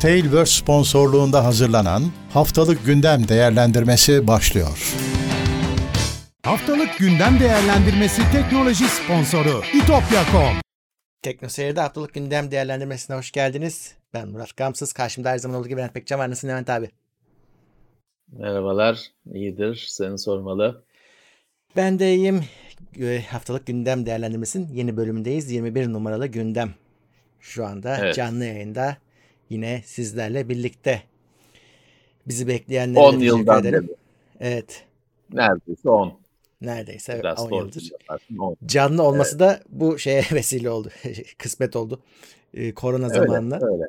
Tailverse sponsorluğunda hazırlanan Haftalık Gündem Değerlendirmesi başlıyor. Haftalık Gündem Değerlendirmesi teknoloji sponsoru itopya.com Teknoseyir'de haftalık gündem değerlendirmesine hoş geldiniz. Ben Murat Gamsız. Karşımda her zaman olduğu gibi Levent Pekcan var. Nasılsın Levent abi? Merhabalar, iyidir. Seni sormalı. Ben de iyiyim. Ee, Haftalık gündem değerlendirmesinin yeni bölümündeyiz. 21 numaralı gündem. Şu anda Evet. canlı yayında yine sizlerle birlikte. Bizi bekleyenlere 10 de teşekkür yıldan ederim. beri. Evet. Neredeyse 10. Neredeyse evet, Biraz 10 doğru yıldır. yaparsın, 10. Canlı olması da bu şeye vesile oldu. Kısmet oldu. Ee, korona Öyle, zamanına. öyle.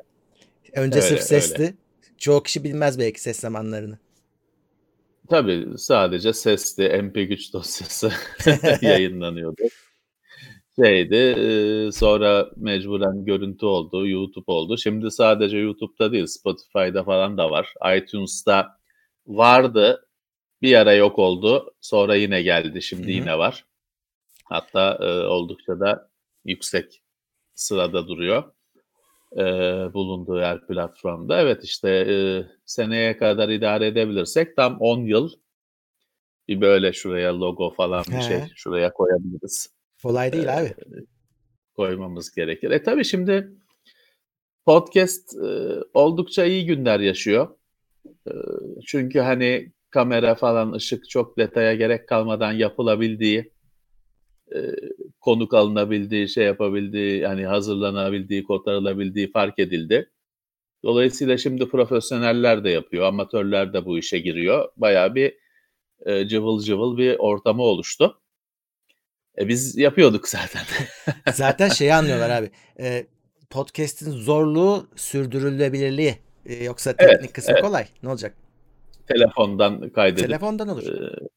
Önce öyle, sırf öyle. sesti. Çoğu kişi bilmez belki ses zamanlarını. Tabii sadece sesli MP3 dosyası yayınlanıyordu. Şeydi, e, sonra mecburen görüntü oldu, YouTube oldu. Şimdi sadece YouTube'da değil, Spotify'da falan da var. iTunes'ta vardı, bir ara yok oldu, sonra yine geldi, şimdi Hı hı. yine var. Hatta e, oldukça da yüksek sırada duruyor. e, bulunduğu her platformda. Evet işte e, seneye kadar idare edebilirsek tam 10 yıl bir böyle şuraya logo falan bir He. şey şuraya koyabiliriz. Kolay değil Ee, abi. Koymamız gerekir. E tabii şimdi podcast e, oldukça iyi günler yaşıyor. E, çünkü hani kamera falan ışık çok detaya gerek kalmadan yapılabildiği e, konuk alınabildiği, şey yapabildiği, yani hazırlanabildiği, kotarılabildiği fark edildi. Dolayısıyla şimdi profesyoneller de yapıyor, amatörler de bu işe giriyor. Bayağı bir e, cıvıl cıvıl bir ortamı oluştu. E, biz yapıyorduk zaten. Zaten şeyi anlıyorlar abi. Ee, podcast'in zorluğu sürdürülebilirliği. Ee, yoksa Evet, teknik kısmı evet. kolay. Ne olacak? Telefondan kaydedip Telefondan olur. e,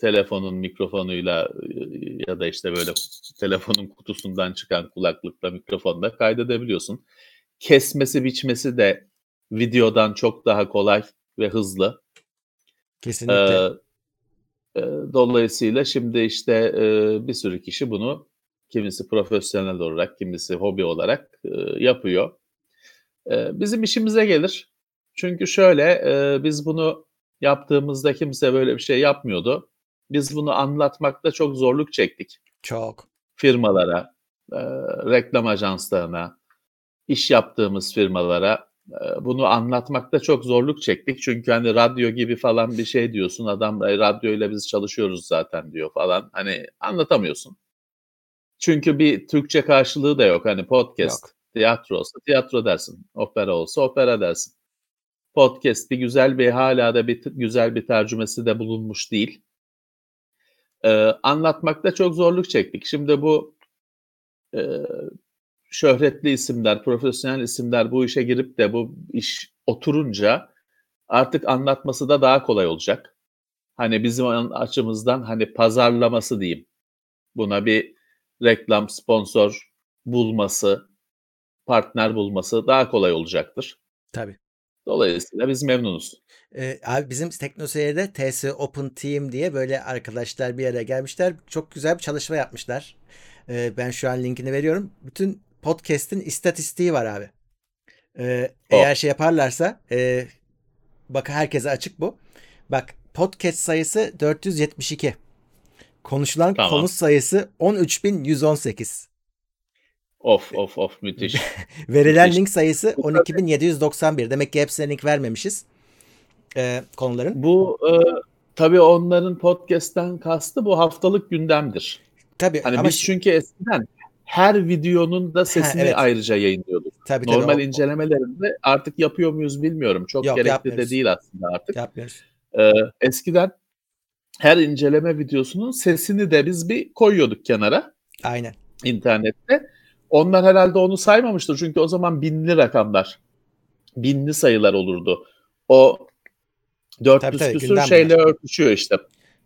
telefonun mikrofonuyla e, ya da işte böyle telefonun kutusundan çıkan kulaklıkla mikrofonla kaydedebiliyorsun. Kesmesi biçmesi de videodan çok daha kolay ve hızlı. Kesinlikle. Ee, e, dolayısıyla şimdi işte bir sürü kişi bunu kimisi profesyonel olarak, kimisi hobi olarak yapıyor. Bizim işimize gelir. Çünkü şöyle biz bunu yaptığımızda kimse böyle bir şey yapmıyordu. Biz bunu anlatmakta çok zorluk çektik Çok. firmalara, reklam ajanslarına, iş yaptığımız firmalara bunu anlatmakta çok zorluk çektik. Çünkü hani radyo gibi falan bir şey diyorsun. Adam "E, radyoyla biz çalışıyoruz zaten diyor falan. Hani anlatamıyorsun. Çünkü bir Türkçe karşılığı da yok. Hani podcast, Yok. tiyatro olsa tiyatro dersin. Opera olsa opera dersin. Podcast bir güzel bir hala da bir güzel bir tercümesi de bulunmuş değil. Ee, anlatmakta çok zorluk çektik. Şimdi bu e, şöhretli isimler, profesyonel isimler bu işe girip de bu iş oturunca artık anlatması da daha kolay olacak. Hani bizim açımızdan hani pazarlaması diyeyim. Buna bir reklam, sponsor bulması, partner bulması daha kolay olacaktır. Tabii. Dolayısıyla biz memnunuz. Ee, abi bizim TeknoSeyir'de TS Open Team diye böyle arkadaşlar bir araya gelmişler. Çok güzel bir çalışma yapmışlar. Ee, ben şu an linkini veriyorum. Bütün podcast'in istatistiği var abi. Ee, eğer şey yaparlarsa e, bak herkese açık bu. Bak podcast sayısı 472. Konuşulan Tamam. konu sayısı 13.118. Of of of müthiş. Verilen Müthiş. link sayısı 12.791. Demek ki hepsine link vermemişiz. Ee, konuların. bu e, tabii onların podcast'ten kastı bu haftalık gündemdir. Tabii Hani ama biz çünkü eskiden her videonun da sesini evet. ayrıca yayınlıyorduk. tabii, tabii, Normal o- incelemelerini artık yapıyor muyuz bilmiyorum. Çok Yok, gerekli de yapmıyoruz. değil aslında artık. yapmıyoruz. Ee, eskiden her inceleme videosunun sesini de biz bir koyuyorduk kenara Aynen. internette. Onlar herhalde onu saymamıştır çünkü o zaman binli rakamlar, binli sayılar olurdu. O 400 Tabii, gündem şeyle bunlar. örtüşüyor işte.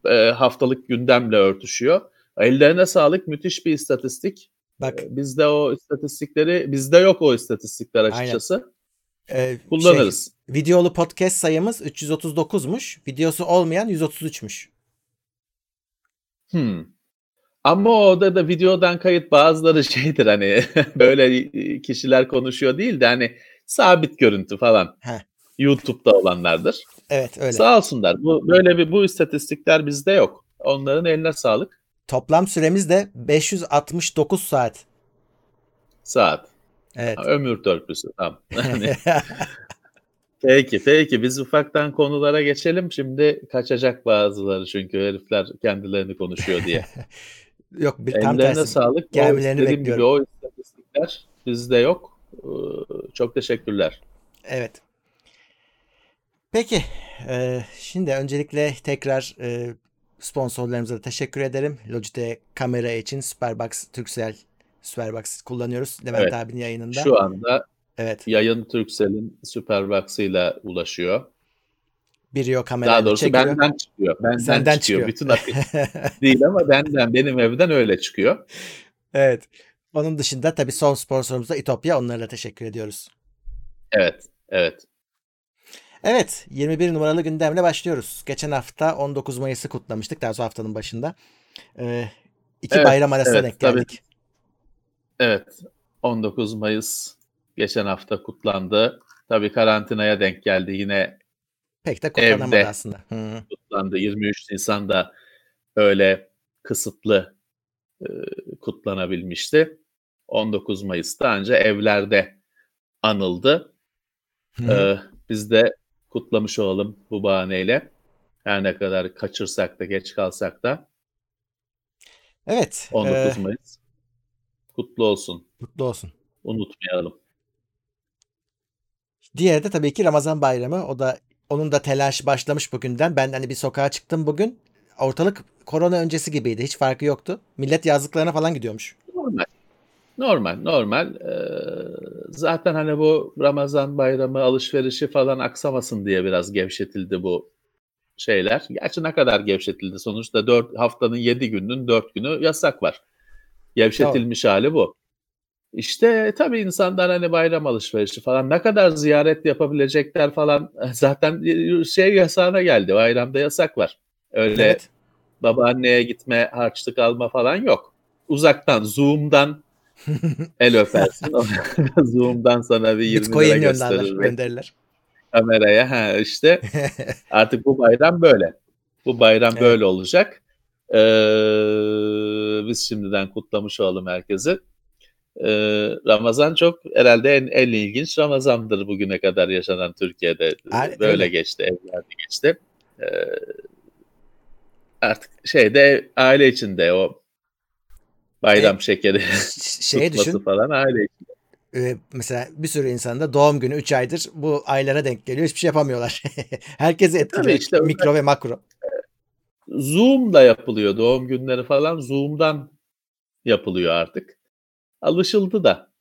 Ee, haftalık gündemle örtüşüyor. Ellerine sağlık müthiş bir istatistik. Bak Ee, Bizde o istatistikleri, bizde yok o istatistikler Aynen. açıkçası. e, Kullanırız. Şey, videolu podcast sayımız 339'muş. Videosu olmayan 133'müş. Hmm. Ama orada da videodan kayıt bazıları şeydir hani böyle kişiler konuşuyor değil de hani sabit görüntü falan. Heh. YouTube'da olanlardır. Evet öyle. Sağ olsunlar. Bu böyle bir bu istatistikler bizde yok. Onların eline sağlık. Toplam süremiz de 569 saat. Saat. Evet. Ömür törpüsü. Tamam. Peki peki biz ufaktan konulara geçelim. Şimdi kaçacak bazıları çünkü herifler kendilerini konuşuyor diye. Yok bir tam tersi. sağlık. O gelmelerini gibi bekliyorum. o istatistikler bizde yok. Ee, Çok teşekkürler. Evet. Peki. e, şimdi öncelikle tekrar e, sponsorlarımıza da teşekkür ederim. Logitech kamera için Superbox Turkcell Superbox kullanıyoruz. Levent Evet. abinin yayınında. Şu anda Evet. yayın Turkcell'in Superbox'ıyla ulaşıyor. Biri kamerayla Daha doğrusu çekiyor. benden çıkıyor. Benden Senden çıkıyor. çıkıyor. Bütün akış değil ama benden benim evden öyle çıkıyor. evet. Onun dışında tabii son sponsorumuz da İtopya. Onlara teşekkür ediyoruz. Evet. Evet. Evet, 21 numaralı gündemle başlıyoruz. Geçen hafta 19 Mayıs'ı kutlamıştık. Daha sonra haftanın başında. Ee, iki Evet, bayram arasına evet, denk tabii. geldik. Evet. 19 Mayıs geçen hafta kutlandı. Tabii karantinaya denk geldi. Yine Pek de kutlanamadı Evde. aslında. Hı. kutlandı. 23 Nisan'da öyle kısıtlı e, kutlanabilmişti. 19 Mayıs'ta anca evlerde anıldı. Ee, biz de kutlamış olalım bu bahaneyle. Her ne kadar kaçırsak da geç kalsak da Evet, 19 e, Mayıs kutlu olsun. mutlu olsun. Unutmayalım. Diğeri de tabii ki Ramazan bayramı. O da onun da telaşı başlamış bugünden. Ben hani bir sokağa çıktım bugün. Ortalık korona öncesi gibiydi. Hiç farkı yoktu. Millet yazlıklarına falan gidiyormuş. Normal. Normal, normal. Ee, zaten hani bu Ramazan bayramı alışverişi falan aksamasın diye biraz gevşetildi bu şeyler. Gerçi ne kadar gevşetildi? Sonuçta 4 haftanın 7 gününün 4 günü yasak var. Gevşetilmiş hali bu. İşte tabii insanlar hani bayram alışverişi falan ne kadar ziyaret yapabilecekler falan zaten şey yasağına geldi. Bayramda yasak var. Öyle Evet. babaanneye gitme, harçlık alma falan yok. Uzaktan, Zoom'dan el öpersin. Zoom'dan sana bir 20 lira Bitcoin gönderler, gösterir gönderirler. kameraya. Ha işte artık bu bayram böyle. Bu bayram Evet. böyle olacak. Ee, biz şimdiden kutlamış olalım herkesi. Ee, Ramazan çok herhalde en, en ilginç Ramazan'dır bugüne kadar yaşanan Türkiye'de. Ay- Böyle öyle. geçti, evlerde geçti. Ee, artık şeyde aile içinde o bayram şekeri Ş- Şeye düşün. falan aile e, mesela bir sürü insanda doğum günü 3 aydır bu aylara denk geliyor. Hiçbir şey yapamıyorlar. Herkesi etkiliyor. Tabii işte öyle. mikro ve makro. Zoom'da yapılıyor doğum günleri falan Zoom'dan yapılıyor artık. Alışıldı da.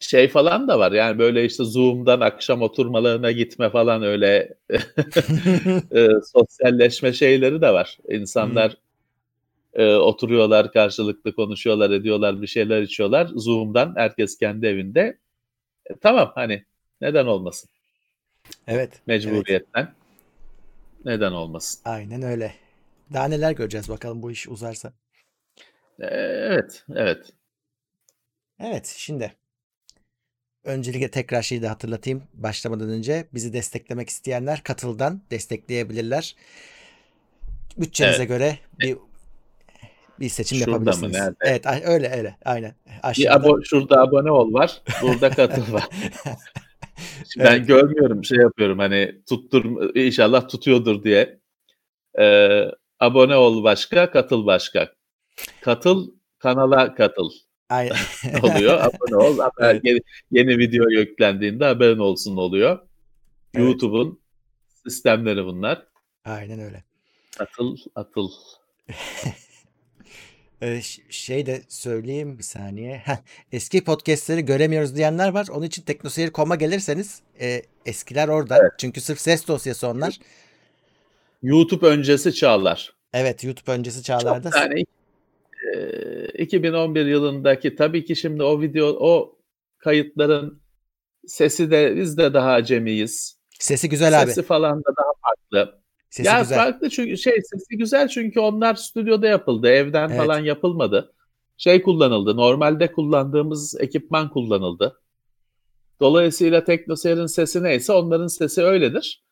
Şey falan da var yani böyle işte Zoom'dan akşam oturmalarına gitme falan öyle e, sosyalleşme şeyleri de var. İnsanlar e, oturuyorlar karşılıklı konuşuyorlar ediyorlar bir şeyler içiyorlar. Zoom'dan herkes kendi evinde. E, tamam hani neden olmasın evet. evet. mecburiyetten. Neden olmasın. Aynen öyle. Daha neler göreceğiz bakalım bu iş uzarsa. E, evet evet. Evet şimdi öncelikle tekrar şeyi de hatırlatayım başlamadan önce bizi desteklemek isteyenler katıldan destekleyebilirler. Bütçenize Evet. göre bir bir seçim Şurada mı, yapabilirsiniz. nerede? Evet öyle öyle aynen. Bir Aşağıda. abo şurada abone ol var. Burada katıl var. Şimdi Ben Evet. görmüyorum şey yapıyorum hani tuttur inşallah tutuyordur diye. Ee, abone ol başka, katıl başka. Katıl kanala katıl Aynen. oluyor. abone ol. haber- Evet. yeni, yeni video yüklendiğinde haberin olsun oluyor. Evet. YouTube'un sistemleri bunlar. Aynen öyle. Katıl, atıl. Ee, şey de söyleyeyim bir saniye. Heh, eski podcastleri göremiyoruz diyenler var. Onun için teknoseyir.com'a gelirseniz e, eskiler orada. Evet. Çünkü sırf ses dosyası onlar. YouTube öncesi çağlar. Evet YouTube öncesi çağlarda. Çok yani e, 2011 yılındaki tabii ki şimdi o video o kayıtların sesi de biz de daha acemiyiz. Sesi güzel abi. Sesi falan da daha farklı. Sesi ya güzel. farklı çünkü şey sesi güzel çünkü onlar stüdyoda yapıldı. Evden Evet. falan yapılmadı. Şey kullanıldı. Normalde kullandığımız ekipman kullanıldı. Dolayısıyla teknoseyrin sesi neyse onların sesi öyledir.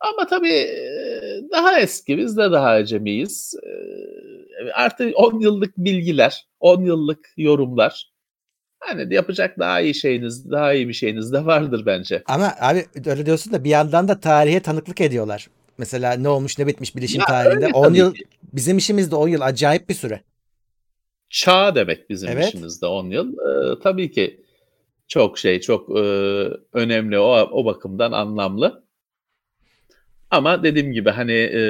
Ama tabii daha eski, biz de daha acemiyiz. Artık 10 yıllık bilgiler, 10 yıllık yorumlar. Hani yapacak daha iyi şeyiniz, daha iyi bir şeyiniz de vardır bence. Ama abi öyle diyorsun da bir yandan da tarihe tanıklık ediyorlar. Mesela ne olmuş ne bitmiş bilişim ya tarihinde. 10 yıl ki. bizim işimizde 10 yıl acayip bir süre. Çağ demek bizim evet. işimizde 10 yıl. Ee, tabii ki çok şey, çok e, önemli o, o bakımdan anlamlı. Ama dediğim gibi hani e,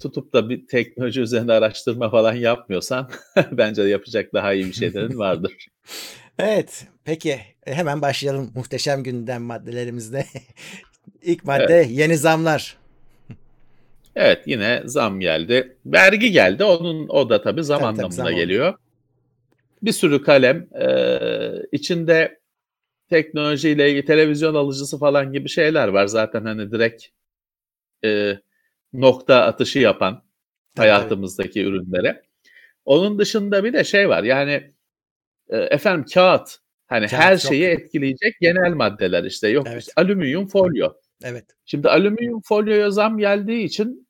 tutup da bir teknoloji üzerinde araştırma falan yapmıyorsan bence yapacak daha iyi bir şeylerin vardır. evet. Peki e, hemen başlayalım muhteşem gündem maddelerimizde. İlk madde evet. yeni zamlar. Evet yine zam geldi. Vergi geldi. Onun o da tabii zam tabii, anlamına tabii, zam geliyor. Bir sürü kalem e, içinde teknolojiyle ilgili televizyon alıcısı falan gibi şeyler var. Zaten hani direkt e, nokta atışı yapan hayatımızdaki evet. ürünlere. Onun dışında bir de şey var yani e, efendim kağıt hani kağıt her şeyi yok. etkileyecek genel maddeler işte yok evet. alüminyum folyo. Evet. Şimdi alüminyum folyoya zam geldiği için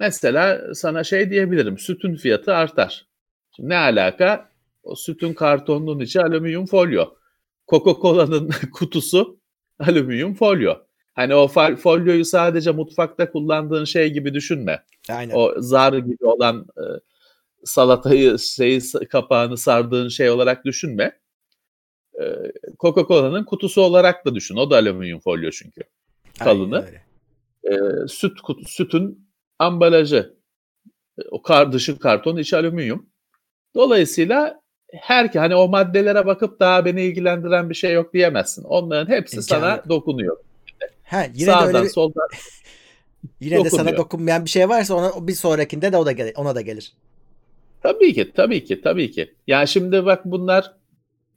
mesela sana şey diyebilirim sütün fiyatı artar. Şimdi ne alaka? O sütün kartonunun içi alüminyum folyo. Coca-Cola'nın kutusu alüminyum folyo. Hani o folyoyu sadece mutfakta kullandığın şey gibi düşünme. Aynen. O zar gibi olan e, salatayı şeyi kapağını sardığın şey olarak düşünme. E, Coca-Cola'nın kutusu olarak da düşün. O da alüminyum folyo çünkü. Kalını. E, süt kutu, sütün ambalajı. O kar dışı karton içi alüminyum. Dolayısıyla her hani o maddelere bakıp daha beni ilgilendiren bir şey yok diyemezsin. Onların hepsi İmkanı. sana dokunuyor. Ha, yine Sağdan, de öyle bir... soldan Yine dokunuyor. de sana dokunmayan bir şey varsa ona bir sonrakinde de o da gelir, ona da gelir. Tabii ki, tabii ki, tabii ki. Yani şimdi bak bunlar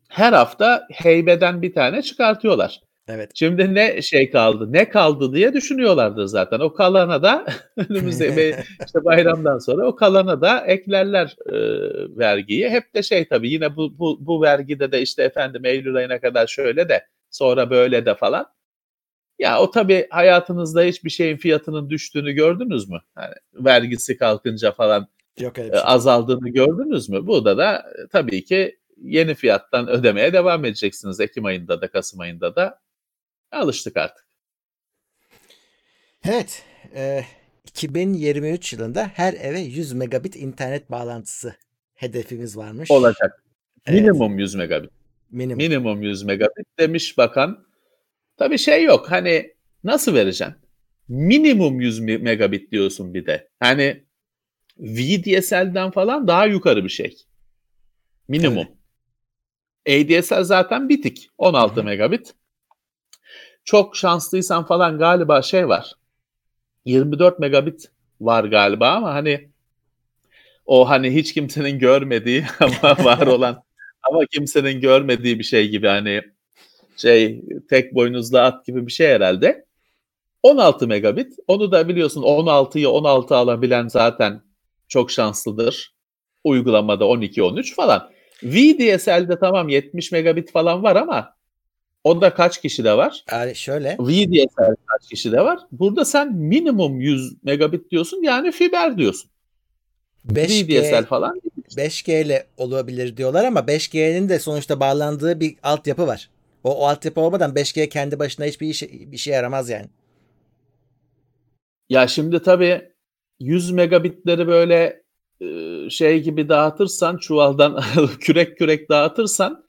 her hafta heybeden bir tane çıkartıyorlar. Evet. Şimdi ne şey kaldı, ne kaldı diye düşünüyorlardı zaten. O kalana da önümüzde işte bayramdan sonra o kalana da eklerler e, vergiyi. Hep de şey tabii yine bu, bu, bu vergide de işte efendim Eylül ayına kadar şöyle de sonra böyle de falan. Ya o tabii hayatınızda hiçbir şeyin fiyatının düştüğünü gördünüz mü? Yani vergisi kalkınca falan Yok bir şey. azaldığını gördünüz mü? Burada da e, tabii ki yeni fiyattan ödemeye devam edeceksiniz Ekim ayında da Kasım ayında da. Alıştık artık. Evet. E, 2023 yılında her eve 100 megabit internet bağlantısı hedefimiz varmış. Olacak. Evet. Minimum 100 megabit. Minimum. Minimum 100 megabit demiş bakan. Tabii şey yok hani nasıl vereceksin? Minimum 100 megabit diyorsun bir de. Hani VDSL'den falan daha yukarı bir şey. Minimum. Evet. ADSL zaten bitik. 16 Hı-hı. megabit. Çok şanslıysan falan galiba şey var. 24 megabit var galiba ama hani o hani hiç kimsenin görmediği ama var olan ama kimsenin görmediği bir şey gibi hani şey tek boynuzlu at gibi bir şey herhalde. 16 megabit. Onu da biliyorsun 16'yı 16 alabilen zaten çok şanslıdır. Uygulamada 12-13 falan. VDSL'de tamam 70 megabit falan var ama o da kaç kişi de var? Yani şöyle. VDSL kaç kişi de var? Burada sen minimum 100 megabit diyorsun yani fiber diyorsun. 5G, VDSL falan. 5G ile olabilir diyorlar ama 5G'nin de sonuçta bağlandığı bir altyapı var. O, o altyapı olmadan 5G kendi başına hiçbir işe, bir şey yaramaz yani. Ya şimdi tabii 100 megabitleri böyle şey gibi dağıtırsan çuvaldan kürek kürek dağıtırsan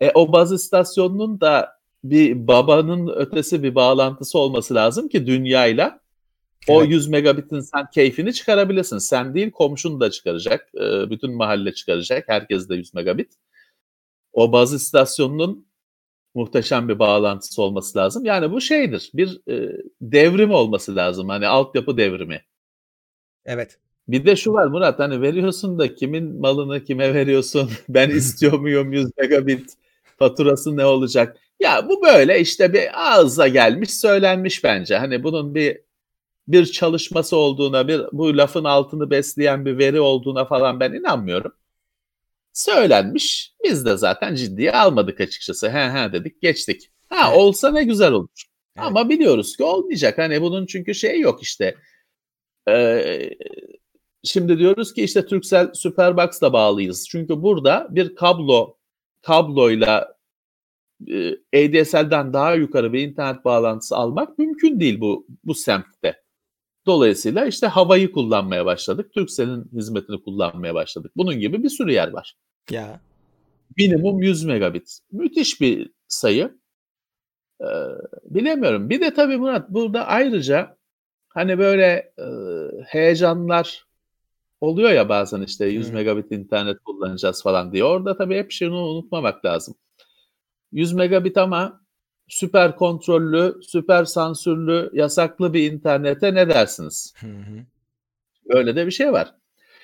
e, o baz istasyonunun da bir babanın ötesi bir bağlantısı olması lazım ki dünyayla o evet. 100 megabitin sen keyfini çıkarabilirsin. Sen değil komşun da çıkaracak. Bütün mahalle çıkaracak. Herkes de 100 megabit. O baz istasyonunun muhteşem bir bağlantısı olması lazım. Yani bu şeydir. Bir e, devrim olması lazım. Hani altyapı devrimi. Evet. Bir de şu var Murat hani veriyorsun da kimin malını kime veriyorsun? Ben istiyor muyum 100 megabit? Faturası ne olacak? Ya bu böyle işte bir ağza gelmiş söylenmiş bence. Hani bunun bir bir çalışması olduğuna, bir bu lafın altını besleyen bir veri olduğuna falan ben inanmıyorum. Söylenmiş. Biz de zaten ciddiye almadık açıkçası. He he dedik geçtik. Ha Evet. olsa ne güzel olur. Evet. Ama biliyoruz ki olmayacak. Hani bunun çünkü şey yok işte. Ee, şimdi diyoruz ki işte Turkcell Superbox'la bağlıyız. Çünkü burada bir kablo kabloyla ADSL'den daha yukarı bir internet bağlantısı almak mümkün değil bu bu semtte. Dolayısıyla işte havayı kullanmaya başladık. Turkcell'in hizmetini kullanmaya başladık. Bunun gibi bir sürü yer var. Ya. Minimum 100 megabit. Müthiş bir sayı. Ee, bilemiyorum. Bir de tabii Murat burada ayrıca hani böyle e, heyecanlar oluyor ya bazen işte 100 Hı. megabit internet kullanacağız falan diye. Orada tabii hep şunu unutmamak lazım. 100 megabit ama süper kontrollü, süper sansürlü, yasaklı bir internete ne dersiniz? Hı hı. Öyle de bir şey var.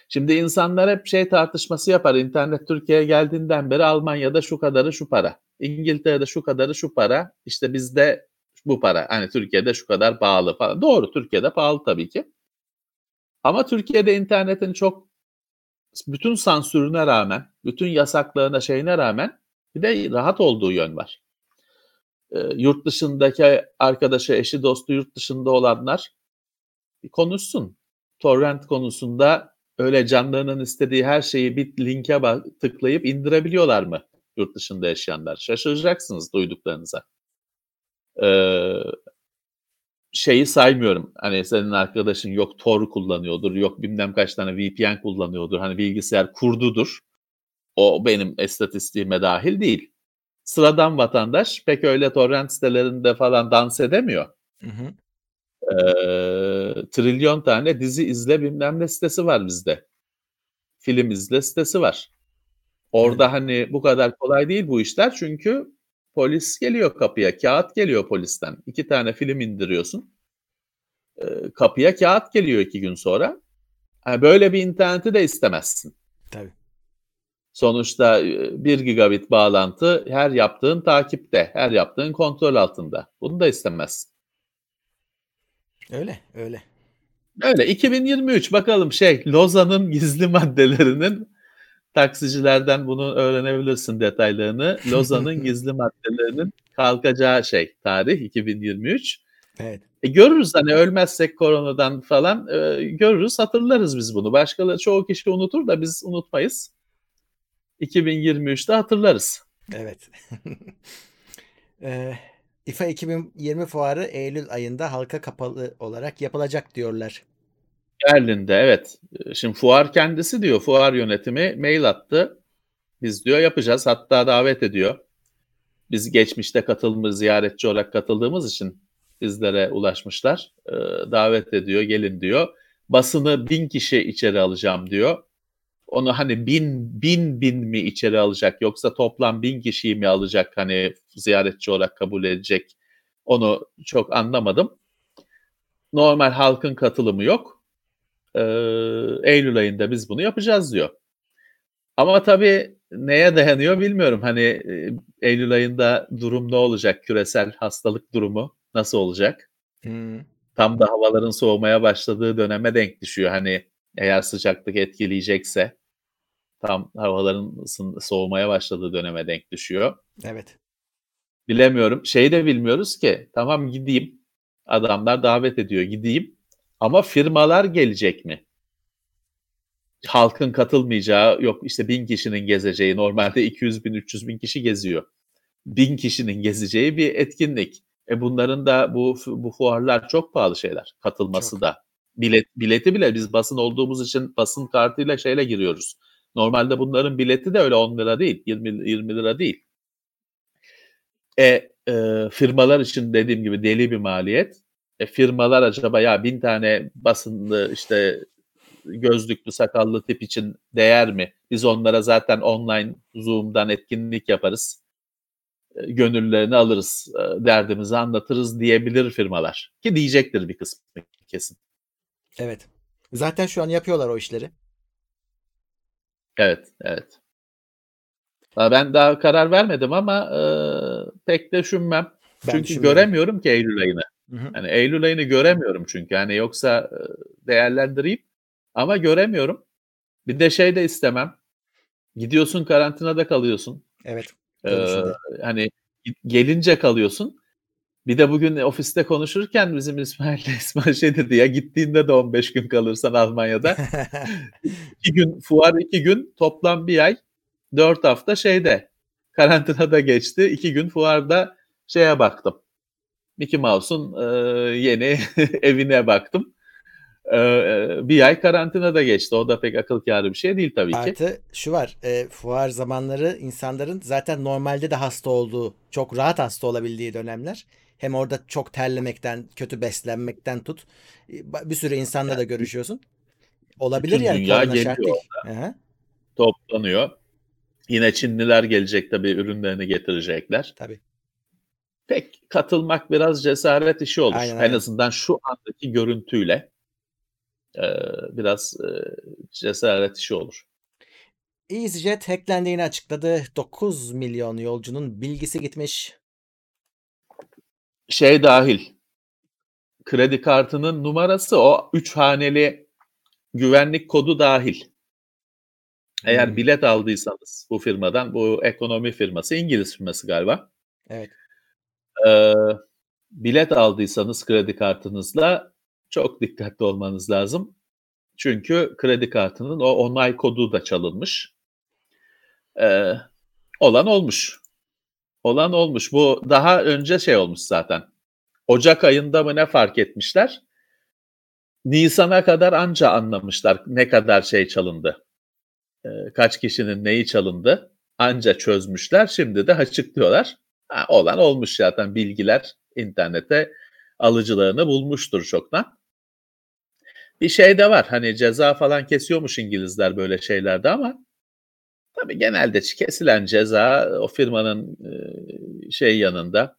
Şimdi insanlar hep şey tartışması yapar. İnternet Türkiye'ye geldiğinden beri Almanya'da şu kadarı şu para. İngiltere'de şu kadarı şu para. İşte bizde bu para. Hani Türkiye'de şu kadar pahalı falan. Doğru Türkiye'de pahalı tabii ki. Ama Türkiye'de internetin çok bütün sansürüne rağmen, bütün yasaklarına şeyine rağmen bir de rahat olduğu yön var. Ee, yurt dışındaki arkadaşı, eşi, dostu yurt dışında olanlar konuşsun. Torrent konusunda öyle canlarının istediği her şeyi bir linke tıklayıp indirebiliyorlar mı yurt dışında yaşayanlar? Şaşıracaksınız duyduklarınıza. Ee, şeyi saymıyorum. Hani senin arkadaşın yok Tor kullanıyordur, yok bilmem kaç tane VPN kullanıyordur. Hani bilgisayar kurdudur. O benim estatistiğime dahil değil. Sıradan vatandaş pek öyle torrent sitelerinde falan dans edemiyor. Hı hı. Ee, trilyon tane dizi izle bilmem ne sitesi var bizde. Film izle sitesi var. Orada hani bu kadar kolay değil bu işler çünkü polis geliyor kapıya, kağıt geliyor polisten. İki tane film indiriyorsun. Ee, kapıya kağıt geliyor iki gün sonra. Ha, böyle bir interneti de istemezsin. Tabii. Sonuçta e, 1 gigabit bağlantı her yaptığın takipte, her yaptığın kontrol altında. Bunu da istemezsin. Öyle, öyle. Öyle 2023 bakalım şey Lozan'ın gizli maddelerinin taksicilerden bunu öğrenebilirsin detaylarını. Lozan'ın gizli maddelerinin kalkacağı şey tarih 2023. Evet. E görürüz hani ölmezsek koronadan falan e, görürüz hatırlarız biz bunu. Başkaları çoğu kişi unutur da biz unutmayız. 2023'te hatırlarız. Evet. Eee, İFA 2020 fuarı Eylül ayında halka kapalı olarak yapılacak diyorlar. Berlin'de evet. E, Şimdi fuar kendisi diyor. Fuar yönetimi mail attı. Biz diyor yapacağız. Hatta davet ediyor. Biz geçmişte katılmış ziyaretçi olarak katıldığımız için bizlere ulaşmışlar. E, davet ediyor. Gelin diyor. Basını bin kişi içeri alacağım diyor. Onu hani bin bin bin mi içeri alacak yoksa toplam bin kişiyi mi alacak hani ziyaretçi olarak kabul edecek onu çok anlamadım. Normal halkın katılımı yok. Ee, Eylül ayında biz bunu yapacağız diyor. Ama tabii neye dayanıyor bilmiyorum. Hani e, Eylül ayında durum ne olacak? Küresel hastalık durumu nasıl olacak? Hmm. Tam da havaların soğumaya başladığı döneme denk düşüyor. Hani eğer sıcaklık etkileyecekse tam havaların soğumaya başladığı döneme denk düşüyor. Evet. Bilemiyorum. Şeyi de bilmiyoruz ki. Tamam gideyim. Adamlar davet ediyor gideyim. Ama firmalar gelecek mi? Halkın katılmayacağı yok işte bin kişinin gezeceği normalde 200 bin 300 bin kişi geziyor. Bin kişinin gezeceği bir etkinlik. E bunların da bu bu fuarlar çok pahalı şeyler. Katılması Çok. da. Bilet bileti bile biz basın olduğumuz için basın kartıyla şeyle giriyoruz. Normalde bunların bileti de öyle 10 lira değil, 20 20 lira değil. E, e, firmalar için dediğim gibi deli bir maliyet. E, firmalar acaba ya bin tane basınlı işte gözlüklü sakallı tip için değer mi? Biz onlara zaten online Zoom'dan etkinlik yaparız. E, gönüllerini alırız, e, derdimizi anlatırız diyebilir firmalar. Ki diyecektir bir kısmı kesin. Evet. Zaten şu an yapıyorlar o işleri. Evet, evet. Ben daha karar vermedim ama e, pek düşünmem. Ben çünkü düşünmüyorum. göremiyorum ki Eylül ayını. Hı hı. Hani Eylül ayını göremiyorum çünkü. Hani yoksa e, değerlendireyim ama göremiyorum. Bir de şey de istemem. Gidiyorsun karantinada kalıyorsun. Evet. Ee, hani gelince kalıyorsun. Bir de bugün ofiste konuşurken bizim İsmail İsmail şey dedi ya gittiğinde de 15 gün kalırsan Almanya'da. iki gün fuar iki gün toplam bir ay dört hafta şeyde karantinada geçti. iki gün fuarda şeye baktım. Mickey Mouse'un e, yeni evine baktım. E, e, bir ay karantinada geçti. O da pek akıl kârı bir şey değil tabii ki. Artı şu var. E, fuar zamanları insanların zaten normalde de hasta olduğu, çok rahat hasta olabildiği dönemler. Hem orada çok terlemekten, kötü beslenmekten tut. e, ba- Bir sürü insanla da görüşüyorsun. Olabilir Bütün yani dünya geliyor. Aha, Toplanıyor. Yine Çinliler gelecek tabii ürünlerini getirecekler. tabii. Pek katılmak biraz cesaret işi olur. Aynen, en aynen. azından şu andaki görüntüyle e, biraz e, cesaret işi olur. EasyJet hacklendiğini açıkladı. 9 milyon yolcunun bilgisi gitmiş. Şey dahil kredi kartının numarası o üç haneli güvenlik kodu dahil. Eğer Hmm. bilet aldıysanız bu firmadan, bu ekonomi firması, İngiliz firması galiba. Evet. Ee, bilet aldıysanız kredi kartınızla çok dikkatli olmanız lazım. Çünkü kredi kartının o onay kodu da çalınmış. Ee, olan olmuş. Olan olmuş. Bu daha önce şey olmuş zaten. Ocak ayında mı ne fark etmişler? Nisan'a kadar anca anlamışlar ne kadar şey çalındı. Ee, kaç kişinin neyi çalındı. Anca çözmüşler. Şimdi de açıklıyorlar. Ha, olan olmuş zaten bilgiler internete alıcılarını bulmuştur çoktan. Bir şey de var hani ceza falan kesiyormuş İngilizler böyle şeylerde ama tabii genelde kesilen ceza o firmanın şey yanında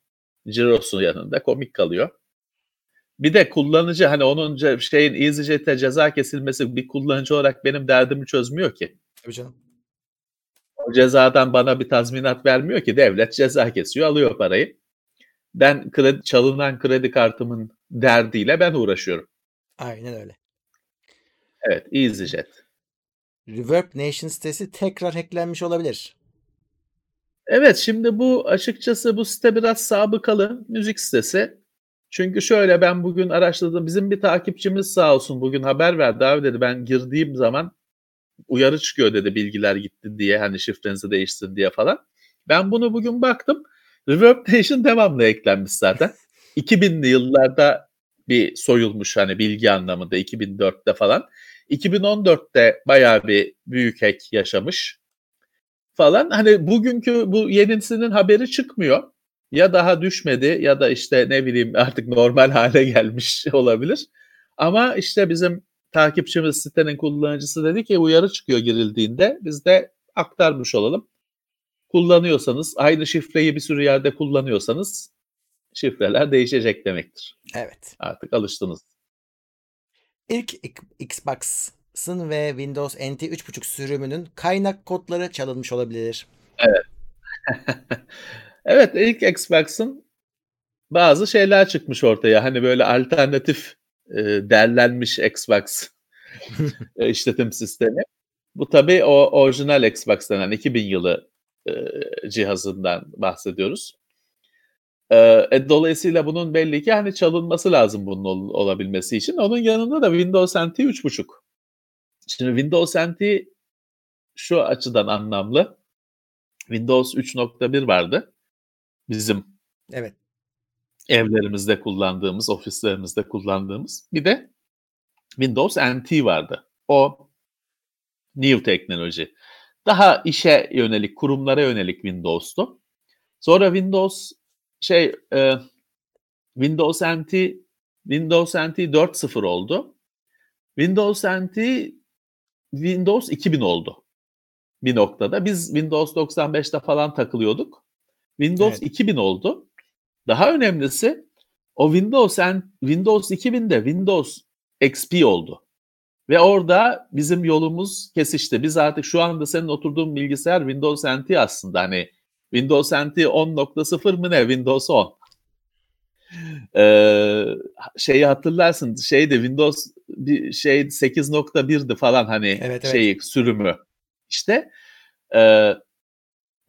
cirosu yanında komik kalıyor. Bir de kullanıcı hani onun şeyin EasyJet'e ceza kesilmesi bir kullanıcı olarak benim derdimi çözmüyor ki. Tabii canım. O cezadan bana bir tazminat vermiyor ki devlet ceza kesiyor alıyor parayı. Ben kredi, çalınan kredi kartımın derdiyle ben uğraşıyorum. Aynen öyle. Evet EasyJet. Reverb Nation sitesi tekrar hacklenmiş olabilir. Evet şimdi bu açıkçası bu site biraz sabıkalı müzik sitesi. Çünkü şöyle ben bugün araştırdım. Bizim bir takipçimiz sağ olsun bugün haber verdi abi dedi ben girdiğim zaman uyarı çıkıyor dedi bilgiler gitti diye hani şifrenizi değiştirin diye falan. Ben bunu bugün baktım. Reverb Nation devamlı eklenmiş zaten. 2000'li yıllarda bir soyulmuş hani bilgi anlamında 2004'te falan. 2014'te bayağı bir büyük hack yaşamış falan. Hani bugünkü bu yenisinin haberi çıkmıyor. Ya daha düşmedi ya da işte ne bileyim artık normal hale gelmiş olabilir. Ama işte bizim takipçimiz sitenin kullanıcısı dedi ki uyarı çıkıyor girildiğinde biz de aktarmış olalım. Kullanıyorsanız aynı şifreyi bir sürü yerde kullanıyorsanız şifreler değişecek demektir. Evet. Artık alıştınız. İlk Xbox'ın ve Windows NT 3.5 sürümünün kaynak kodları çalınmış olabilir. evet ilk Xbox'ın bazı şeyler çıkmış ortaya. Hani böyle alternatif e, derlenmiş Xbox e, işletim sistemi. Bu tabii o orijinal Xbox denen 2000 yılı e, cihazından bahsediyoruz. E, e, dolayısıyla bunun belli ki hani çalınması lazım bunun ol- olabilmesi için. Onun yanında da Windows NT 3.5. Şimdi Windows NT şu açıdan anlamlı. Windows 3.1 vardı. Bizim Evet. evlerimizde kullandığımız, ofislerimizde kullandığımız. Bir de Windows NT vardı. O new teknoloji. Daha işe yönelik, kurumlara yönelik Windows'tu. Sonra Windows şey e, Windows NT Windows NT 4.0 oldu. Windows NT Windows 2000 oldu bir noktada. Biz Windows 95'te falan takılıyorduk. Windows Evet. 2000 oldu. Daha önemlisi o Windows and Windows 2000'de Windows XP oldu. Ve orada bizim yolumuz kesişti. Biz artık şu anda senin oturduğun bilgisayar Windows NT aslında hani Windows NT 10.0 mı ne Windows 10. Ee, şeyi hatırlarsın şeydi Windows bir şey 8.1'di falan hani Evet, evet. şeyi sürümü. İşte Ee,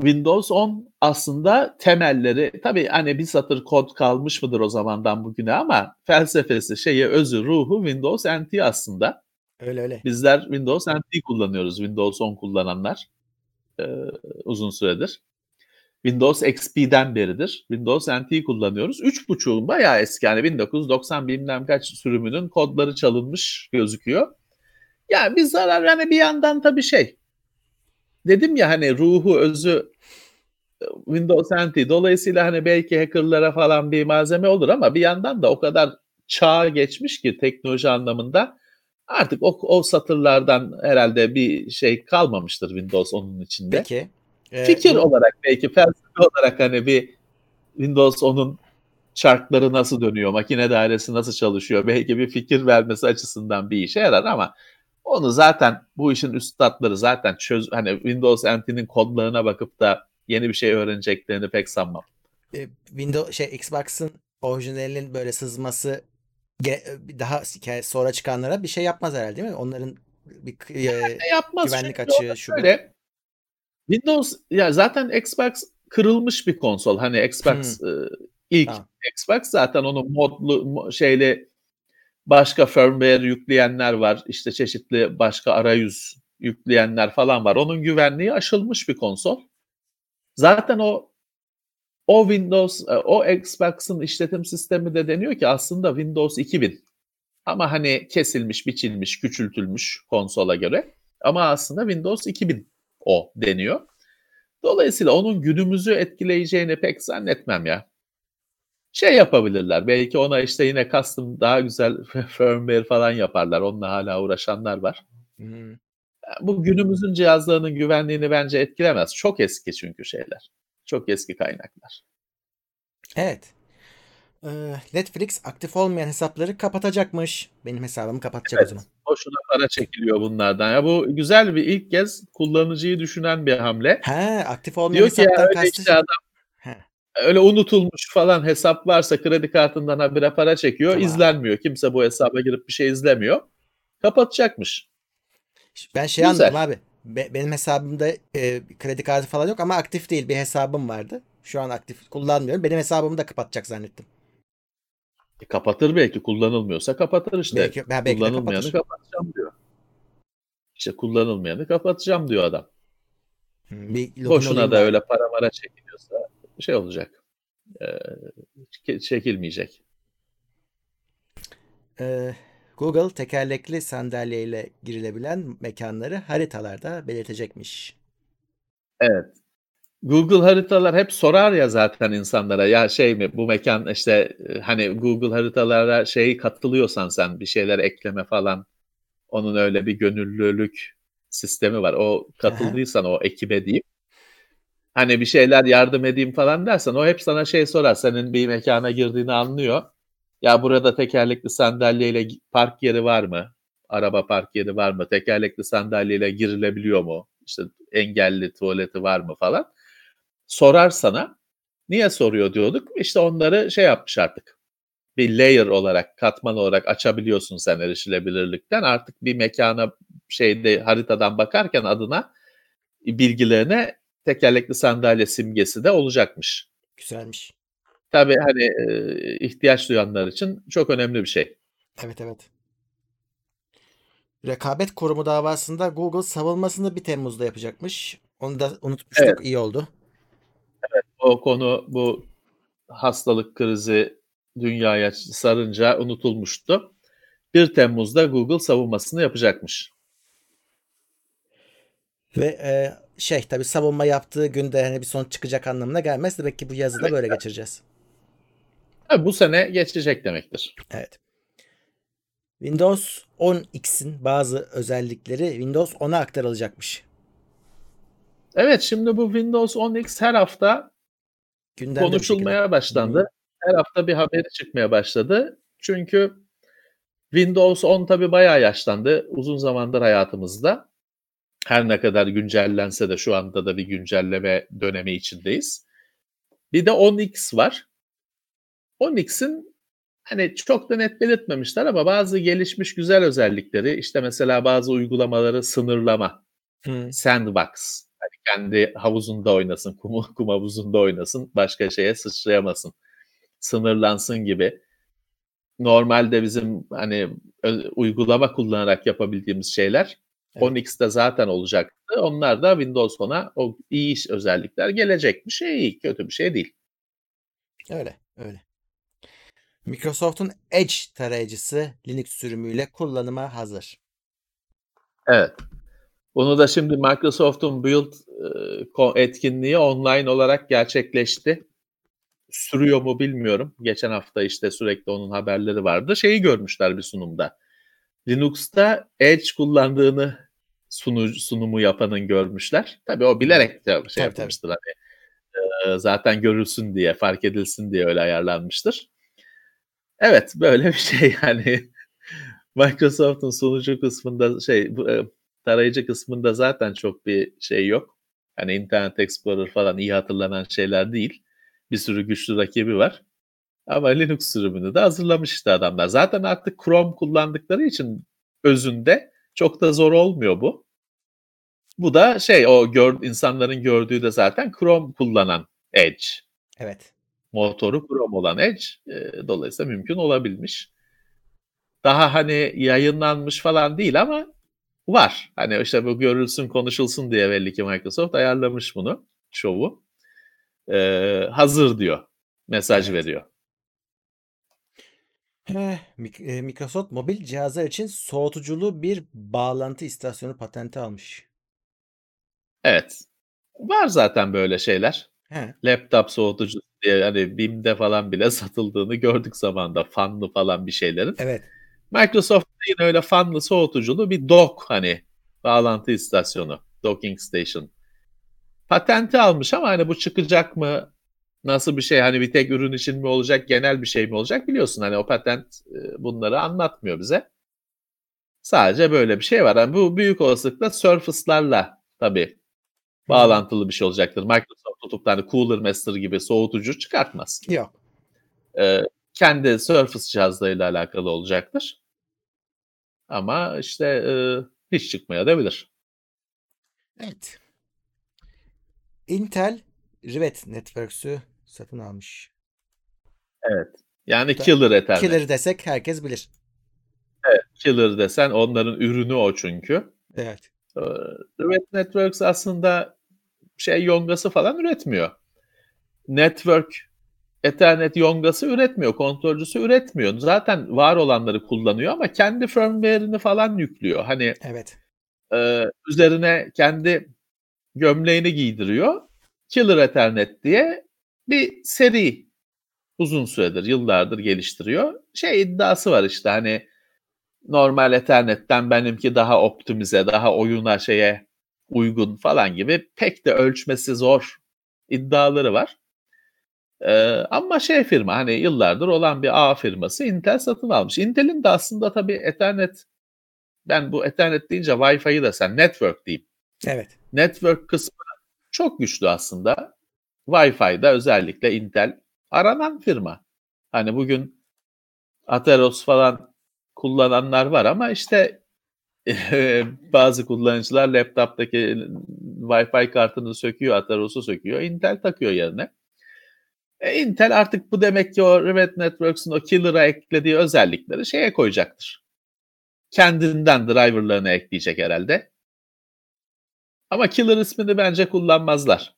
Windows 10 aslında temelleri tabii hani bir satır kod kalmış mıdır o zamandan bugüne ama felsefesi, şeyi, özü, ruhu Windows NT aslında. Öyle öyle. Bizler Windows NT kullanıyoruz. Windows 10 kullananlar e, uzun süredir. Windows XP'den beridir. Windows NT kullanıyoruz. 3.5'un bayağı eski yani 1990 bilmem kaç sürümünün kodları çalınmış gözüküyor. Yani bir zarar yani bir yandan tabii şey dedim ya hani ruhu özü Windows NT dolayısıyla hani belki hackerlara falan bir malzeme olur ama bir yandan da o kadar çağa geçmiş ki teknoloji anlamında artık o, o satırlardan herhalde bir şey kalmamıştır Windows onun içinde. Peki. E, Fikir bu- olarak belki felsefe olarak hani bir Windows 10'un çarkları nasıl dönüyor, makine dairesi nasıl çalışıyor belki bir fikir vermesi açısından bir işe yarar ama onu zaten bu işin üstadları zaten çöz hani Windows NT'nin kodlarına bakıp da yeni bir şey öğreneceklerini pek sanmam. e, Windows şey Xbox'ın orijinalinin böyle sızması ge- daha sonra çıkanlara bir şey yapmaz herhalde değil mi? Onların bir k- e, E yapmaz güvenlik açığı şu bu. şöyle, Windows ya zaten Xbox kırılmış bir konsol. Hani Xbox e, ilk Tamam. Xbox zaten onu modlu mo- şeyle başka firmware yükleyenler var. İşte çeşitli başka arayüz yükleyenler falan var. Onun güvenliği aşılmış bir konsol. Zaten o o Windows, e, o Xbox'ın işletim sistemi de deniyor ki aslında Windows 2000. Ama hani kesilmiş, biçilmiş, küçültülmüş konsola göre. Ama aslında Windows 2000 o deniyor. Dolayısıyla onun günümüzü etkileyeceğini pek zannetmem ya. Şey yapabilirler. Belki ona işte yine custom daha güzel firmware falan yaparlar. Onunla hala uğraşanlar var. Hmm. Bu günümüzün cihazlarının güvenliğini bence etkilemez. Çok eski çünkü şeyler. Çok eski kaynaklar. Evet. Ee, Netflix aktif olmayan hesapları kapatacakmış. Benim hesabımı kapatacak o Evet. zaman. Boşuna para çekiliyor bunlardan. Ya bu güzel bir ilk kez kullanıcıyı düşünen bir hamle. He, aktif olmayan Diyor ki ya hesaptan öyle kastı. işte adam He. öyle unutulmuş falan hesap varsa kredi kartından habire para çekiyor. Tamam. izlenmiyor. Kimse bu hesaba girip bir şey izlemiyor. Kapatacakmış. Ben şey Güzel. anladım abi. Be- benim hesabımda e, kredi kartı falan yok ama aktif değil. Bir hesabım vardı. Şu an aktif kullanmıyorum. Benim hesabımı da kapatacak zannettim. E, kapatır belki kullanılmıyorsa kapatır işte. Belki, ben belki Kullanılmayanı kapatacağım diyor. İşte kullanılmayanı kapatacağım diyor adam. Hmm, Bir Boşuna da öyle para mara çekiliyorsa şey olacak. Çe- çekilmeyecek. Ee, Google tekerlekli sandalyeyle girilebilen mekanları haritalarda belirtecekmiş. Evet. Google haritalar hep sorar ya zaten insanlara ya şey mi bu mekan işte e, hani Google haritalara şey katılıyorsan sen bir şeyler ekleme falan onun öyle bir gönüllülük sistemi var. O katıldıysan o ekibe diyeyim. Hani bir şeyler yardım edeyim falan dersen o hep sana şey sorar. Senin bir mekana girdiğini anlıyor. Ya burada tekerlekli sandalyeyle park yeri var mı? Araba park yeri var mı? Tekerlekli sandalyeyle girilebiliyor mu? İşte engelli tuvaleti var mı falan. Sorar sana. Niye soruyor diyorduk. İşte onları şey yapmış artık. Bir layer olarak, katman olarak açabiliyorsun sen erişilebilirlikten. Artık bir mekana şeyde haritadan bakarken adına bilgilerine tekerlekli sandalye simgesi de olacakmış. Güzelmiş. Tabii hani e, ihtiyaç duyanlar için çok önemli bir şey. Evet evet. Rekabet Kurumu davasında Google savunmasını 1 Temmuz'da yapacakmış. Onu da unutmuştuk. Evet. iyi oldu. O konu bu hastalık krizi dünyaya sarınca unutulmuştu. 1 Temmuz'da Google savunmasını yapacakmış. Ve e, şey tabii savunma yaptığı günde hani bir sonuç çıkacak anlamına gelmez. Demek ki bu yazıda böyle geçireceğiz. Ha, bu sene geçecek demektir. Evet. Windows 10X'in bazı özellikleri Windows 10'a aktarılacakmış. Evet şimdi bu Windows 10X her hafta Gündemde konuşulmaya başlandı. Her hafta bir haberi çıkmaya başladı. Çünkü Windows 10 tabii bayağı yaşlandı. Uzun zamandır hayatımızda. Her ne kadar güncellense de şu anda da bir güncelleme dönemi içindeyiz. Bir de 10X var. 10X'in hani çok da net belirtmemişler ama bazı gelişmiş güzel özellikleri işte mesela bazı uygulamaları sınırlama. Hı. sandbox. Kendi havuzunda oynasın, kum, kum havuzunda oynasın, başka şeye sıçrayamasın, sınırlansın gibi. Normalde bizim hani uygulama kullanarak yapabildiğimiz şeyler evet. 10x'te zaten olacaktı. Onlar da Windows 10'a o iyi iş özellikler gelecek bir şey iyi, kötü bir şey değil. Öyle, öyle. Microsoft'un Edge tarayıcısı Linux sürümüyle kullanıma hazır. Evet. Bunu da şimdi Microsoft'un Build e, etkinliği online olarak gerçekleşti. Sürüyor mu bilmiyorum. Geçen hafta işte sürekli onun haberleri vardı. Şeyi görmüşler bir sunumda. Linux'ta Edge kullandığını sunu, sunumu yapanın görmüşler. Tabii o bilerek de şey tabii, yapmıştır. Tabii. Hani, e, zaten görülsün diye, fark edilsin diye öyle ayarlanmıştır. Evet, böyle bir şey yani. Microsoft'un sunucu kısmında şey bu, e, tarayıcı kısmında zaten çok bir şey yok. Hani Internet Explorer falan iyi hatırlanan şeyler değil. Bir sürü güçlü rakibi var. Ama Linux sürümünü de hazırlamış işte adamlar. Zaten artık Chrome kullandıkları için özünde çok da zor olmuyor bu. Bu da şey o gör, insanların gördüğü de zaten Chrome kullanan Edge. Evet. Motoru Chrome olan Edge e, dolayısıyla mümkün olabilmiş. Daha hani yayınlanmış falan değil ama var. Hani işte bu görülsün konuşulsun diye belli ki Microsoft ayarlamış bunu şovu. Ee, hazır diyor. Mesaj evet. veriyor. Eh, Microsoft mobil cihazlar için soğutuculu bir bağlantı istasyonu patenti almış. Evet. Var zaten böyle şeyler. He. Laptop soğutucu diye hani BİM'de falan bile satıldığını gördük zamanda. Fanlı falan bir şeylerin. Evet. Microsoft yine öyle fanlı soğutuculu bir dock hani bağlantı istasyonu. Docking station. Patenti almış ama hani bu çıkacak mı? Nasıl bir şey? Hani bir tek ürün için mi olacak? Genel bir şey mi olacak? Biliyorsun hani o patent e, bunları anlatmıyor bize. Sadece böyle bir şey var. Yani bu büyük olasılıkla Surface'larla tabii bağlantılı bir şey olacaktır. Microsoft tutup hani Cooler Master gibi soğutucu çıkartmaz. Yok. Ee, kendi Surface cihazlarıyla alakalı olacaktır. Ama işte e, hiç çıkmaya da bilir. Evet. Intel Rivet Networks'ü satın almış. Evet. Yani Killer Ethernet. Killer desek herkes bilir. Evet. Killer desen onların ürünü o çünkü. Evet. Ee, Rivet Networks aslında şey yongası falan üretmiyor. Network Ethernet yongası üretmiyor, kontrolcüsü üretmiyor. Zaten var olanları kullanıyor ama kendi firmware'ini falan yüklüyor. Hani evet. E, üzerine kendi gömleğini giydiriyor. Killer Ethernet diye bir seri uzun süredir, yıllardır geliştiriyor. Şey iddiası var işte hani normal Ethernet'ten benimki daha optimize, daha oyuna şeye uygun falan gibi pek de ölçmesi zor iddiaları var. Ee, ama şey firma hani yıllardır olan bir A firması Intel satın almış. Intel'in de aslında tabii Ethernet ben bu Ethernet deyince Wi-Fi'yi da sen network diyeyim. Evet. Network kısmı çok güçlü aslında. Wi-Fi'da özellikle Intel aranan firma. Hani bugün Atheros falan kullananlar var ama işte bazı kullanıcılar laptop'taki Wi-Fi kartını söküyor, Atheros'u söküyor, Intel takıyor yerine. E, Intel artık bu demek ki o Rivet Networks'ın o killer'a eklediği özellikleri şeye koyacaktır. Kendinden driverlarını ekleyecek herhalde. Ama killer ismini bence kullanmazlar.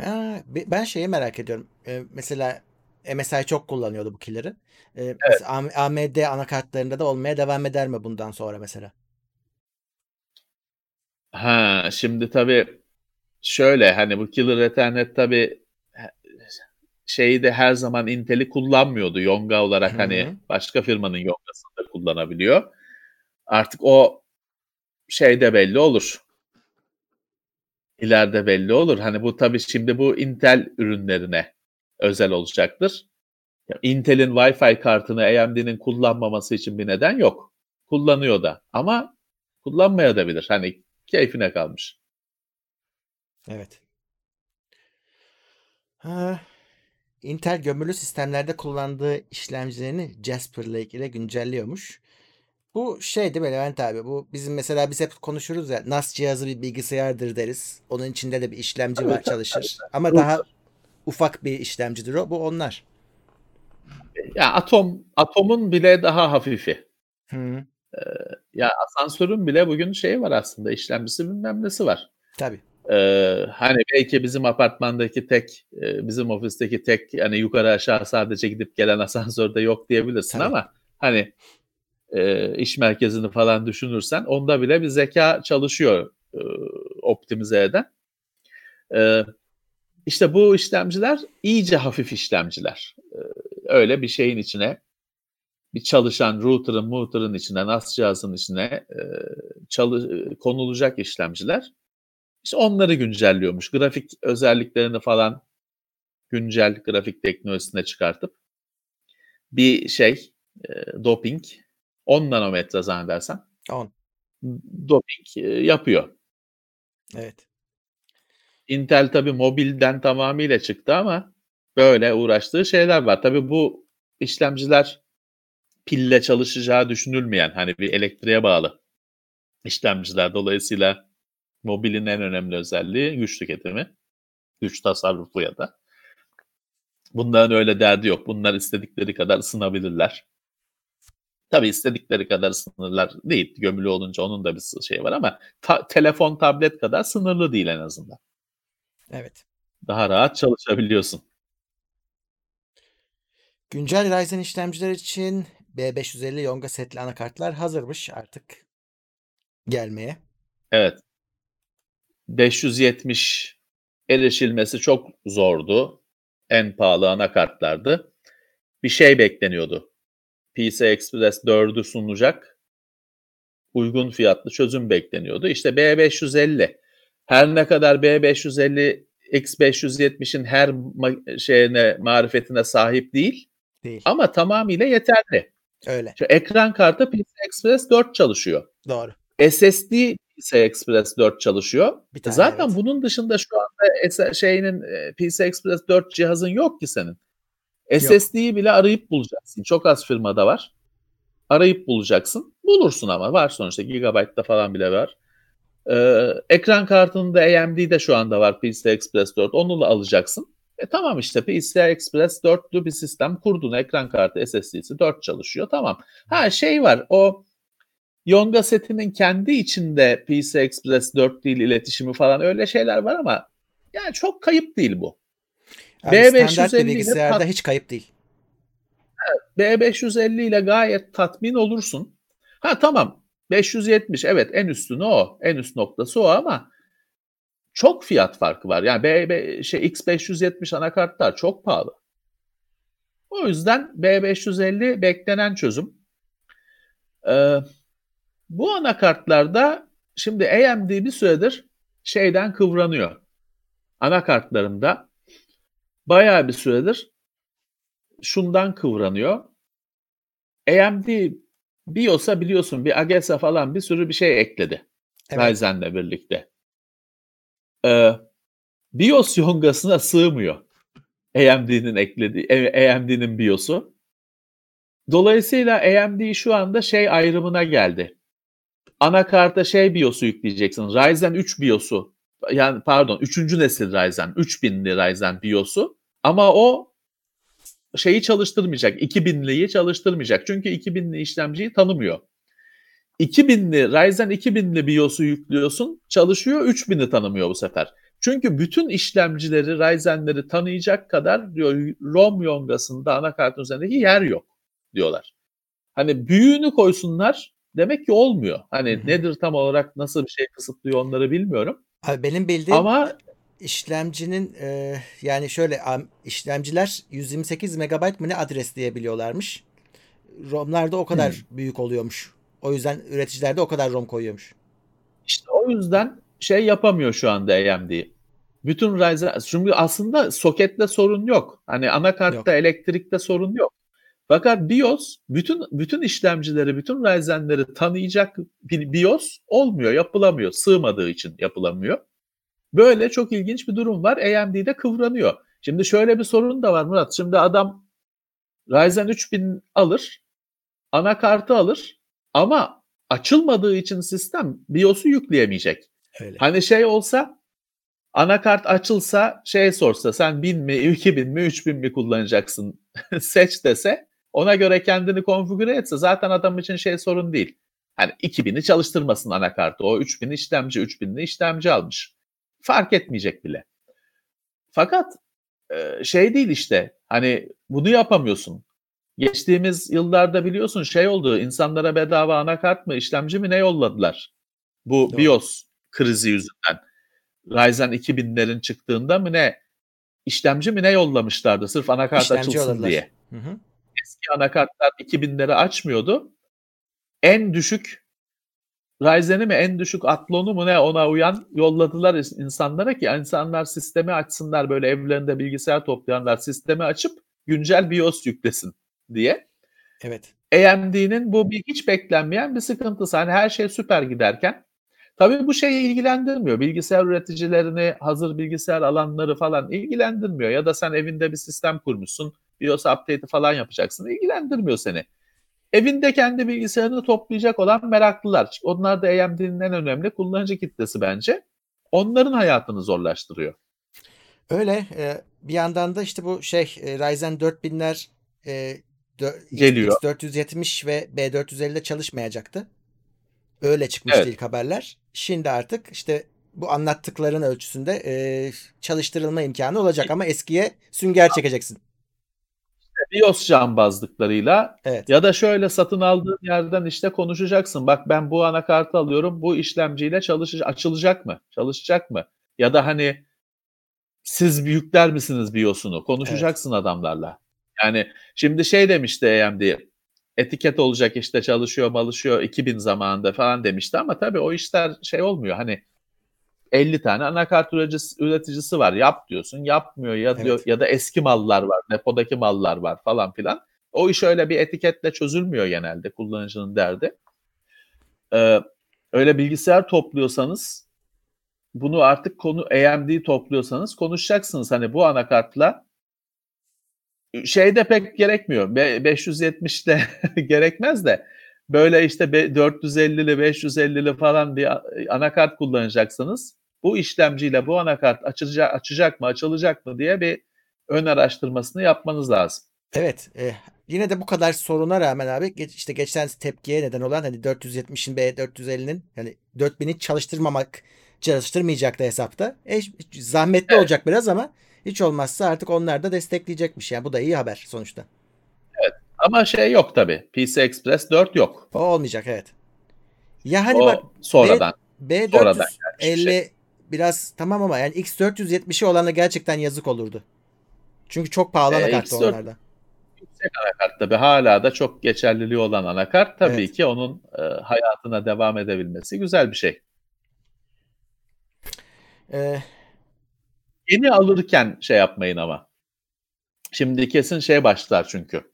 Ha, ben şeyi merak ediyorum. Ee, mesela MSI çok kullanıyordu bu killer'ı. Ee, evet. AMD anakartlarında da olmaya devam eder mi bundan sonra mesela? Ha, şimdi tabii şöyle hani bu Killer Ethernet tabii şeyi de her zaman Intel'i kullanmıyordu Yonga olarak Hı-hı. hani başka firmanın Yonga'sını da kullanabiliyor. Artık o şey de belli olur. İleride belli olur. Hani bu tabii şimdi bu Intel ürünlerine özel olacaktır. Intel'in Wi-Fi kartını AMD'nin kullanmaması için bir neden yok. Kullanıyor da ama kullanmaya da bilir. Hani keyfine kalmış. Evet. Ha, Intel gömülü sistemlerde kullandığı işlemcilerini Jasper Lake ile güncelliyormuş. Bu şey değil mi Levent abi? Bu bizim mesela biz hep konuşuruz ya NAS cihazı bir bilgisayardır deriz. Onun içinde de bir işlemci var çalışır. Ama daha ufak bir işlemcidir o. Bu onlar. Ya atom atomun bile daha hafifi. Hı, Ya asansörün bile bugün şeyi var aslında işlemcisi bilmem nesi var. tabii. Ee, hani belki bizim apartmandaki tek, bizim ofisteki tek hani yukarı aşağı sadece gidip gelen asansörde yok diyebilirsin Tabii. ama hani e, iş merkezini falan düşünürsen onda bile bir zeka çalışıyor e, optimize eden. E, işte bu işlemciler iyice hafif işlemciler. E, öyle bir şeyin içine bir çalışan router'ın, router'ın içine, NAS cihazın içine e, çalı, e, konulacak işlemciler. İşte onları güncelliyormuş. Grafik özelliklerini falan güncel grafik teknolojisine çıkartıp bir şey e, doping 10 nanometre zannedersem 10. doping e, yapıyor. Evet. Intel tabi mobilden tamamıyla çıktı ama böyle uğraştığı şeyler var. Tabi bu işlemciler pille çalışacağı düşünülmeyen hani bir elektriğe bağlı işlemciler. Dolayısıyla mobilin en önemli özelliği güç tüketimi. Güç tasarrufu ya da. Bunların öyle derdi yok. Bunlar istedikleri kadar ısınabilirler. Tabii istedikleri kadar ısınırlar değil. Gömülü olunca onun da bir şey var ama ta- telefon, tablet kadar sınırlı değil en azından. Evet. Daha rahat çalışabiliyorsun. Güncel Ryzen işlemciler için B550 Yonga setli anakartlar hazırmış artık gelmeye. Evet. 570 erişilmesi çok zordu. En pahalı anakartlardı. Bir şey bekleniyordu. PCI Express 4'ü sunacak. Uygun fiyatlı çözüm bekleniyordu. İşte B550 her ne kadar B550 X570'in her ma- şeyine marifetine sahip değil Değil. ama tamamıyla yeterli. Öyle. Şu ekran kartı PCI Express 4 çalışıyor. Doğru. SSD PCI Express 4 çalışıyor. Bir tane, Zaten evet. bunun dışında şu anda şeyinin e, PCI Express 4 cihazın yok ki senin. SSD'yi bile arayıp bulacaksın. Çok az firmada var. Arayıp bulacaksın. Bulursun ama var sonuçta Gigabyte'da falan bile var. Ee, ekran kartında AMD'de şu anda var PCI Express 4. Onu da alacaksın. E tamam işte PCI Express 4'lü bir sistem kurdun. Ekran kartı SSD'si 4 çalışıyor. Tamam. Ha şey var o Yonga setinin kendi içinde PCI Express 4 değil iletişimi falan öyle şeyler var ama yani çok kayıp değil bu. Abi B550 standart bir bilgisayarda tat- hiç kayıp değil. B550 ile gayet tatmin olursun. Ha tamam 570 evet en üstünü o. En üst noktası o ama çok fiyat farkı var. Yani B, B- şey X570 anakartlar çok pahalı. O yüzden B550 beklenen çözüm. Ee, bu anakartlarda şimdi AMD bir süredir şeyden kıvranıyor. Anakartlarında bayağı bir süredir şundan kıvranıyor. AMD BIOS'a biliyorsun bir AGES'a falan bir sürü bir şey ekledi. Evet. Ryzen'le birlikte. Ee, BIOS yongasına sığmıyor. AMD'nin eklediği, AMD'nin BIOS'u. Dolayısıyla AMD şu anda şey ayrımına geldi. Anakarta şey BIOS'u yükleyeceksin. Ryzen 3 BIOS'u. Yani pardon 3. nesil Ryzen. 3000'li Ryzen BIOS'u. Ama o şeyi çalıştırmayacak. 2000'liyi çalıştırmayacak. Çünkü 2000'li işlemciyi tanımıyor. 2000'li Ryzen 2000'li BIOS'u yüklüyorsun. Çalışıyor 3000'i tanımıyor bu sefer. Çünkü bütün işlemcileri Ryzen'leri tanıyacak kadar diyor ROM yongasında anakartın üzerindeki yer yok diyorlar. Hani büyüğünü koysunlar demek ki olmuyor. Hani Hı hı. nedir tam olarak nasıl bir şey kısıtlıyor onları bilmiyorum. Abi benim bildiğim Ama işlemcinin e, yani şöyle işlemciler 128 megabayt mı ne adres diyebiliyorlarmış. ROM'lar da o kadar Hmm. büyük oluyormuş. O yüzden üreticiler de o kadar ROM koyuyormuş. İşte o yüzden şey yapamıyor şu anda AMD. Bütün Ryzen çünkü aslında soketle sorun yok. Hani anakartta, Yok. elektrikte sorun yok. Fakat BIOS bütün bütün işlemcileri, bütün Ryzen'leri tanıyacak bir BIOS olmuyor, yapılamıyor. Sığmadığı için yapılamıyor. Böyle çok ilginç bir durum var. AMD'de kıvranıyor. Şimdi şöyle bir sorun da var Murat. Şimdi adam Ryzen 3000 alır, anakartı alır Ama açılmadığı için sistem BIOS'u yükleyemeyecek. Öyle. Hani şey olsa anakart açılsa şey sorsa sen 1000 mi 2000 mi 3000 mi kullanacaksın seç dese ona göre kendini konfigüre etse zaten adam için şey sorun değil. Hani 2000'i çalıştırmasın anakartı. O 3000 işlemci 3000'li işlemci almış. Fark etmeyecek bile. Fakat e, şey değil işte hani bunu yapamıyorsun. Geçtiğimiz yıllarda biliyorsun şey oldu insanlara bedava anakart mı işlemci mi ne yolladılar. Bu Doğru. BIOS krizi yüzünden. Ryzen 2000'lerin çıktığında mı ne işlemci mi ne yollamışlardı sırf anakart İşlemci açılsın yolladılar. diye. Hı hı. Eski anakartlar 2000'leri açmıyordu. En düşük Ryzen'i mi en düşük Athlon'u mu ne ona uyan yolladılar insanlara ki insanlar sistemi açsınlar böyle evlerinde bilgisayar toplayanlar sistemi açıp güncel BIOS yüklesin diye. Evet. AMD'nin bu bir hiç beklenmeyen bir sıkıntısı. Hani her şey süper giderken tabii bu şeyi ilgilendirmiyor. Bilgisayar üreticilerini, hazır bilgisayar alanları falan ilgilendirmiyor. Ya da sen evinde bir sistem kurmuşsun, BIOS update'i falan yapacaksın. İlgilendirmiyor seni. Evinde kendi bilgisayarını toplayacak olan meraklılar. Onlar da AMD'nin en önemli kullanıcı kitlesi bence. Onların hayatını zorlaştırıyor. Öyle. e, bir yandan da işte bu şey e, Ryzen 4000'ler e, Geliyor. X470 ve B450'de çalışmayacaktı. Öyle çıkmıştı Evet. ilk haberler. Şimdi artık işte bu anlattıkların ölçüsünde e, çalıştırılma imkanı olacak ama eskiye sünger çekeceksin. BIOS cambazlıklarıyla Evet. Ya da şöyle satın aldığın yerden işte konuşacaksın. Bak ben bu anakartı alıyorum. Bu işlemciyle çalışacak, açılacak mı? Çalışacak mı? Ya da hani siz yükler misiniz BIOS'unu? Konuşacaksın adamlarla. Yani şimdi şey demişti AMD. Etiket olacak işte çalışıyor malışıyor 2000 zamanında falan demişti ama tabii o işler şey olmuyor. Hani 50 tane anakart üreticisi, üreticisi var. Yap diyorsun. Yapmıyor ya diyor Evet. ya da eski mallar var, depodaki mallar var falan filan. O iş öyle bir etiketle çözülmüyor genelde kullanıcının derdi. Ee, öyle bilgisayar topluyorsanız bunu artık konu AMD topluyorsanız konuşacaksınız. Hani bu anakartla şeyde pek gerekmiyor. Be- 570'de gerekmez de böyle işte be- 450'li 550'li falan bir anakart kullanacaksanız bu işlemciyle bu anakart açacak, açacak mı açılacak mı diye bir ön araştırmasını yapmanız lazım. Evet. e, yine de bu kadar soruna rağmen abi geç, işte geçen tepkiye neden olan hani 470'in B450'nin yani 4000'i çalıştırmamak çalıştırmayacaktı hesapta. E, zahmetli olacak biraz ama hiç olmazsa artık onlar da destekleyecekmiş. Yani bu da iyi haber sonuçta. Ama şey yok tabii. PC Express 4 yok. O olmayacak evet. Ya hani o bak sonradan. sonradan B450 gelmiş bir şey. Biraz tamam ama yani X470'i olana gerçekten yazık olurdu. Çünkü çok pahalı Ee, anakarttı X4 onlarda. Yüksek anakart tabii hala da çok geçerliliği olan anakart. Tabii Evet. ki onun e, hayatına devam edebilmesi güzel bir şey. Ee, Yeni alırken şey yapmayın ama. Şimdi kesin şey başlar çünkü.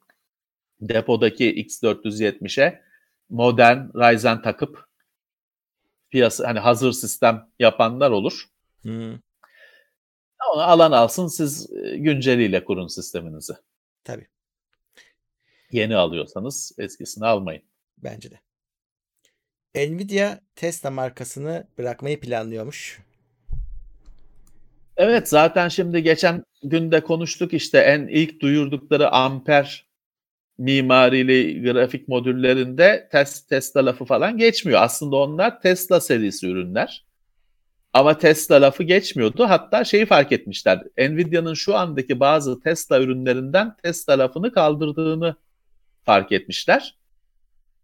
Depodaki X470'e modern Ryzen takıp piyasa hani hazır sistem yapanlar olur. hmm, Onu alan alsın siz e, günceliyle kurun sisteminizi. tabii Yeni alıyorsanız eskisini almayın. bence de. Nvidia Tesla markasını bırakmayı planlıyormuş. Evet zaten şimdi geçen günde konuştuk işte en ilk duyurdukları amper mimarili grafik modüllerinde tes, Tesla lafı falan geçmiyor. Aslında onlar Tesla serisi ürünler. Ama Tesla lafı geçmiyordu. Hatta şeyi fark etmişler. Nvidia'nın şu andaki bazı Tesla ürünlerinden Tesla lafını kaldırdığını fark etmişler.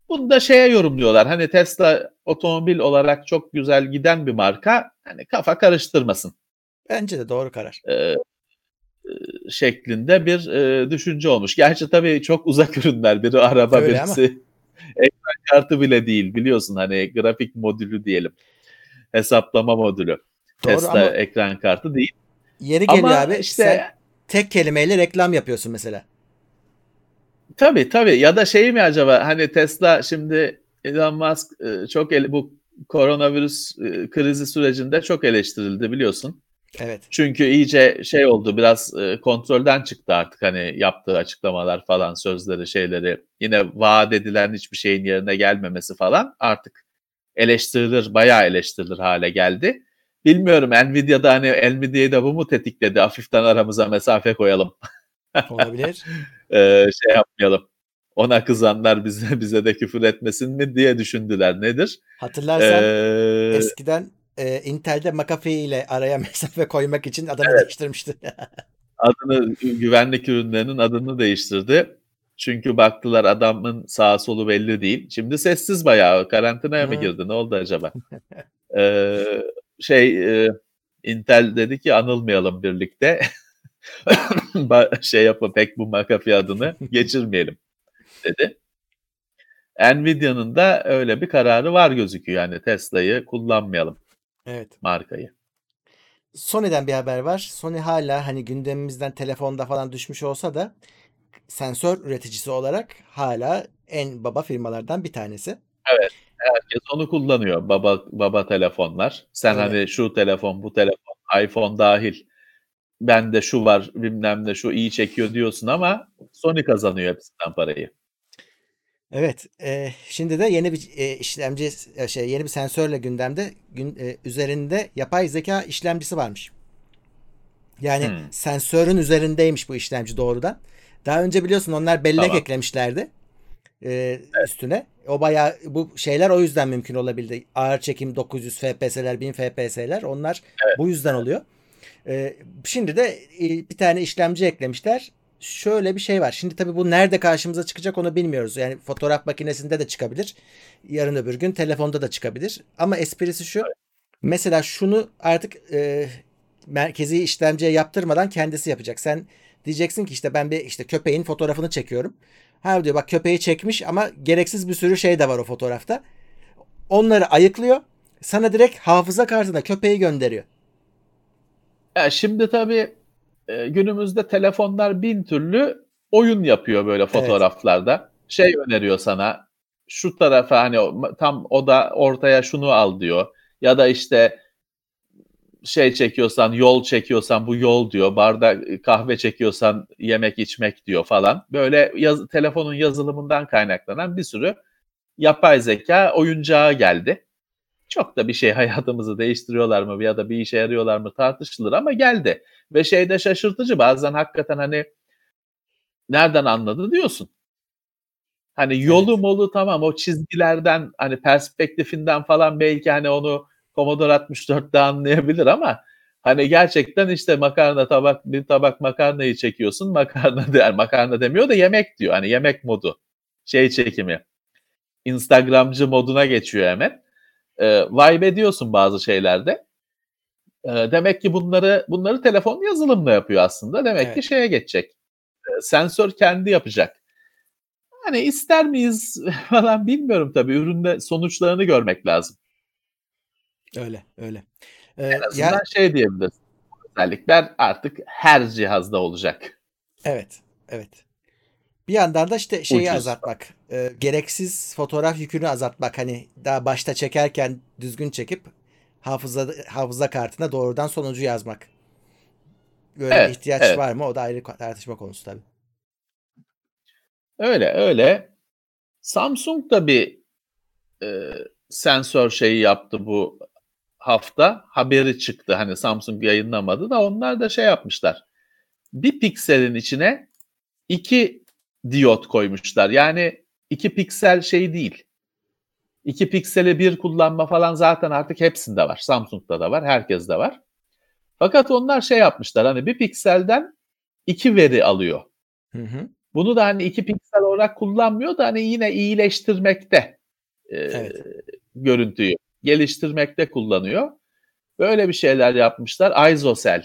Bunu da şeye yorumluyorlar. Hani Tesla otomobil olarak çok güzel giden bir marka. Hani kafa karıştırmasın Bence de doğru karar. e, e, şeklinde bir e, düşünce olmuş. Gerçi tabii çok uzak ürünler. Biri araba, Öyle birisi ekran kartı bile değil. Biliyorsun hani grafik modülü diyelim. Hesaplama modülü. Doğru Tesla ama ekran kartı değil. yeri geliyor Ama abi. işte Sen tek kelimeyle reklam yapıyorsun mesela. tabii tabii ya da şey mi acaba hani Tesla şimdi Elon Musk e, çok ele- bu koronavirüs e, krizi sürecinde çok eleştirildi biliyorsun. Evet. Çünkü iyice şey oldu biraz e, kontrolden çıktı artık hani yaptığı açıklamalar falan sözleri şeyleri yine vaat edilen hiçbir şeyin yerine gelmemesi falan artık eleştirilir bayağı eleştirilir hale geldi. Bilmiyorum Nvidia'da hani Nvidia'yı da bu mu tetikledi hafiften aramıza mesafe koyalım. Olabilir. Ee, şey yapmayalım. Ona kızanlar bize bize de küfür etmesin mi diye düşündüler. Nedir? Hatırlarsan Ee, eskiden e, Intel'de McAfee ile araya mesafe koymak için adını değiştirmişti. adını güvenlik ürünlerinin adını değiştirdi. Çünkü baktılar adamın sağ solu belli değil. Şimdi sessiz bayağı. Karantinaya mı Hı. girdi? Ne oldu acaba? Ee, şey e, Intel dedi ki anılmayalım birlikte. Şey yapın pek bu McAfee adını geçirmeyelim dedi. Nvidia'nın da öyle bir kararı var gözüküyor. Yani Tesla'yı kullanmayalım evet. markayı. Sony'den bir haber var. Sony hala hani gündemimizden telefonda falan düşmüş olsa da sensör üreticisi olarak hala en baba firmalardan bir tanesi. Herkes onu kullanıyor. Baba baba telefonlar. Sen Öyle. hani şu telefon, bu telefon, iPhone dahil. Bende şu var, bilmem ne şu iyi çekiyor diyorsun ama Sony kazanıyor hepsinden parayı. Evet. e, şimdi de yeni bir e, işlemci e, şey yeni bir sensörle gündemde gün, e, üzerinde yapay zeka işlemcisi varmış. Yani Hmm. sensörün üzerindeymiş bu işlemci doğrudan. Daha önce biliyorsun onlar bellek Tamam. eklemişlerdi e, üstüne. O bayağı bu şeyler o yüzden mümkün olabildi. Ağır çekim 900 FPS'ler, 1000 FPS'ler onlar bu yüzden oluyor. E, şimdi de e, bir tane işlemci eklemişler. Şöyle bir şey var. Şimdi tabii bu nerede karşımıza çıkacak onu bilmiyoruz. Yani fotoğraf makinesinde de çıkabilir. Yarın öbür gün telefonda da çıkabilir. Ama esprisi şu. Mesela şunu artık e, merkezi işlemciye yaptırmadan kendisi yapacak. Sen diyeceksin ki işte ben bir işte köpeğin fotoğrafını çekiyorum. Ha diyor bak köpeği çekmiş ama gereksiz bir sürü şey de var o fotoğrafta. Onları ayıklıyor. Sana direkt hafıza kartına köpeği gönderiyor. Ya şimdi tabii e, günümüzde telefonlar bin türlü oyun yapıyor böyle fotoğraflarda. Şey öneriyor sana şu tarafa hani tam o da ortaya şunu al diyor. Ya da işte şey çekiyorsan yol çekiyorsan bu yol diyor. Bardak kahve çekiyorsan yemek içmek diyor falan. Böyle yaz, telefonun yazılımından kaynaklanan bir sürü yapay zeka oyuncağı geldi. Çok da bir şey hayatımızı değiştiriyorlar mı ya da bir işe yarıyorlar mı tartışılır ama geldi. Ve şey de şaşırtıcı bazen hakikaten hani nereden anladı diyorsun. Hani yolu Evet. molu tamam o çizgilerden hani perspektifinden falan belki hani onu Commodore 64'te anlayabilir ama hani gerçekten işte makarna tabak bir tabak makarnayı çekiyorsun makarna der makarna demiyor da yemek diyor hani yemek modu şey çekimi Instagramcı moduna geçiyor hemen e, vibe ediyorsun bazı şeylerde. E, demek ki bunları bunları telefon yazılımla yapıyor aslında. Demek Evet. ki şeye geçecek. E, sensör kendi yapacak. Hani ister miyiz falan bilmiyorum tabii. Üründe sonuçlarını görmek lazım. Öyle öyle. Ee, En azından şey diyebiliriz. Özellikler artık her cihazda olacak. evet evet. Bir yandan da işte şeyi Ucuz. azaltmak. e, gereksiz fotoğraf yükünü azaltmak. Hani daha başta çekerken düzgün çekip hafıza hafıza kartına doğrudan sonucu yazmak. Böyle Evet, ihtiyaç evet. var mı? O da ayrı tartışma konusu tabii. Öyle öyle. Samsung da bir e, sensör şeyi yaptı bu hafta. Haberi çıktı. Hani Samsung yayınlamadı da onlar da şey yapmışlar. Bir pikselin içine iki diyot koymuşlar. Yani iki piksel şey değil. İki pikseli bir kullanma falan zaten artık hepsinde var. Samsung'da da var, herkeste var. Fakat onlar şey yapmışlar. Hani bir pikselden iki veri alıyor. Hı hı. Bunu da hani iki piksel olarak kullanmıyor da hani yine iyileştirmekte e, Evet. görüntüyü geliştirmekte kullanıyor. Böyle bir şeyler yapmışlar ISOCELL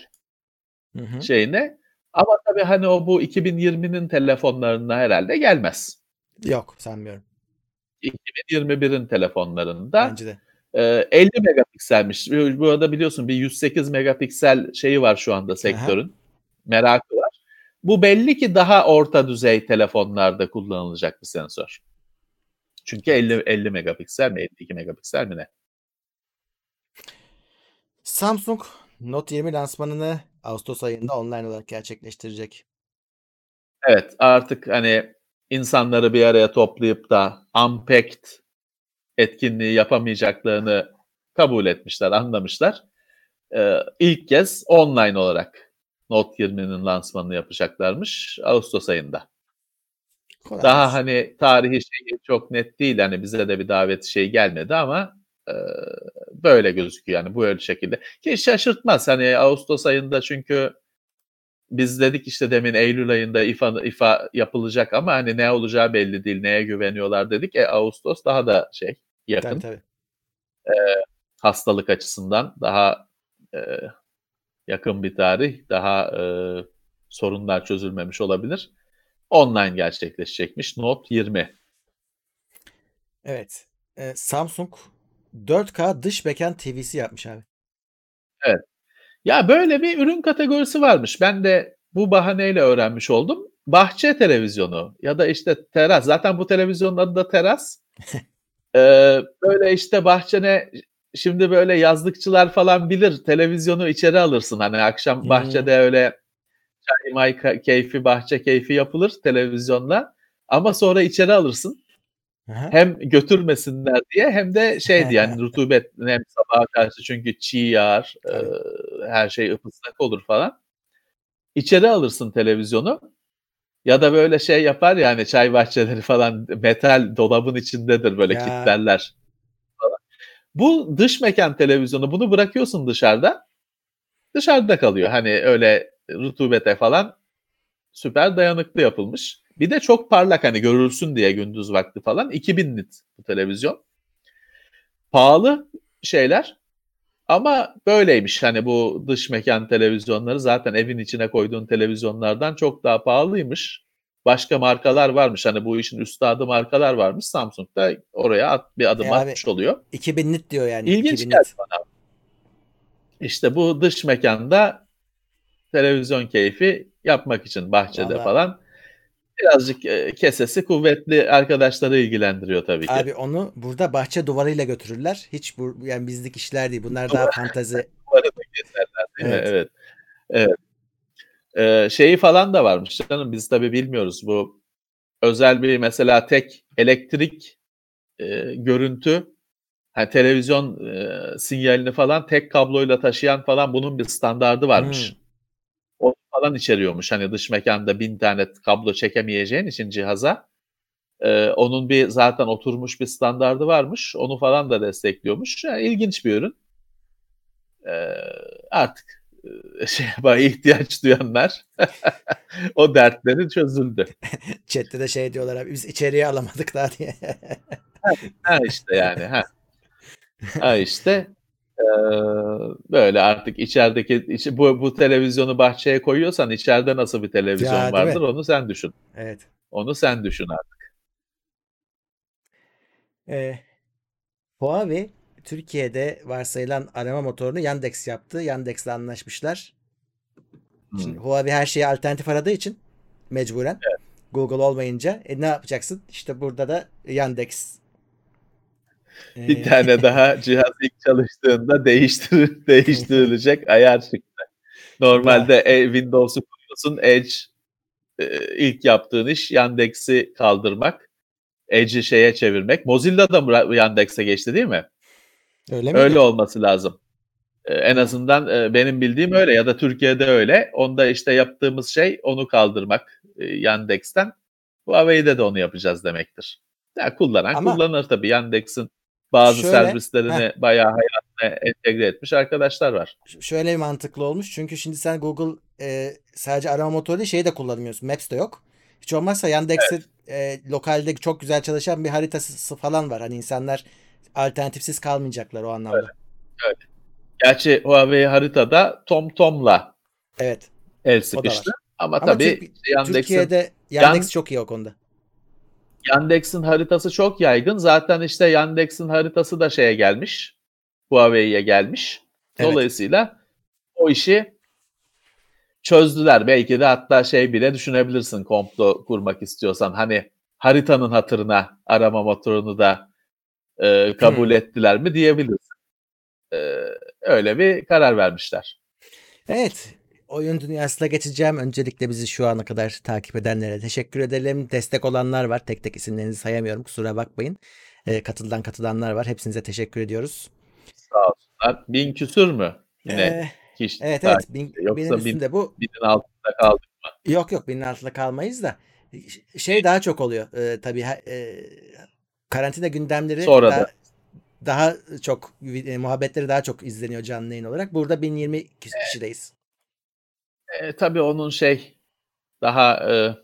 Hı hı. şeyine. Ama tabii hani o bu 2020'nin telefonlarına herhalde gelmez. Yok sanmıyorum. 2021'in telefonlarında Bence de. e, 50 megapikselmiş. Bu arada biliyorsun bir 108 megapiksel şeyi var şu anda sektörün. Merakı var. Bu belli ki daha orta düzey telefonlarda kullanılacak bir sensör. Çünkü 50 50 megapiksel mi 52 megapiksel mi ne? Samsung Note 20 lansmanını Ağustos ayında online olarak gerçekleştirecek. Evet artık hani insanları bir araya toplayıp da Unpacked etkinliği yapamayacaklarını kabul etmişler, anlamışlar. Ee, ilk kez online olarak Note 20'nin lansmanını yapacaklarmış Ağustos ayında. Kolay Daha hani tarihi şeyi çok net değil hani bize de bir davet şey gelmedi ama böyle gözüküyor yani bu öyle şekilde. Ki şaşırtmaz hani Ağustos ayında çünkü biz dedik işte demin Eylül ayında İFA, İFA yapılacak ama hani ne olacağı belli değil neye güveniyorlar dedik. E Ağustos daha da şey yakın Tabii tabii. hastalık açısından daha e, yakın bir tarih daha e, sorunlar çözülmemiş olabilir. Online gerçekleşecekmiş Note 20. Evet. Ee, Samsung 4K dış mekan TV'si yapmış abi. Ya böyle bir ürün kategorisi varmış. Ben de bu bahaneyle öğrenmiş oldum. Bahçe televizyonu ya da işte teras. Zaten bu televizyonun adı da teras. Ee, böyle işte bahçene şimdi böyle yazlıkçılar falan bilir. Televizyonu içeri alırsın. Hani akşam bahçede öyle çay may keyfi, bahçe keyfi yapılır televizyonla. Ama sonra içeri alırsın. Aha. Hem götürmesinler diye hem de şeydi yani rutubet hem sabaha karşı çünkü çiğ yağar, e, her şey ıslak olur falan. İçeri alırsın televizyonu ya da böyle şey yapar yani çay bahçeleri falan metal dolabın içindedir böyle Ya. kilitlerler falan. Bu dış mekan televizyonu bunu bırakıyorsun dışarıda. Dışarıda kalıyor. Hani öyle rutubete falan süper dayanıklı yapılmış. Bir de çok parlak hani görülsün diye gündüz vakti falan. 2000 nit bu televizyon. Pahalı şeyler ama böyleymiş. Hani bu dış mekan televizyonları zaten evin içine koyduğun televizyonlardan çok daha pahalıymış. Başka markalar varmış. Hani bu işin üstadı markalar varmış. Samsung da oraya at, bir adım E abi, atmış oluyor. 2000 nit diyor yani. İlginç 2000 geldi bana. İşte bu dış mekanda televizyon keyfi yapmak için bahçede Vallahi- falan birazcık e, kesesi kuvvetli arkadaşları ilgilendiriyor tabii ki. Abi onu burada bahçe duvarıyla götürürler. Hiç bu yani bizlik işler değil. Bunlar daha fantazi. Bu arada keserler değil mi? Evet. Evet. Evet. Ee, şeyi falan da varmış canım biz tabii bilmiyoruz bu özel bir mesela tek elektrik e, görüntü hani televizyon e, sinyalini falan tek kabloyla taşıyan falan bunun bir standardı varmış. Hmm. Falan içeriyormuş. Hani dış mekanda bin tane kablo çekemeyeceğin için cihaza. e, onun bir zaten oturmuş bir standardı varmış. Onu falan da destekliyormuş. Yani ilginç bir ürün. E, artık şey ihtiyaç duyanlar o dertleri çözüldü. Chat'te de şey diyorlar abi biz içeriye alamadık daha diye. Ha işte yani ha. Ha işte böyle artık içerideki içi- bu bu televizyonu bahçeye koyuyorsan içeride nasıl bir televizyon Ya, vardır onu sen düşün. evet. Onu sen düşün artık. Ee, Huawei Türkiye'de varsayılan arama motorunu Yandex yaptı. Yandex'le anlaşmışlar. Şimdi Hmm. Huawei her şeye alternatif aradığı için mecburen Google olmayınca e, ne yapacaksın? İşte burada da Yandex. Bir Ee, tane daha cihaz ilk çalıştığında değiştir değiştirilecek ayar çıktı. Normalde e, Windows'u kuruyorsun, Edge e, ilk yaptığın iş Yandex'i kaldırmak, Edge'i şeye çevirmek. Mozilla da mı Yandex'e geçti değil mi? öyle mi? Öyle olması lazım. E, en azından e, benim bildiğim öyle ya da Türkiye'de öyle. Onda işte yaptığımız şey onu kaldırmak e, Yandex'ten. Huawei'de de onu yapacağız demektir. Ya kullanan Ama- kullanır tabii. Yandex'in bazı Şöyle, servislerini bayağı hayatına entegre etmiş arkadaşlar var. Şöyle mantıklı olmuş. Çünkü şimdi sen Google e, sadece arama motoru değil şeyi de kullanmıyorsun. Maps de yok. Hiç olmazsa Yandex'in e, lokalde çok güzel çalışan bir haritası falan var. Hani insanlar alternatifsiz kalmayacaklar o anlamda. Gerçi Huawei haritada TomTom'la Evet. el sıkıştı. Ama, Ama tabii Türk- Yandex'in Türkiye'de Yandex Yan- çok iyi o konuda. Yandex'in haritası çok yaygın. Zaten işte Yandex'in haritası da şeye gelmiş. Huawei'ye gelmiş. Evet. Dolayısıyla o işi çözdüler. Belki de hatta şey bile düşünebilirsin komplo kurmak istiyorsan. Hani haritanın hatırına arama motorunu da e, kabul Hmm. ettiler mi diyebilirsin. E, öyle bir karar vermişler. Evet. Oyun dünyasına geçeceğim. Öncelikle bizi şu ana kadar takip edenlere teşekkür edelim. Destek olanlar var. Tek tek isimlerini sayamıyorum. Kusura bakmayın. E, katıldan katılanlar var. Hepsinize teşekkür ediyoruz. Sağ olsunlar. Bin küsür mü? Yine Ee, kişi evet evet. Bin, Yoksa benim bin- bu. binin altında kaldık. Yok yok binin altında kalmayız da. Şey daha çok oluyor. E, tabii e, karantina gündemleri Sonra daha, da. daha çok e, muhabbetleri daha çok izleniyor canlı yayın olarak. Burada 1020 kişideyiz. E, tabii onun şey daha e,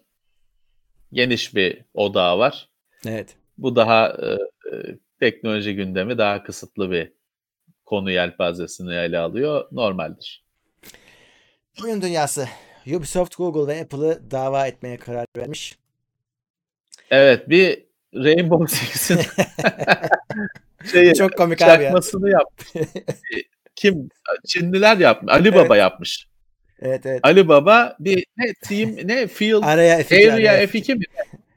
geniş bir odağı var. Evet. Bu daha e, e, teknoloji gündemi daha kısıtlı bir konu yelpazesini ele alıyor. Normaldir. Oyun dünyası. Ubisoft, Google ve Apple'ı dava etmeye karar vermiş. Evet bir Rainbow Six'in şeyi, Çok komik abi ya. yapmış. Kim? Çinliler yapmış. Ali Baba Evet. yapmış. Evet evet. Ali Baba bir ne team ne field Araya F2. Area araya F2 mi?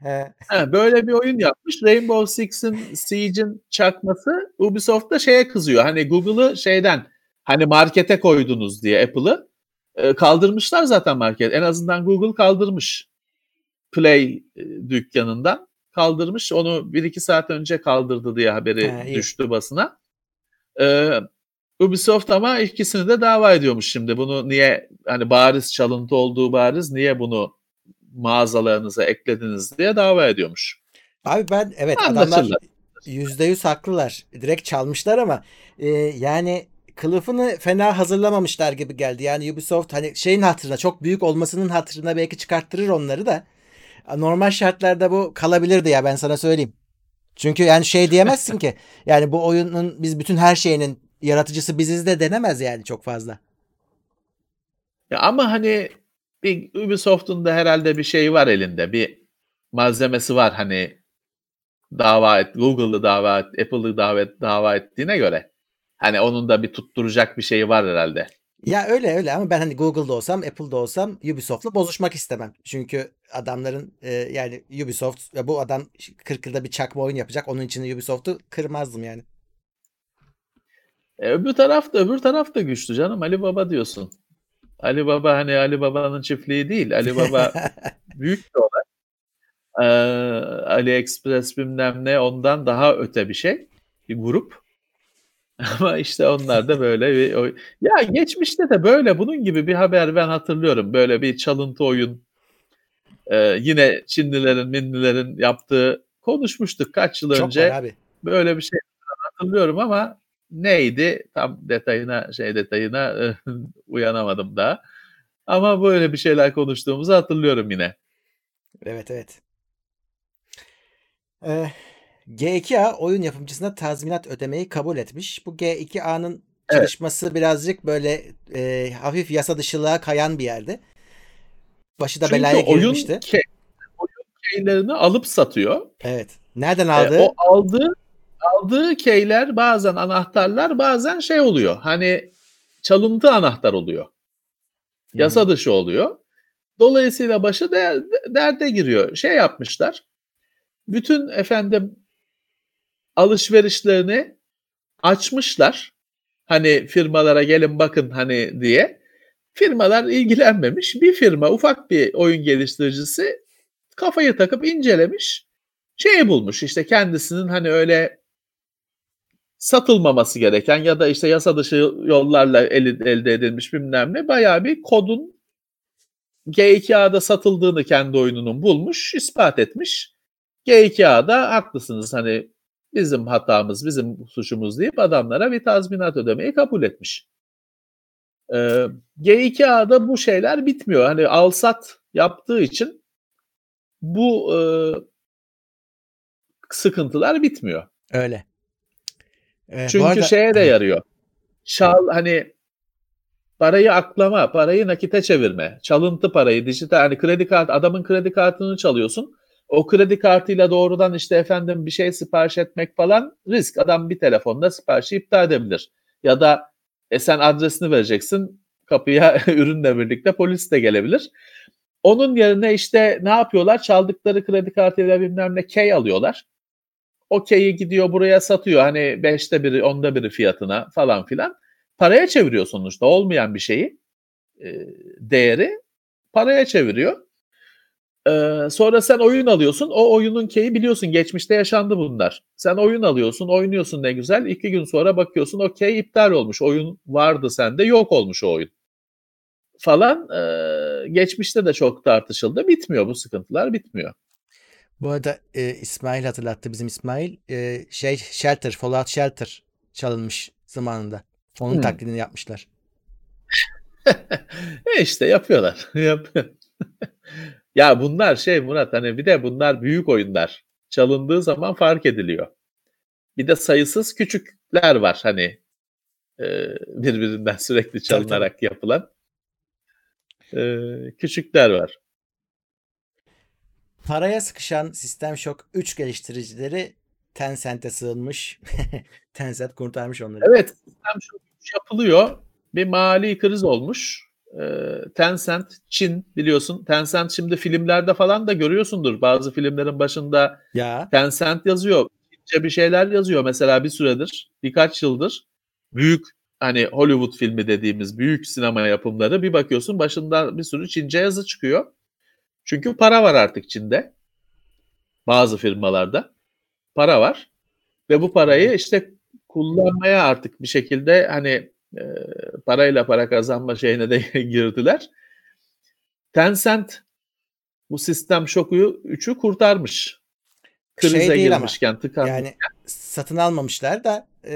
He. Ha, böyle bir oyun yapmış. Rainbow Six'in Siege'in çakması Ubisoft da şeye kızıyor. Hani Google'ı şeyden hani markete koydunuz diye Apple'ı e, kaldırmışlar zaten market. En azından Google kaldırmış. Play e, dükkanından kaldırmış. Onu bir iki saat önce kaldırdı diye haberi Ha, iyi. düştü basına. Ee, Ubisoft ama ikisini de dava ediyormuş şimdi. Bunu niye hani bariz çalıntı olduğu bariz niye bunu mağazalarınıza eklediniz diye dava ediyormuş. Abi ben evet adamlar Anlaşıldı. yüzde yüz haklılar. Direkt çalmışlar ama e, yani kılıfını fena hazırlamamışlar gibi geldi. Yani Ubisoft hani şeyin hatırına çok büyük olmasının hatırına belki çıkarttırır onları da. Normal şartlarda bu kalabilirdi ya ben sana söyleyeyim. Çünkü yani şey diyemezsin ki yani bu oyunun biz bütün her şeyinin yaratıcısı biziz de denemez yani çok fazla. Ya ama hani bir Ubisoft'un da herhalde bir şey var elinde. Bir malzemesi var hani dava et, Google'ı dava et, Apple'ı dava, et, dava ettiğine göre. Hani onun da bir tutturacak bir şeyi var herhalde. Ya öyle öyle ama ben hani Google'da olsam, Apple'da olsam Ubisoft'la bozuşmak istemem. Çünkü adamların e, yani Ubisoft ya bu adam 40 yılda bir çakma oyun yapacak. Onun için Ubisoft'u kırmazdım yani. E, öbür taraf da öbür taraf da güçlü canım. Ali Baba diyorsun. Ali Baba hani Ali Baba'nın çiftliği değil. Ali Baba büyük bir olay. Ee, AliExpress bilmem ne ondan daha öte bir şey. Bir grup. Ama işte onlar da böyle bir oy- Ya geçmişte de böyle bunun gibi bir haber ben hatırlıyorum. Böyle bir çalıntı oyun. Ee, yine Çinlilerin, Minlilerin yaptığı konuşmuştuk kaç yıl Çok önce. var abi. Böyle bir şey hatırlıyorum ama neydi tam detayına şey detayına uyanamadım daha. Ama böyle bir şeyler konuştuğumuzu hatırlıyorum yine. Evet evet. Ee, G2A oyun yapımcısına tazminat ödemeyi kabul etmiş. Bu G2A'nın Evet. çalışması birazcık böyle e, hafif yasa dışılığa kayan bir yerde. Başı da Çünkü belaya oyun, girmişti. ke- oyun keylerini alıp satıyor. Evet. Nereden E, aldı? o aldığı aldığı keyler bazen anahtarlar bazen şey oluyor. Hani çalıntı anahtar oluyor. Yasa dışı oluyor. Dolayısıyla başı der- derde giriyor. Şey yapmışlar. Bütün efendim alışverişlerini açmışlar. Hani firmalara gelin bakın hani diye. Firmalar ilgilenmemiş. Bir firma ufak bir oyun geliştiricisi kafayı takıp incelemiş. Şeyi bulmuş işte kendisinin hani öyle satılmaması gereken ya da işte yasa dışı yollarla el- elde edilmiş bilmem ne bayağı bir kodun G2A'da satıldığını kendi oyununun bulmuş, ispat etmiş. G2A'da haklısınız hani bizim hatamız, bizim suçumuz deyip adamlara bir tazminat ödemeyi kabul etmiş. Ee, G2A'da bu şeyler bitmiyor. Hani alsat yaptığı için bu e, sıkıntılar bitmiyor. Öyle. Ee, Çünkü arada- şeye de yarıyor. Çal hani parayı aklama, parayı nakite çevirme, çalıntı parayı dijital hani kredi kart adamın kredi kartını çalıyorsun. O kredi kartıyla doğrudan işte efendim bir şey sipariş etmek falan risk. Adam bir telefonda siparişi iptal edebilir. Ya da e sen adresini vereceksin. Kapıya ürünle birlikte polis de gelebilir. Onun yerine işte ne yapıyorlar? Çaldıkları kredi kartıyla bilmem ne key alıyorlar. O key'i gidiyor buraya satıyor. Hani beşte biri, onda biri fiyatına falan filan. Paraya çeviriyor sonuçta olmayan bir şeyi. e, değeri paraya çeviriyor. Ee, sonra sen oyun alıyorsun. O oyunun key'i biliyorsun. Geçmişte yaşandı bunlar. Sen oyun alıyorsun, oynuyorsun ne güzel. İki gün sonra bakıyorsun o key iptal olmuş. Oyun vardı sende, yok olmuş o oyun. Falan. Ee, geçmişte de çok tartışıldı. Bitmiyor bu sıkıntılar, bitmiyor. Bu arada e, İsmail hatırlattı bizim İsmail. E, şey Shelter, Fallout Shelter çalınmış zamanında. Onun Hmm. taklidini yapmışlar. e işte yapıyorlar. Yapıyor. ya bunlar şey Murat hani bir de bunlar büyük oyunlar. Çalındığı zaman fark ediliyor. Bir de sayısız küçükler var hani e, birbirinden sürekli çalınarak yapılan e, küçükler var. Paraya sıkışan System Shock 3 geliştiricileri Tencent'e sığınmış. Tencent kurtarmış onları. Evet sistem şu yapılıyor. Bir mali kriz olmuş. Ee, Tencent, Çin biliyorsun. Tencent şimdi filmlerde falan da görüyorsundur. Bazı filmlerin başında Ya Tencent yazıyor. Çince bir şeyler yazıyor mesela bir süredir. Birkaç yıldır. Büyük hani Hollywood filmi dediğimiz büyük sinema yapımları bir bakıyorsun başında bir sürü Çince yazı çıkıyor. Çünkü para var artık Çin'de. Bazı firmalarda para var. Ve bu parayı işte kullanmaya artık bir şekilde hani e, parayla para kazanma şeyine de girdiler. Tencent bu sistem şoku 3'ü kurtarmış. Krize Şey değil ama, girmişken tıkanmış. yani satın almamışlar da e,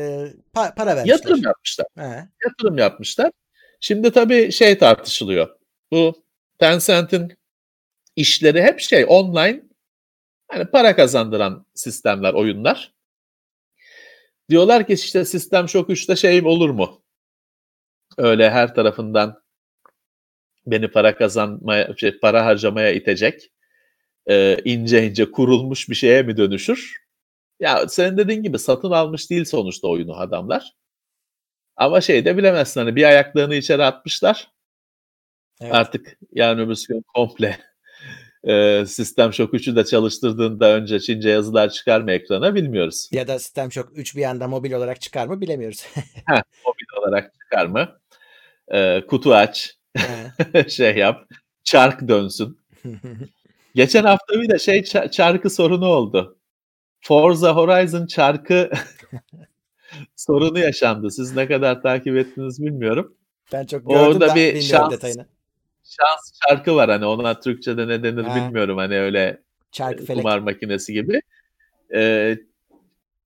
pa- para vermişler. Yatırım yapmışlar. He. Yatırım yapmışlar. Şimdi tabii şey tartışılıyor. Bu Tencent'in işleri hep şey online hani para kazandıran sistemler, oyunlar. Diyorlar ki işte sistem şok 3'te şey olur mu? Öyle her tarafından beni para kazanmaya, şey, para harcamaya itecek e, ince ince kurulmuş bir şeye mi dönüşür? Ya senin dediğin gibi satın almış değil sonuçta oyunu adamlar. Ama şey de bilemezsin hani bir ayaklarını içeri atmışlar. Evet. Artık yani öbür gün komple e, sistem şok 3'ü de çalıştırdığında önce Çince yazılar çıkar mı ekrana bilmiyoruz. Ya da System Shock 3 bir anda mobil olarak çıkar mı bilemiyoruz. Mobil olarak çıkar mı? E, kutu aç, şey yap, çark dönsün. Geçen hafta bir de şey ça- çarkı sorunu oldu. Forza Horizon çarkı sorunu yaşandı. Siz ne kadar takip ettiniz bilmiyorum. ben çok gördüm Orada da bir bilmiyorum şans- detayını. Şans çarkı var hani ona Türkçe'de ne denir Ha. bilmiyorum hani öyle Çarkı e, felek. kumar makinesi gibi. Ee,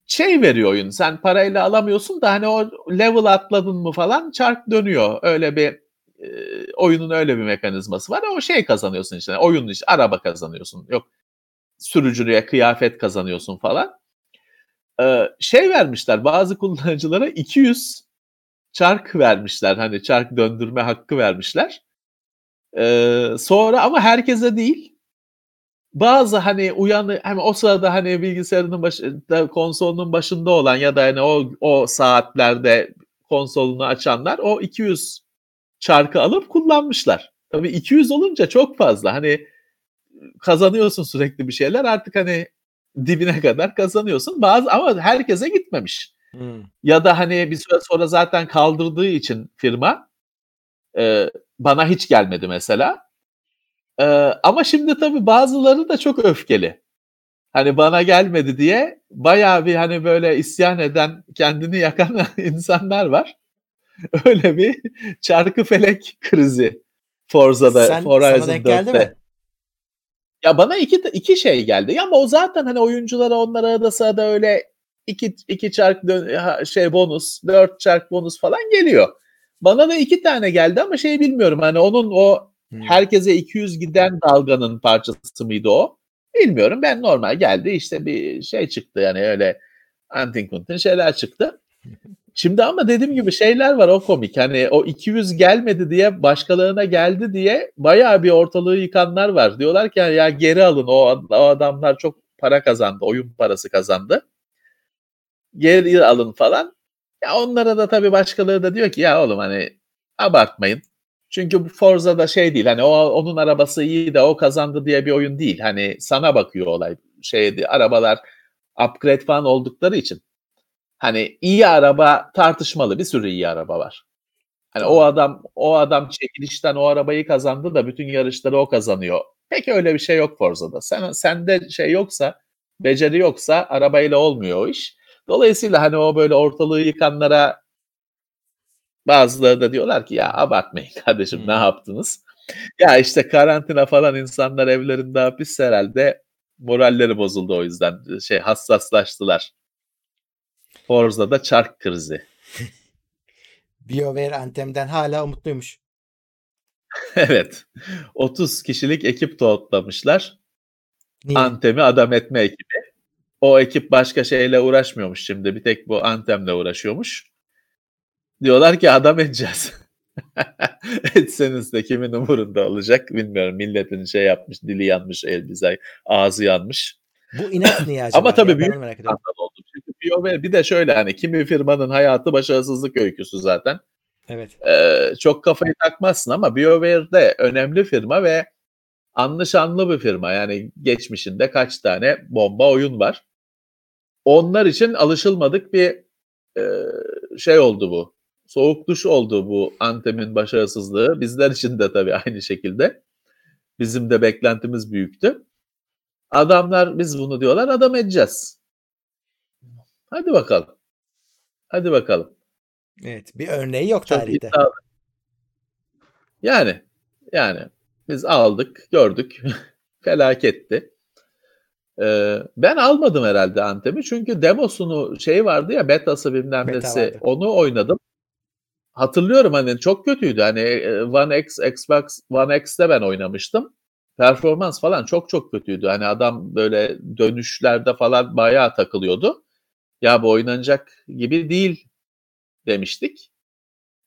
şey veriyor oyun. Sen parayla alamıyorsun da hani o level atladın mı falan çark dönüyor. Öyle bir e, oyunun öyle bir mekanizması var. O şey kazanıyorsun işte. Oyun işte araba kazanıyorsun. Yok sürücüye kıyafet kazanıyorsun falan. Ee, şey vermişler bazı kullanıcılara 200 çark vermişler. Hani çark döndürme hakkı vermişler. Ee, sonra ama herkese değil bazı hani uyanı hem o sırada hani bilgisayarının başında konsolunun başında olan ya da hani o o saatlerde konsolunu açanlar o 200 çarkı alıp kullanmışlar. Tabii 200 olunca çok fazla. Hani kazanıyorsun sürekli bir şeyler artık hani dibine kadar kazanıyorsun. Bazı ama herkese gitmemiş. Hmm. Ya da hani bir süre sonra zaten kaldırdığı için firma e, bana hiç gelmedi mesela. E, ama şimdi tabii bazıları da çok öfkeli. Hani bana gelmedi diye bayağı bir hani böyle isyan eden, kendini yakan insanlar var. Öyle bir çarkı felek krizi Forza'da, Sen, Horizon sana denk geldi 4'te. mi? Ya bana iki iki şey geldi. Ya ama o zaten hani oyunculara onlar arada sırada öyle iki iki çark dön- şey bonus, dört çark bonus falan geliyor. Bana da iki tane geldi ama şey bilmiyorum hani onun o Hmm. herkese 200 giden dalganın parçası mıydı o? Bilmiyorum. Ben normal geldi işte bir şey çıktı yani öyle antin kuntin şeyler çıktı. Şimdi ama dediğim gibi şeyler var o komik. Hani o 200 gelmedi diye başkalarına geldi diye bayağı bir ortalığı yıkanlar var. Diyorlar ki ya geri alın o, o adamlar çok para kazandı. Oyun parası kazandı. Geri alın falan. Ya onlara da tabii başkaları da diyor ki ya oğlum hani abartmayın. Çünkü bu Forza'da şey değil hani o onun arabası iyi de o kazandı diye bir oyun değil. Hani sana bakıyor olay. Şeydi arabalar upgrade falan oldukları için. Hani iyi araba tartışmalı bir sürü iyi araba var. Hani o adam o adam çekilişten o arabayı kazandı da bütün yarışları o kazanıyor. Pek öyle bir şey yok Forza'da. Sen sende şey yoksa, beceri yoksa arabayla olmuyor o iş. Dolayısıyla hani o böyle ortalığı yıkanlara bazıları da diyorlar ki ya abartmayın kardeşim ne yaptınız? Ya işte karantina falan insanlar evlerinde hapis herhalde moralleri bozuldu o yüzden şey hassaslaştılar. Forza'da çark krizi. BioWare Anthem'den hala umutluymuş. evet. 30 kişilik ekip toplamışlar. Niye? Antem'i adam etme ekibi. O ekip başka şeyle uğraşmıyormuş şimdi. Bir tek bu Antem'le uğraşıyormuş. Diyorlar ki adam edeceğiz. Etseniz de kimin umurunda olacak bilmiyorum. Milletin şey yapmış, dili yanmış, el bize ağzı yanmış. Bu inat niye acaba? Ama tabii Ya büyük merak ediyorum. oldu. Çünkü bir de şöyle hani kimi firmanın hayatı başarısızlık öyküsü zaten. Evet. Ee, çok kafayı takmazsın ama BioWare'de önemli firma ve anlı şanlı bir firma. Yani geçmişinde kaç tane bomba oyun var. Onlar için alışılmadık bir e, şey oldu bu. Soğuk duş oldu bu Anthem'in başarısızlığı. Bizler için de tabii aynı şekilde. Bizim de beklentimiz büyüktü. Adamlar biz bunu diyorlar adam edeceğiz. Hadi bakalım. Hadi bakalım. Evet. Bir örneği yok Çok tarihte. iddialı. Yani yani biz aldık, gördük. Felaketti. Ee, ben almadım herhalde Antem'i çünkü demosunu şey vardı ya betası bilmem Beta nesi vardı. onu oynadım. Hatırlıyorum hani çok kötüydü. Hani e, One X, Xbox One X'te ben oynamıştım. Performans falan çok çok kötüydü. Hani adam böyle dönüşlerde falan bayağı takılıyordu. Ya bu oynanacak gibi değil demiştik.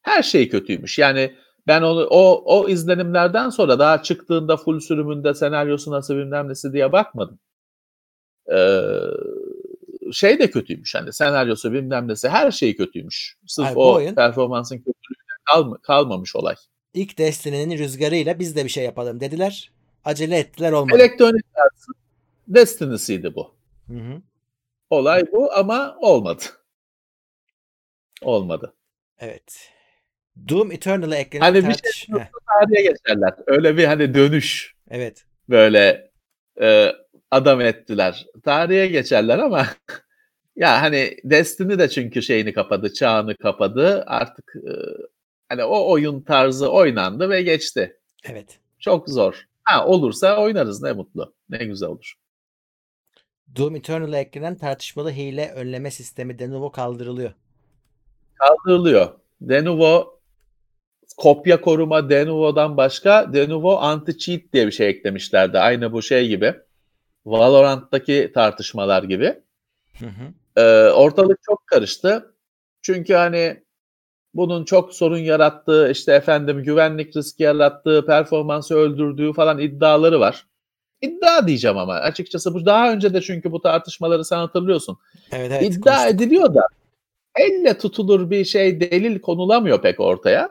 Her şey kötüymüş. Yani ben onu o o izlenimlerden sonra daha çıktığında full sürümünde senaryosu nasıl bilmem nesi diye bakmadım. Ee, şey de kötüymüş hani senaryosu bilmem nesi her şey kötüymüş. Sırf Ay, bu o oyun- performansın kötülüğüne kalma, kalmamış olay. İlk Destiny'nin rüzgarıyla biz de bir şey yapalım dediler. Acele ettiler olmadı. Elektronik Arts'ın Destiny'siydi bu. Hı hı. Olay bu ama olmadı. Olmadı. Evet. Doom Eternal'a eklenen Hani bir tartış... şey Heh, tarihe geçerler. Öyle bir hani dönüş evet. böyle e, adam ettiler. Tarihe geçerler ama ya hani Destiny de çünkü şeyini kapadı, çağını kapadı. Artık e, hani o oyun tarzı oynandı ve geçti. Evet. Çok zor. Ha olursa oynarız ne mutlu. Ne güzel olur. Doom Eternal'a eklenen tartışmalı hile önleme sistemi Denuvo kaldırılıyor. Kaldırılıyor. Denuvo kopya koruma Denuvo'dan başka Denuvo anti-cheat diye bir şey eklemişlerdi. Aynı bu şey gibi. Valorant'taki tartışmalar gibi. Hı hı. Ee, ortalık çok karıştı. Çünkü hani bunun çok sorun yarattığı, işte efendim güvenlik riski yarattığı, performansı öldürdüğü falan iddiaları var. İddia diyeceğim ama açıkçası bu daha önce de çünkü bu tartışmaları sen hatırlıyorsun. Evet evet. İddia konuştuk. ediliyor da elle tutulur bir şey delil konulamıyor pek ortaya.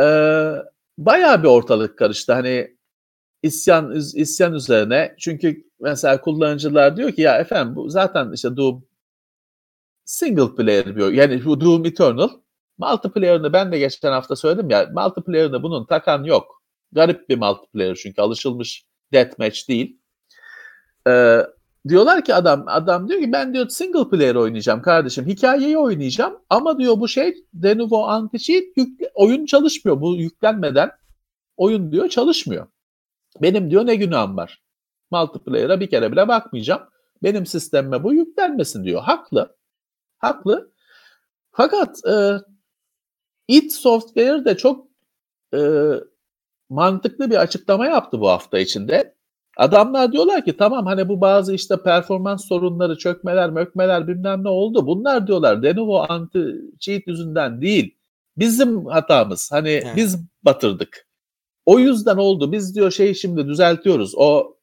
Ee, bayağı bir ortalık karıştı. Hani isyan isyan üzerine. Çünkü mesela kullanıcılar diyor ki ya efendim bu zaten işte Doom single player diyor. Yani bu Doom Eternal multiplayer'ını ben de geçen hafta söyledim ya multiplayer'ını bunun takan yok. Garip bir multiplayer çünkü alışılmış deathmatch değil. Ee, diyorlar ki adam adam diyor ki ben diyor single player oynayacağım kardeşim. Hikayeyi oynayacağım ama diyor bu şey Denuvo anti-cheat yükle- oyun çalışmıyor. Bu yüklenmeden oyun diyor çalışmıyor. Benim diyor ne günahım var. Multiplayer'a bir kere bile bakmayacağım. Benim sistemime bu yüklenmesin diyor. Haklı. Haklı. Fakat e, id Software de çok e, mantıklı bir açıklama yaptı bu hafta içinde. Adamlar diyorlar ki tamam hani bu bazı işte performans sorunları, çökmeler, mökmeler bilmem ne oldu. Bunlar diyorlar Denuvo anti cheat yüzünden değil. Bizim hatamız. Hani Evet. biz batırdık. O yüzden oldu. Biz diyor şeyi şimdi düzeltiyoruz. O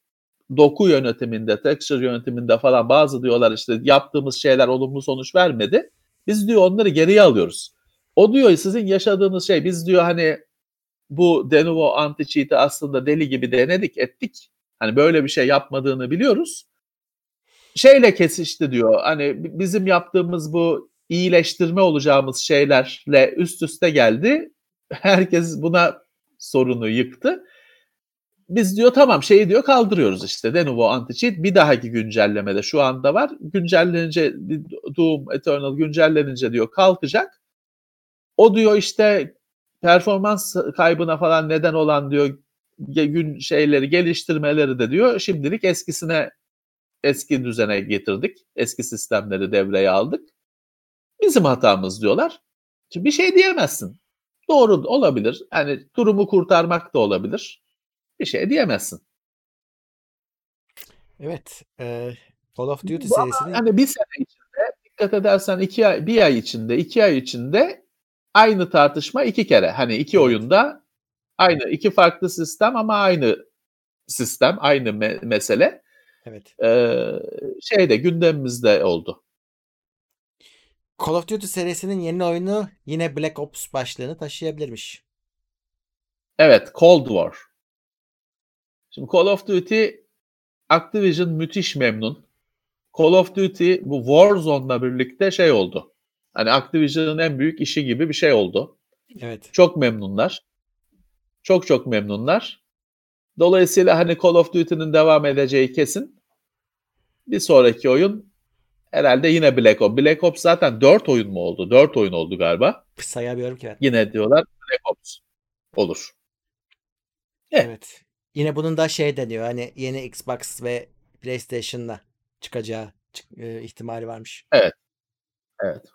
doku yönetiminde, texture yönetiminde falan bazı diyorlar işte yaptığımız şeyler olumlu sonuç vermedi. Biz diyor onları geriye alıyoruz. O diyor sizin yaşadığınız şey biz diyor hani bu Denuvo anti-cheat'i aslında deli gibi denedik ettik. Hani böyle bir şey yapmadığını biliyoruz. Şeyle kesişti diyor. Hani bi- bizim yaptığımız bu iyileştirme olacağımız şeylerle üst üste geldi. Herkes buna sorunu yıktı. Biz diyor tamam şeyi diyor kaldırıyoruz işte Denuvo anti-cheat bir dahaki güncellemede şu anda var. Güncellenince Doom Eternal güncellenince diyor kalkacak. O diyor işte performans kaybına falan neden olan diyor gün şeyleri geliştirmeleri de diyor şimdilik eskisine eski düzene getirdik. Eski sistemleri devreye aldık. Bizim hatamız diyorlar. Şimdi bir şey diyemezsin. Doğru olabilir. Yani durumu kurtarmak da olabilir. Bir şey diyemezsin. Evet. E, Call of Duty serisinin... hani bir sene içinde dikkat edersen iki ay, bir ay içinde, iki ay içinde aynı tartışma iki kere. Hani iki oyunda aynı iki farklı sistem ama aynı sistem, aynı me- mesele. Evet. Ee, şeyde gündemimizde oldu. Call of Duty serisinin yeni oyunu yine Black Ops başlığını taşıyabilirmiş. Evet, Cold War. Şimdi Call of Duty Activision müthiş memnun. Call of Duty bu Warzone'la birlikte şey oldu. Hani Activision'ın en büyük işi gibi bir şey oldu. Evet. Çok memnunlar. Çok çok memnunlar. Dolayısıyla hani Call of Duty'nin devam edeceği kesin. Bir sonraki oyun herhalde yine Black Ops. Black Ops zaten 4 oyun mu oldu? 4 oyun oldu galiba. Sayamıyorum ki ben. Yine diyorlar Black Ops olur. Evet. evet. Yine bunun da şey deniyor hani yeni Xbox ve PlayStation'la çıkacağı e, ihtimali varmış. Evet. Evet.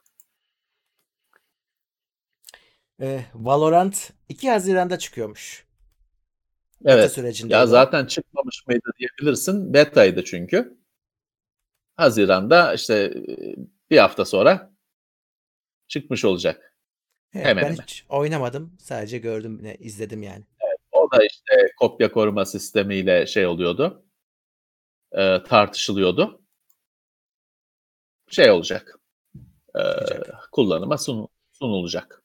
E, Valorant 2 Haziran'da çıkıyormuş. Evet. Beta sürecinde ya zaten çıkmamış mıydı diyebilirsin. Beta'ydı çünkü. Haziran'da işte bir hafta sonra çıkmış olacak. Evet, hemen ben hemen. hiç oynamadım. Sadece gördüm, izledim yani. Evet, o da işte kopya koruma sistemiyle şey oluyordu. E, tartışılıyordu. Şey olacak. E, kullanıma sun, sunulacak.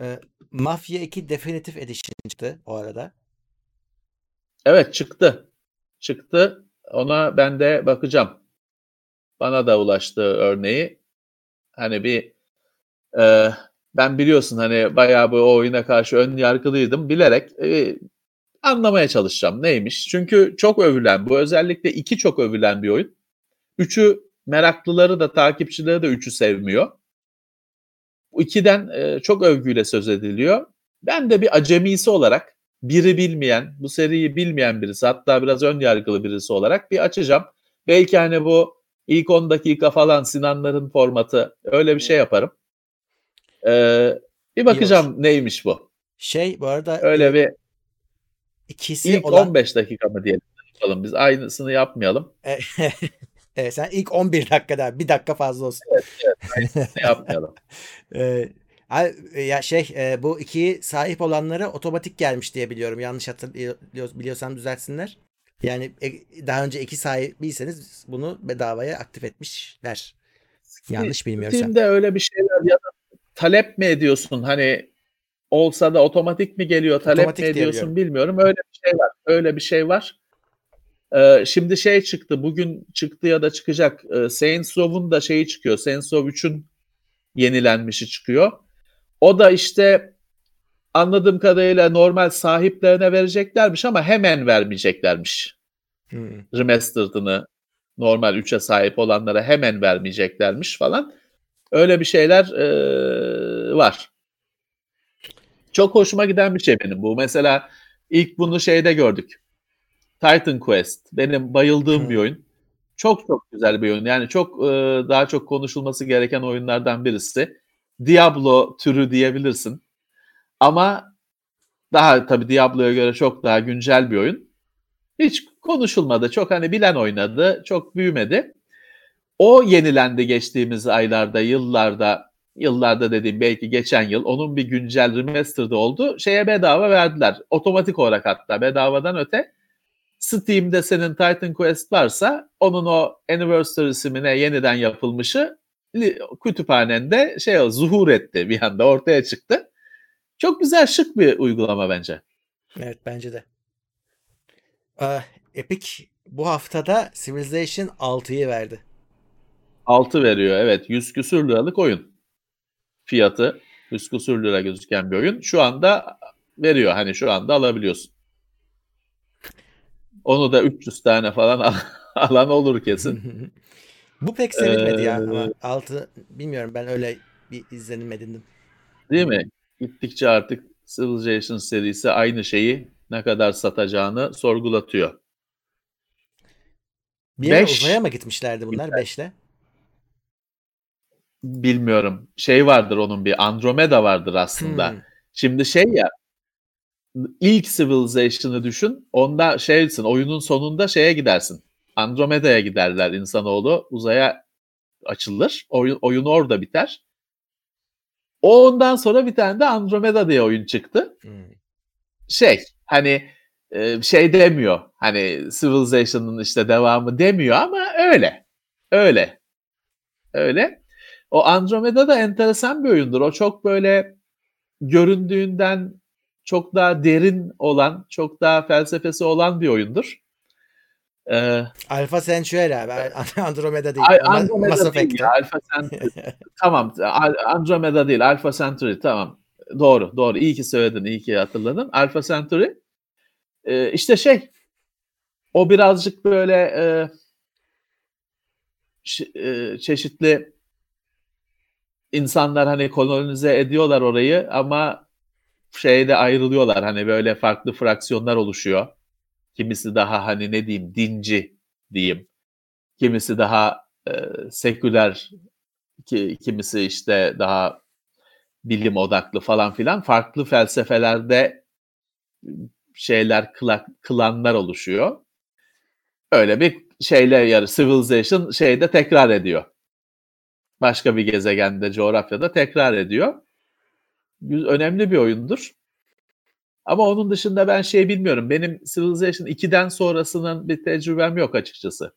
E, Mafya 2 Definitive Edition çıktı o arada. Evet çıktı. Çıktı. Ona ben de bakacağım. Bana da ulaştı örneği. Hani bir e, ben biliyorsun hani bayağı bu oyuna karşı ön yargılıydım. Bilerek e, anlamaya çalışacağım neymiş. Çünkü çok övülen bu özellikle iki çok övülen bir oyun. Üçü meraklıları da takipçileri de üçü sevmiyor. İkiden e, çok övgüyle söz ediliyor. Ben de bir acemisi olarak biri bilmeyen, bu seriyi bilmeyen birisi hatta biraz ön yargılı birisi olarak bir açacağım. Belki hani bu ilk 10 dakika falan Sinanların formatı öyle bir şey yaparım. Ee, bir bakacağım neymiş bu. Şey bu arada öyle bir ikisi ilk olan... 15 dakika mı diyelim yapalım. Biz aynısını yapmayalım. evet, sen ilk 11 dakikada bir dakika fazla olsun. Evet, evet yapmayalım. ya şey bu iki sahip olanlara otomatik gelmiş diye biliyorum. Yanlış hatırlıyorsam düzeltsinler. Yani daha önce iki sahibiyseniz bunu bedavaya aktif etmişler. Yanlış bilmiyorsam. Steam'de öyle bir şeyler ya da talep mi ediyorsun? Hani olsa da otomatik mi geliyor? Talep otomatik mi ediyorsun bilmiyorum. Öyle bir şey var. Öyle bir şey var. Ee, şimdi şey çıktı. Bugün çıktı ya da çıkacak. Ee, Saints Row'un da şeyi çıkıyor. Saints Row 3'ün yenilenmişi çıkıyor. O da işte anladığım kadarıyla normal sahiplerine vereceklermiş ama hemen vermeyeceklermiş. Hmm. Remastered'ını normal 3'e sahip olanlara hemen vermeyeceklermiş falan. Öyle bir şeyler e, var. Çok hoşuma giden bir şey benim bu. Mesela ilk bunu şeyde gördük. Titan Quest. Benim bayıldığım hmm. bir oyun. Çok çok güzel bir oyun. Yani çok e, daha çok konuşulması gereken oyunlardan birisi. Diablo türü diyebilirsin. Ama daha tabii Diablo'ya göre çok daha güncel bir oyun. Hiç konuşulmadı. Çok hani bilen oynadı. Çok büyümedi. O yenilendi geçtiğimiz aylarda, yıllarda, yıllarda dediğim belki geçen yıl. Onun bir güncel remastered'ı oldu. Şeye bedava verdiler. Otomatik olarak hatta bedavadan öte. Steam'de senin Titan Quest varsa onun o Anniversary mi yeniden yapılmışı kütüphanende şey zuhur etti bir anda ortaya çıktı. Çok güzel şık bir uygulama bence. Evet bence de. Ee, Epic bu haftada Civilization 6'yı verdi. 6 veriyor. Evet 100 küsür liralık oyun. Fiyatı 100 küsür lira gözüken bir oyun. Şu anda veriyor. Hani şu anda alabiliyorsun. Onu da 300 tane falan alan olur kesin. Bu pek sevilmedi ya Ee, ama altı bilmiyorum ben öyle bir izlenim edindim. Değil mi? Gittikçe artık Civilization serisi aynı şeyi ne kadar satacağını sorgulatıyor. Bir Beş. uzaya mı gitmişlerdi bunlar 5'le? Bilmiyorum. Şey vardır onun bir Andromeda vardır aslında. Hmm. Şimdi şey ya ilk Civilization'ı düşün. Onda şeysin oyunun sonunda şeye gidersin. Andromeda'ya giderler insanoğlu. Uzaya açılır. Oyun, oyun orada biter. O ondan sonra bir tane de Andromeda diye oyun çıktı. Hmm. Şey hani e, şey demiyor. Hani Civilization'ın işte devamı demiyor ama öyle. Öyle. Öyle. O Andromeda da enteresan bir oyundur. O çok böyle göründüğünden çok daha derin olan, çok daha felsefesi olan bir oyundur. Ee, Alpha Centauri abi. Andromeda değil. Andromeda değil Effect'te. ya, Alpha Centauri. tamam, Andromeda değil, Alpha Centauri tamam. Doğru, doğru. İyi ki söyledin, iyi ki hatırladın. Alpha Centauri. Ee, işte şey, o birazcık böyle e, e, çeşitli insanlar hani kolonize ediyorlar orayı ama şeyde ayrılıyorlar. Hani böyle farklı fraksiyonlar oluşuyor. Kimisi daha hani ne diyeyim dinci diyeyim. Kimisi daha e, seküler, ki, kimisi işte daha bilim odaklı falan filan. Farklı felsefelerde şeyler, kla- klanlar oluşuyor. Öyle bir şeyle yarı Civilization şeyde tekrar ediyor. Başka bir gezegende, coğrafyada tekrar ediyor. Önemli bir oyundur. Ama onun dışında ben şey bilmiyorum. Benim Civilization 2'den sonrasının bir tecrübem yok açıkçası.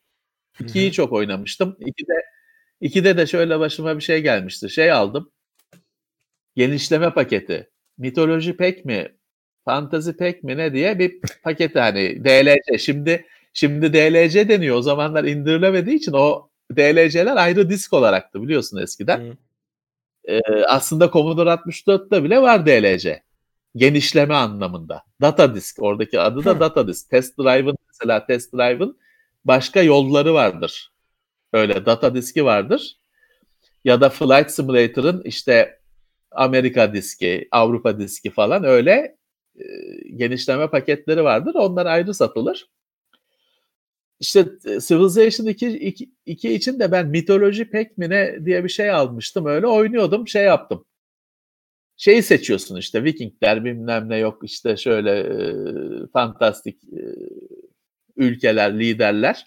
2'yi çok oynamıştım. 2'de 2'de de şöyle başıma bir şey gelmişti. Şey aldım. Genişleme paketi. Mitoloji pek mi? Fantazi pek mi ne diye bir paketi hani DLC. Şimdi şimdi DLC deniyor. O zamanlar indirilemediği için o DLC'ler ayrı disk olaraktı biliyorsun eskiden. Hı. Ee, aslında Commodore 64'te bile var DLC. Genişleme anlamında. Data disk. Oradaki adı da Hı. data disk. Test Drive'ın mesela Test Drive'ın başka yolları vardır. Öyle data diski vardır. Ya da Flight Simulator'ın işte Amerika diski, Avrupa diski falan öyle e, genişleme paketleri vardır. Onlar ayrı satılır. İşte e, Civilization 2, 2, 2 için de ben mitoloji pek mi ne diye bir şey almıştım. Öyle oynuyordum, şey yaptım. Şeyi seçiyorsun işte Vikingler bilmem ne yok işte şöyle e, fantastik e, ülkeler, liderler.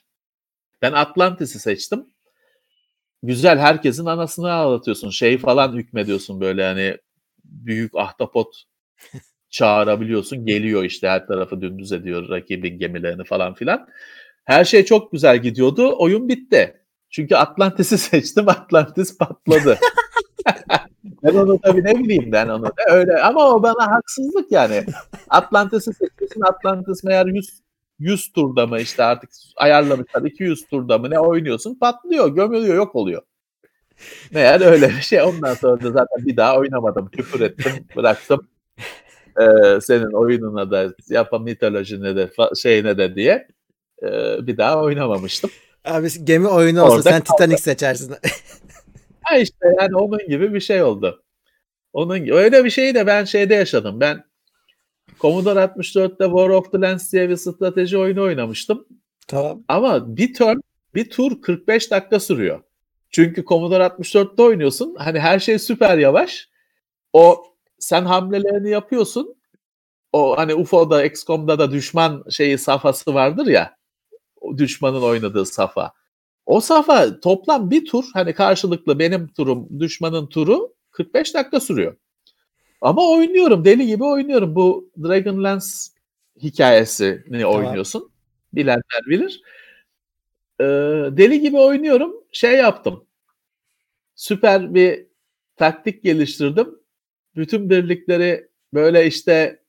Ben Atlantis'i seçtim. Güzel herkesin anasını ağlatıyorsun. Şey falan hükmediyorsun böyle hani büyük ahtapot çağırabiliyorsun. Geliyor işte her tarafı dümdüz ediyor rakibin gemilerini falan filan. Her şey çok güzel gidiyordu. Oyun bitti. Çünkü Atlantis'i seçtim. Atlantis patladı. ben onu tabii ne bileyim ben onu. Öyle ama o bana haksızlık yani. Atlantis'i seçiyorsun. Atlantis meğer 100 100 turda mı işte artık ayarlamışlar 200 turda mı ne oynuyorsun patlıyor gömülüyor yok oluyor. Meğer öyle bir şey ondan sonra da zaten bir daha oynamadım küfür ettim bıraktım Ee, senin oyununa da yapan mitolojine de şeyine de diye Ee, bir daha oynamamıştım. Abi gemi oyunu olsa Orada sen Titanic seçersin. Ha işte yani onun gibi bir şey oldu. Onun gibi. öyle bir şeyi de ben şeyde yaşadım. Ben Commodore 64'te War of the Lands diye bir strateji oyunu oynamıştım. tamam. Ama bir turn, bir tur 45 dakika sürüyor. Çünkü Commodore 64'te oynuyorsun. Hani her şey süper yavaş. O sen hamlelerini yapıyorsun. O hani UFO'da, XCOM'da da düşman şeyi safhası vardır ya. O düşmanın oynadığı safa. O safa toplam bir tur hani karşılıklı benim turum, düşmanın turu 45 dakika sürüyor. Ama oynuyorum deli gibi oynuyorum. Bu Dragonlance hikayesini oynuyorsun. Bilenler bilir. Ee, deli gibi oynuyorum. Şey yaptım. Süper bir taktik geliştirdim. Bütün birlikleri böyle işte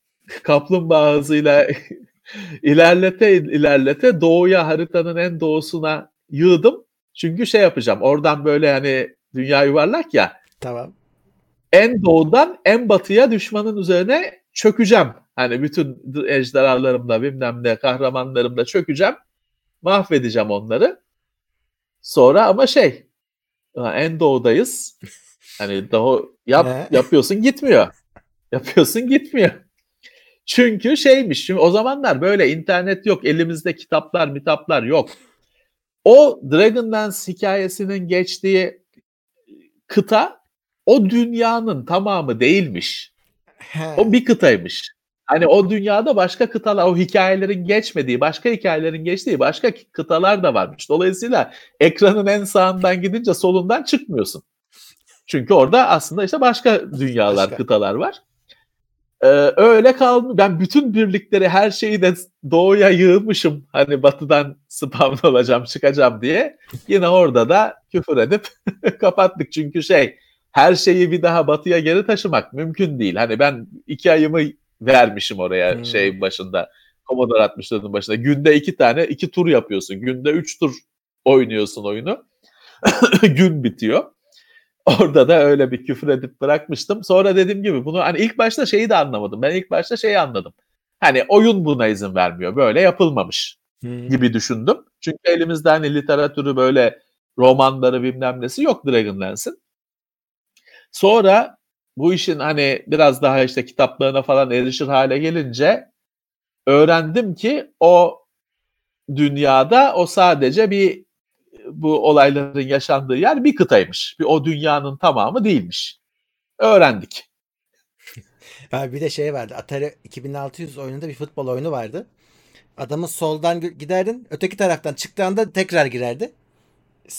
kaplumbağa hızıyla ilerlete ilerlete doğuya haritanın en doğusuna yığdım. Çünkü şey yapacağım. Oradan böyle hani dünya yuvarlak ya. Tamam. En doğudan en batıya düşmanın üzerine çökeceğim. Hani bütün ejderhalarımla bilmem ne kahramanlarımla çökeceğim. Mahvedeceğim onları. Sonra ama şey en doğudayız. Hani daha yap, yapıyorsun gitmiyor. Yapıyorsun gitmiyor. Çünkü şeymiş. Şimdi o zamanlar böyle internet yok. Elimizde kitaplar, mitaplar yok. O Dragonlance hikayesinin geçtiği kıta o dünyanın tamamı değilmiş. He. O bir kıtaymış. Hani o dünyada başka kıtalar, o hikayelerin geçmediği, başka hikayelerin geçtiği başka kıtalar da varmış. Dolayısıyla ekranın en sağından gidince solundan çıkmıyorsun. Çünkü orada aslında işte başka dünyalar, Başka. kıtalar var. Ee, öyle kaldı. Ben bütün birlikleri, her şeyi de doğuya yığmışım. Hani batıdan spawn olacağım, çıkacağım diye. Yine orada da küfür edip kapattık. Çünkü şey, her şeyi bir daha batıya geri taşımak mümkün değil. Hani ben iki ayımı vermişim oraya Hmm. şey başında. Commodore 64'ün başında. Günde iki tane, iki tur yapıyorsun. Günde üç tur oynuyorsun oyunu. Gün bitiyor. Orada da öyle bir küfür edip bırakmıştım. Sonra dediğim gibi bunu hani ilk başta şeyi de anlamadım. Ben ilk başta şeyi anladım. Hani oyun buna izin vermiyor. Böyle yapılmamış Hı. gibi düşündüm. Çünkü elimizde hani literatürü böyle romanları bilmem nesi yok Dragonlance'in. Sonra bu işin hani biraz daha işte kitaplarına falan erişir hale gelince öğrendim ki o dünyada o sadece bir bu olayların yaşandığı yer bir kıtaymış. Bir o dünyanın tamamı değilmiş. Öğrendik. Ha, bir de şey vardı. Atari 2600 oyununda bir futbol oyunu vardı. Adamın soldan giderdin. Öteki taraftan çıktığında tekrar girerdi.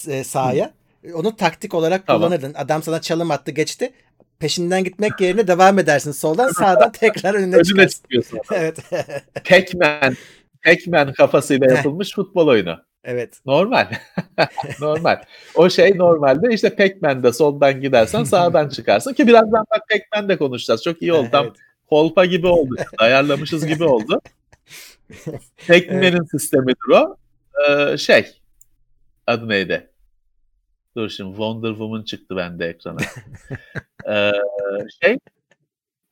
e, sahaya. Onu taktik olarak Tamam. kullanırdın. Adam sana çalım attı geçti. Peşinden gitmek yerine devam edersin soldan. Sağdan tekrar önüne Önüne çıkarsın. çıkıyorsun. Evet. Pac-Man, Pac-Man kafasıyla yapılmış futbol oyunu. Evet. Normal. normal. O şey normalde işte Pac-Man'de soldan gidersen sağdan çıkarsın ki birazdan bak Pac-Man'de konuşacağız. Çok iyi oldu. Tam Evet. kolpa gibi oldu. Ayarlamışız gibi oldu. Pac-Man'in sistemidir o. Ee, şey adı neydi? Dur şimdi Wonder Woman çıktı bende ekrana. Ee, şey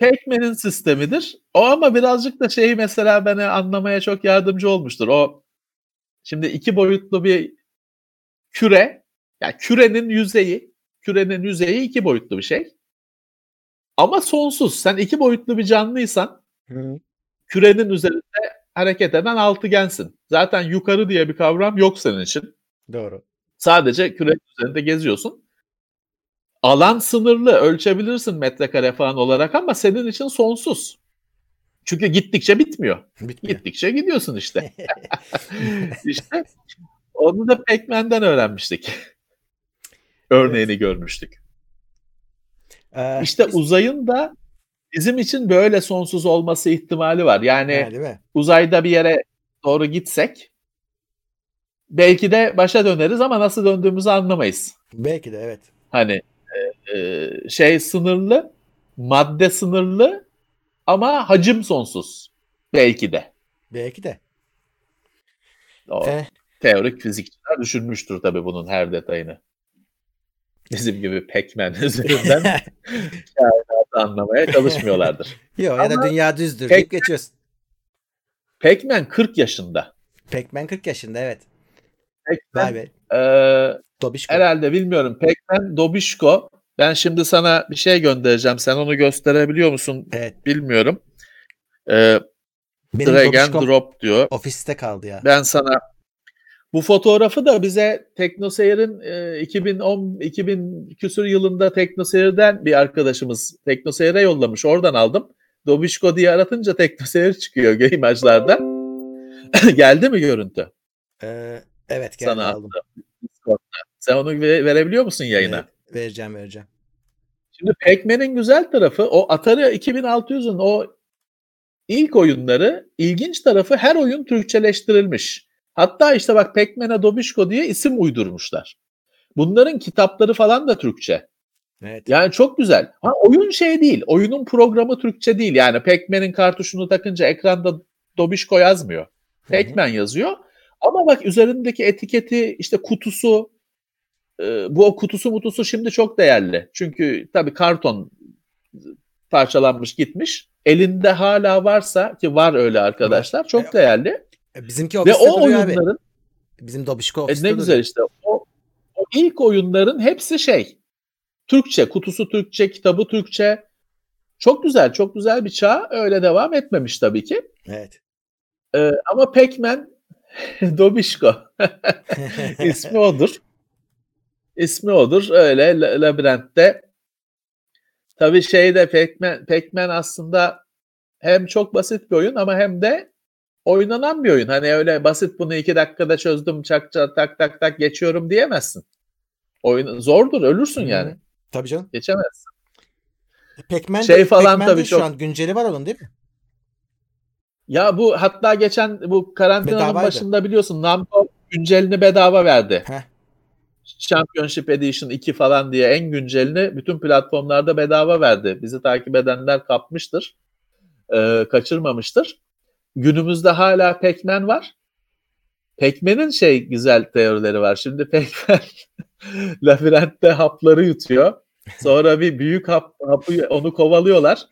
Pac-Man'in sistemidir. O ama birazcık da şeyi mesela bana anlamaya çok yardımcı olmuştur. O şimdi iki boyutlu bir küre, yani kürenin yüzeyi, kürenin yüzeyi iki boyutlu bir şey. Ama sonsuz. Sen iki boyutlu bir canlıysan Hı. kürenin üzerinde hareket eden altıgensin. Zaten yukarı diye bir kavram yok senin için. Doğru. Sadece kürenin üzerinde geziyorsun. Alan sınırlı, ölçebilirsin metrekare falan olarak ama senin için sonsuz. Çünkü gittikçe bitmiyor. Bitmiyor. Gittikçe gidiyorsun işte. işte onu da Pac-Man'den öğrenmiştik. Örneğini görmüştük. Ee, İşte biz- uzayın da bizim için böyle sonsuz olması ihtimali var. Yani Ha, uzayda bir yere doğru gitsek belki de başa döneriz ama nasıl döndüğümüzü anlamayız. Belki de evet. Hani e, e, şey sınırlı, madde sınırlı ama hacim sonsuz. Belki de. Belki de. O Eh, teorik fizikçiler düşünmüştür tabii bunun her detayını. Bizim gibi Pac-Man üzerinden kainatı anlamaya çalışmıyorlardır. Yok ya da dünya düzdür Pac- deyip geçiyorsun. Pac-Man 40 yaşında. Pac-Man 40 yaşında evet. Vay Pac-Man be. e, Dobişko. herhalde bilmiyorum. Pac-Man Dobişko. Ben şimdi sana bir şey göndereceğim. Sen onu gösterebiliyor musun Evet. bilmiyorum. E, Benim drag and Dobişkom drop diyor. ofiste kaldı ya. Ben sana bu fotoğrafı da bize TeknoSeyir'in e, 2010 2000 küsur yılında TeknoSeyir'den bir arkadaşımız TeknoSeyir'e yollamış. Oradan aldım. Dobişko diye aratınca TeknoSeyir çıkıyor imajlarda. Geldi mi görüntü? Ee, evet geldi Sana aldım. Sen onu ve- verebiliyor musun yayına? Evet, vereceğim vereceğim. Şimdi Pac-Man'in güzel tarafı o Atari 2600'ün o ilk oyunları ilginç tarafı her oyun Türkçeleştirilmiş. Hatta işte bak Pac-Man'e Dobişko diye isim uydurmuşlar. Bunların kitapları falan da Türkçe. Evet. Yani çok güzel. Ha, oyun şey değil. Oyunun programı Türkçe değil. Yani Pac-Man'in kartuşunu takınca ekranda Dobişko yazmıyor. Pac-Man yazıyor. Ama bak üzerindeki etiketi işte kutusu bu o kutusu mutusu şimdi çok değerli. Çünkü tabii karton parçalanmış gitmiş. Elinde hala varsa ki var öyle arkadaşlar çok değerli. E, Bizimki Ve o duruyor abi. oyunların Bizim Dobişko e, ne güzel işte o, o ilk oyunların hepsi şey Türkçe, kutusu Türkçe, kitabı Türkçe. Çok güzel, çok güzel bir çağ. Öyle devam etmemiş tabii ki. Evet. Ee, ama Pac-Man Dobişko ismi odur. İsmi odur. Öyle la- labirentte. Tabii şeyde Pac-Man, Pac-Man aslında hem çok basit bir oyun ama hem de oynanan bir oyun. Hani öyle basit bunu iki dakikada çözdüm çak çak tak tak tak geçiyorum diyemezsin. Oyun zordur ölürsün yani. Hı. Tabii canım. Geçemezsin. Pac-Man Şey falan Pac-Man'de tabii şu çok- an günceli var onun değil mi? Ya bu hatta geçen bu karantinanın Bedavaydı. başında biliyorsun Namco güncelini bedava verdi. Heh. Championship Edition 2 falan diye en güncelini bütün platformlarda bedava verdi. Bizi takip edenler kapmıştır. Ee, kaçırmamıştır. Günümüzde hala Pac-Man var. Pac-Man'in şey güzel teorileri var. Şimdi Pac-Man labirentte hapları yutuyor. Sonra bir büyük hap, hapı onu kovalıyorlar.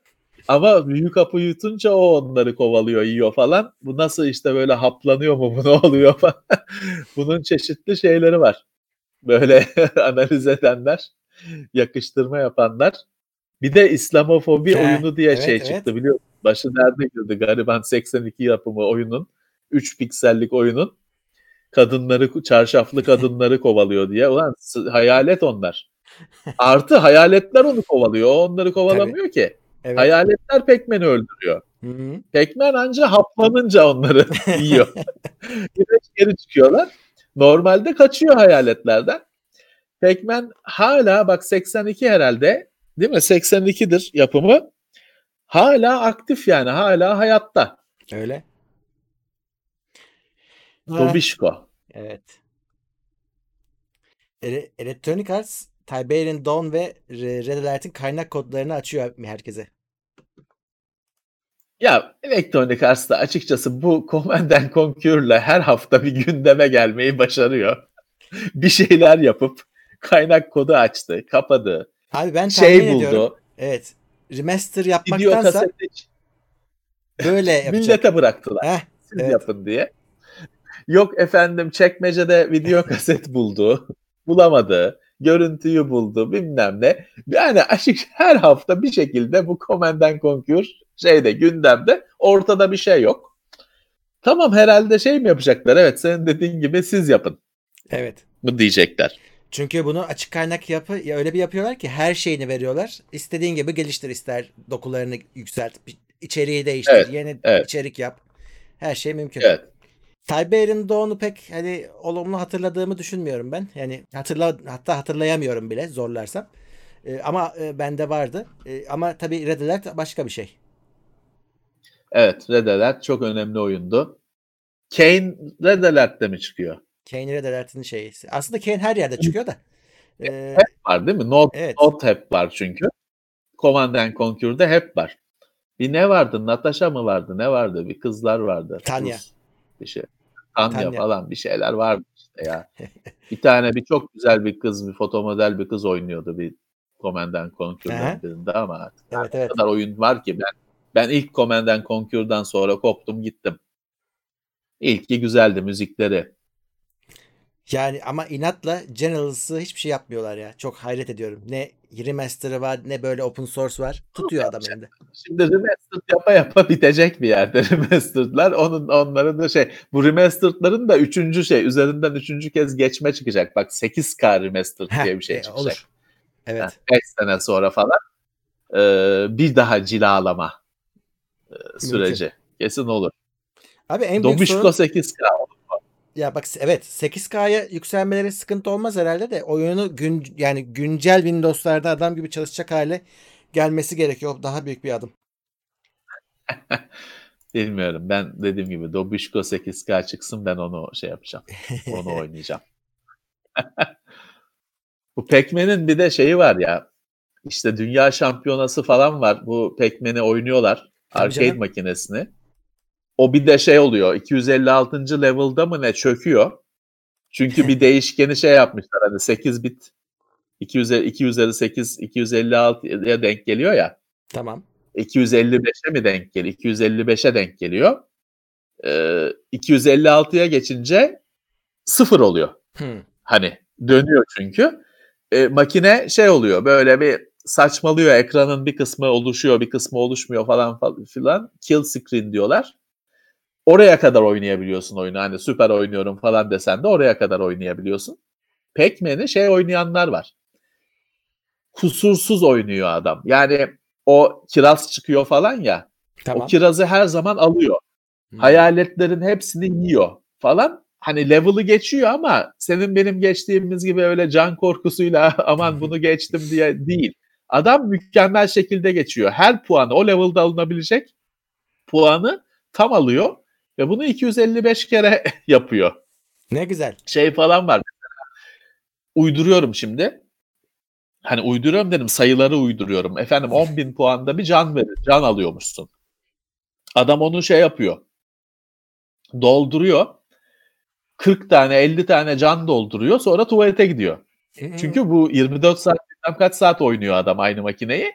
Ama büyük hapı yutunca o onları kovalıyor, yiyor falan. Bu nasıl işte böyle haplanıyor mu, bu ne oluyor falan. Bunun çeşitli şeyleri var. Böyle analiz edenler, yakıştırma yapanlar. Bir de İslamofobi He, oyunu diye evet, şey evet. çıktı biliyor musun? Başı nerede girdi? Gariban 82 yapımı oyunun, 3 piksellik oyunun kadınları, çarşaflı kadınları kovalıyor diye. Ulan hayalet onlar. Artı hayaletler onu kovalıyor. O onları kovalamıyor ki. Evet. Hayaletler Pac-Man'i öldürüyor. Hı hı. Pac-Man anca haplanınca onları yiyor. Geri, geri çıkıyorlar. Normalde kaçıyor hayaletlerden. Pac-Man hala bak 82 herhalde değil mi? 82'dir yapımı. Hala aktif yani hala hayatta. Öyle. Dobişko. Evet. Ele- Electronic Arts, Tiberian Dawn ve Re- Red Alert'in kaynak kodlarını açıyor herkese. Ya Electronic Arts'ta açıkçası bu Command and Conquer'la her hafta bir gündeme gelmeyi başarıyor. bir şeyler yapıp kaynak kodu açtı, kapadı, Abi ben tahmin şey buldu. ediyorum. Evet. Remaster yapmaktansa böyle yapacak. millete bıraktılar. Heh, Siz evet. yapın diye. Yok efendim çekmecede video kaset buldu. Bulamadı. Görüntüyü buldu bilmem ne. Yani açık her hafta bir şekilde bu Command and Conquer şeyde gündemde ortada bir şey yok. Tamam herhalde şey mi yapacaklar? Evet senin dediğin gibi siz yapın Evet. mı diyecekler. Çünkü bunu açık kaynak yapı ya öyle bir yapıyorlar ki her şeyini veriyorlar. İstediğin gibi geliştir ister dokularını yükselt, içeriği değiştir, Evet, yeni evet. içerik yap. Her şey mümkün. Evet. Tiberian Dawn'u pek hani olumlu hatırladığımı düşünmüyorum ben. Yani hatırla hatta hatırlayamıyorum bile zorlarsam. Ee, ama e, bende vardı. Ee, ama tabii Red Alert başka bir şey. Evet Red Alert çok önemli oyundu. Kane Red Alert'te mi çıkıyor? Kane Red Alert'in şeyi. Aslında Kane her yerde çıkıyor da. Ee, Var değil mi? Not, Evet. not hep var çünkü. Command and Conquer'da hep var. Bir ne vardı? Natasha mı vardı? Ne vardı? Bir kızlar vardı. Tanya. Rus Bir şey. Tanya, Tanya. falan bir şeyler vardı işte ya. bir tane bir çok güzel bir kız, bir fotomodel bir kız oynuyordu bir Command and Aha. Conquer'da birinde ama artık evet evet. kadar oyun var ki ben ben ilk Command and Conquer'dan sonra koptum gittim. İlki güzeldi müzikleri. Yani ama inatla Generals'ı hiçbir şey yapmıyorlar ya. Çok hayret ediyorum. Ne remaster'ı var ne böyle open source var. Tutuyor adam elinde. Şimdi remastered yapa yapa bitecek bir yerde remastered'lar. Onun onların da şey bu remastered'ların da üçüncü şey üzerinden üçüncü kez geçme çıkacak. Bak 8K remastered Heh, diye bir şey e, çıkacak. olur. Evet. Yani 5 sene sonra falan Ee, bir daha cilalama e, süreci kesin olur. Abi en büyük Dobişko sorun 8K. Ya bak evet 8K'ya yükselmeleri sıkıntı olmaz herhalde de oyunu gün yani güncel Windows'larda adam gibi çalışacak hale gelmesi gerekiyor. Daha büyük bir adım. Bilmiyorum. Ben dediğim gibi Dobişko 8K çıksın ben onu şey yapacağım. Onu oynayacağım. Bu Pac-Man'in bir de şeyi var ya. İşte dünya şampiyonası falan var. Bu Pac-Man'i oynuyorlar. Tabii Arcade canım. makinesini. O bir de şey oluyor. 256. level'da mı ne çöküyor. Çünkü bir değişkeni şey yapmışlar hani 8 bit 2 üzeri, 2 üzeri 8 256'ya denk geliyor ya. Tamam. 255'e mi denk geliyor? 255'e denk geliyor. Ee, 256'ya geçince sıfır oluyor. Hmm. Hani dönüyor çünkü. Ee, makine şey oluyor böyle bir saçmalıyor ekranın bir kısmı oluşuyor bir kısmı oluşmuyor falan filan. Kill screen diyorlar. Oraya kadar oynayabiliyorsun oyunu. Hani süper oynuyorum falan desen de oraya kadar oynayabiliyorsun. Pac-Man'i şey oynayanlar var. Kusursuz oynuyor adam. Yani o kiraz çıkıyor falan ya. Tamam. O kirazı her zaman alıyor. Hmm. Hayaletlerin hepsini yiyor falan. Hani level'ı geçiyor ama senin benim geçtiğimiz gibi öyle can korkusuyla aman bunu geçtim diye değil. Adam mükemmel şekilde geçiyor. Her puanı o level'da alınabilecek puanı tam alıyor ve bunu 255 kere yapıyor. Ne güzel. Şey falan var. Uyduruyorum şimdi. Hani uyduruyorum dedim sayıları uyduruyorum. Efendim 10 bin puanda bir can verir. Can alıyormuşsun. Adam onu şey yapıyor. Dolduruyor. 40 tane 50 tane can dolduruyor. Sonra tuvalete gidiyor. Çünkü bu 24 saat kaç saat oynuyor adam aynı makineyi.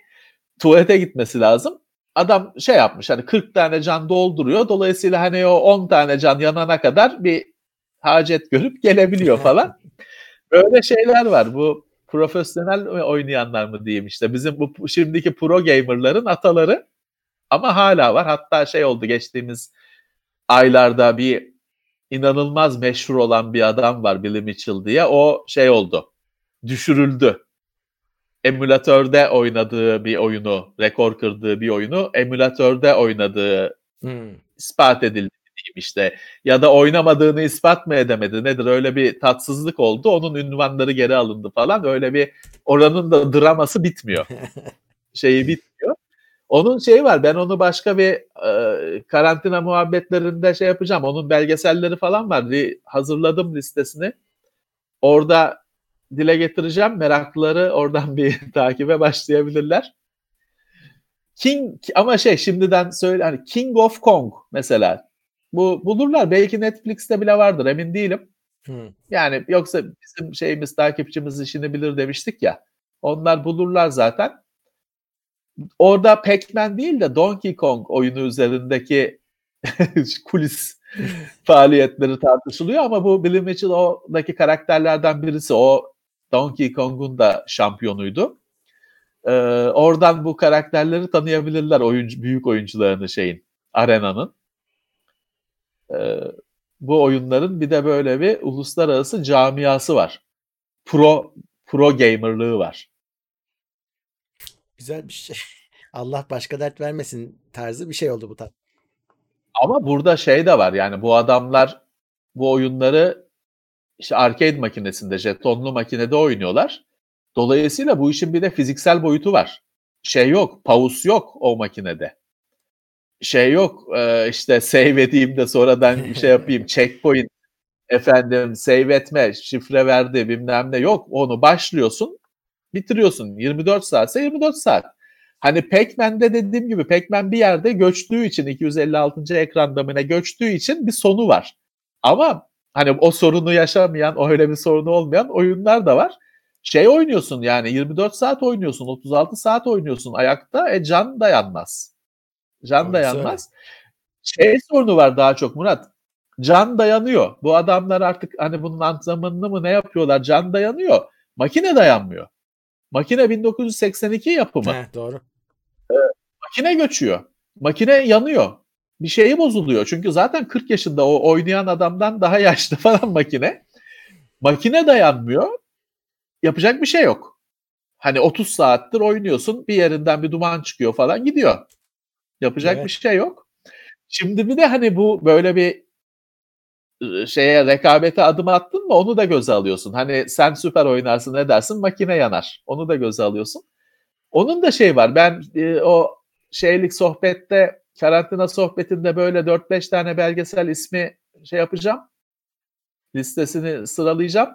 Tuvalete gitmesi lazım. Adam şey yapmış hani 40 tane can dolduruyor. Dolayısıyla hani o 10 tane can yanana kadar bir hacet görüp gelebiliyor falan. Öyle şeyler var. Bu profesyonel oynayanlar mı diyeyim işte. Bizim bu şimdiki pro gamerların ataları ama hala var. Hatta şey oldu geçtiğimiz aylarda bir inanılmaz meşhur olan bir adam var Billy Mitchell diye. O şey oldu. Düşürüldü. Emülatörde oynadığı bir oyunu, rekor kırdığı bir oyunu emülatörde oynadığı Hmm. ispat edildi diyeyim işte. Ya da oynamadığını ispat mı edemedi nedir öyle bir tatsızlık oldu. Onun ünvanları geri alındı falan. Öyle bir oranın da draması bitmiyor. Şeyi bitmiyor. Onun şeyi var. Ben onu başka bir e, karantina muhabbetlerinde şey yapacağım. Onun belgeselleri falan var. Hazırladım listesini. Orada dile getireceğim. Meraklıları oradan bir takibe başlayabilirler. King ama şey şimdiden söyle hani King of Kong mesela. Bu bulurlar. Belki Netflix'te bile vardır. Emin değilim. Hmm. Yani yoksa bizim şeyimiz takipçimiz işini bilir demiştik ya. Onlar bulurlar zaten. Orada Pac-Man değil de Donkey Kong oyunu üzerindeki kulis faaliyetleri tartışılıyor ama bu Billy Mitchell oradaki karakterlerden birisi. O Donkey Kong'un da şampiyonuydu. Ee, oradan bu karakterleri tanıyabilirler oyuncu büyük oyuncularını şeyin arenanın. Ee, bu oyunların bir de böyle bir uluslararası camiası var. Pro pro gamerlığı var. Güzel bir şey. Allah başka dert vermesin tarzı bir şey oldu bu tat. Ama burada şey de var yani bu adamlar bu oyunları işte arcade makinesinde, jetonlu makinede oynuyorlar. Dolayısıyla bu işin bir de fiziksel boyutu var. Şey yok, pause yok o makinede. Şey yok, e, işte save edeyim de sonradan bir şey yapayım, checkpoint efendim save etme, şifre verdi bilmem ne yok. Onu başlıyorsun, bitiriyorsun. 24 saatse 24 saat. Hani Pac-Man'de dediğim gibi Pac-Man bir yerde göçtüğü için 256. ekranda mı ne göçtüğü için bir sonu var. Ama hani o sorunu yaşamayan, öyle bir sorunu olmayan oyunlar da var. Şey oynuyorsun yani 24 saat oynuyorsun, 36 saat oynuyorsun ayakta. E can dayanmaz. Can Orası dayanmaz. Şey sorunu var daha çok Murat. Can dayanıyor. Bu adamlar artık hani bunun antrenmanını mı ne yapıyorlar? Can dayanıyor. Makine dayanmıyor. Makine 1982 yapımı. Heh, doğru. Makine göçüyor. Makine yanıyor. Bir şeyi bozuluyor. Çünkü zaten 40 yaşında o oynayan adamdan daha yaşlı falan makine. Makine dayanmıyor. Yapacak bir şey yok. Hani 30 saattir oynuyorsun. Bir yerinden bir duman çıkıyor falan gidiyor. Yapacak Evet. bir şey yok. Şimdi bir de hani bu böyle bir ıı, şeye rekabete adım attın mı onu da göze alıyorsun. Hani sen süper oynarsın ne dersin makine yanar. Onu da göze alıyorsun. Onun da şey var. Ben e, o şeylik sohbette karantina sohbetinde böyle 4-5 tane belgesel ismi şey yapacağım. Listesini sıralayacağım.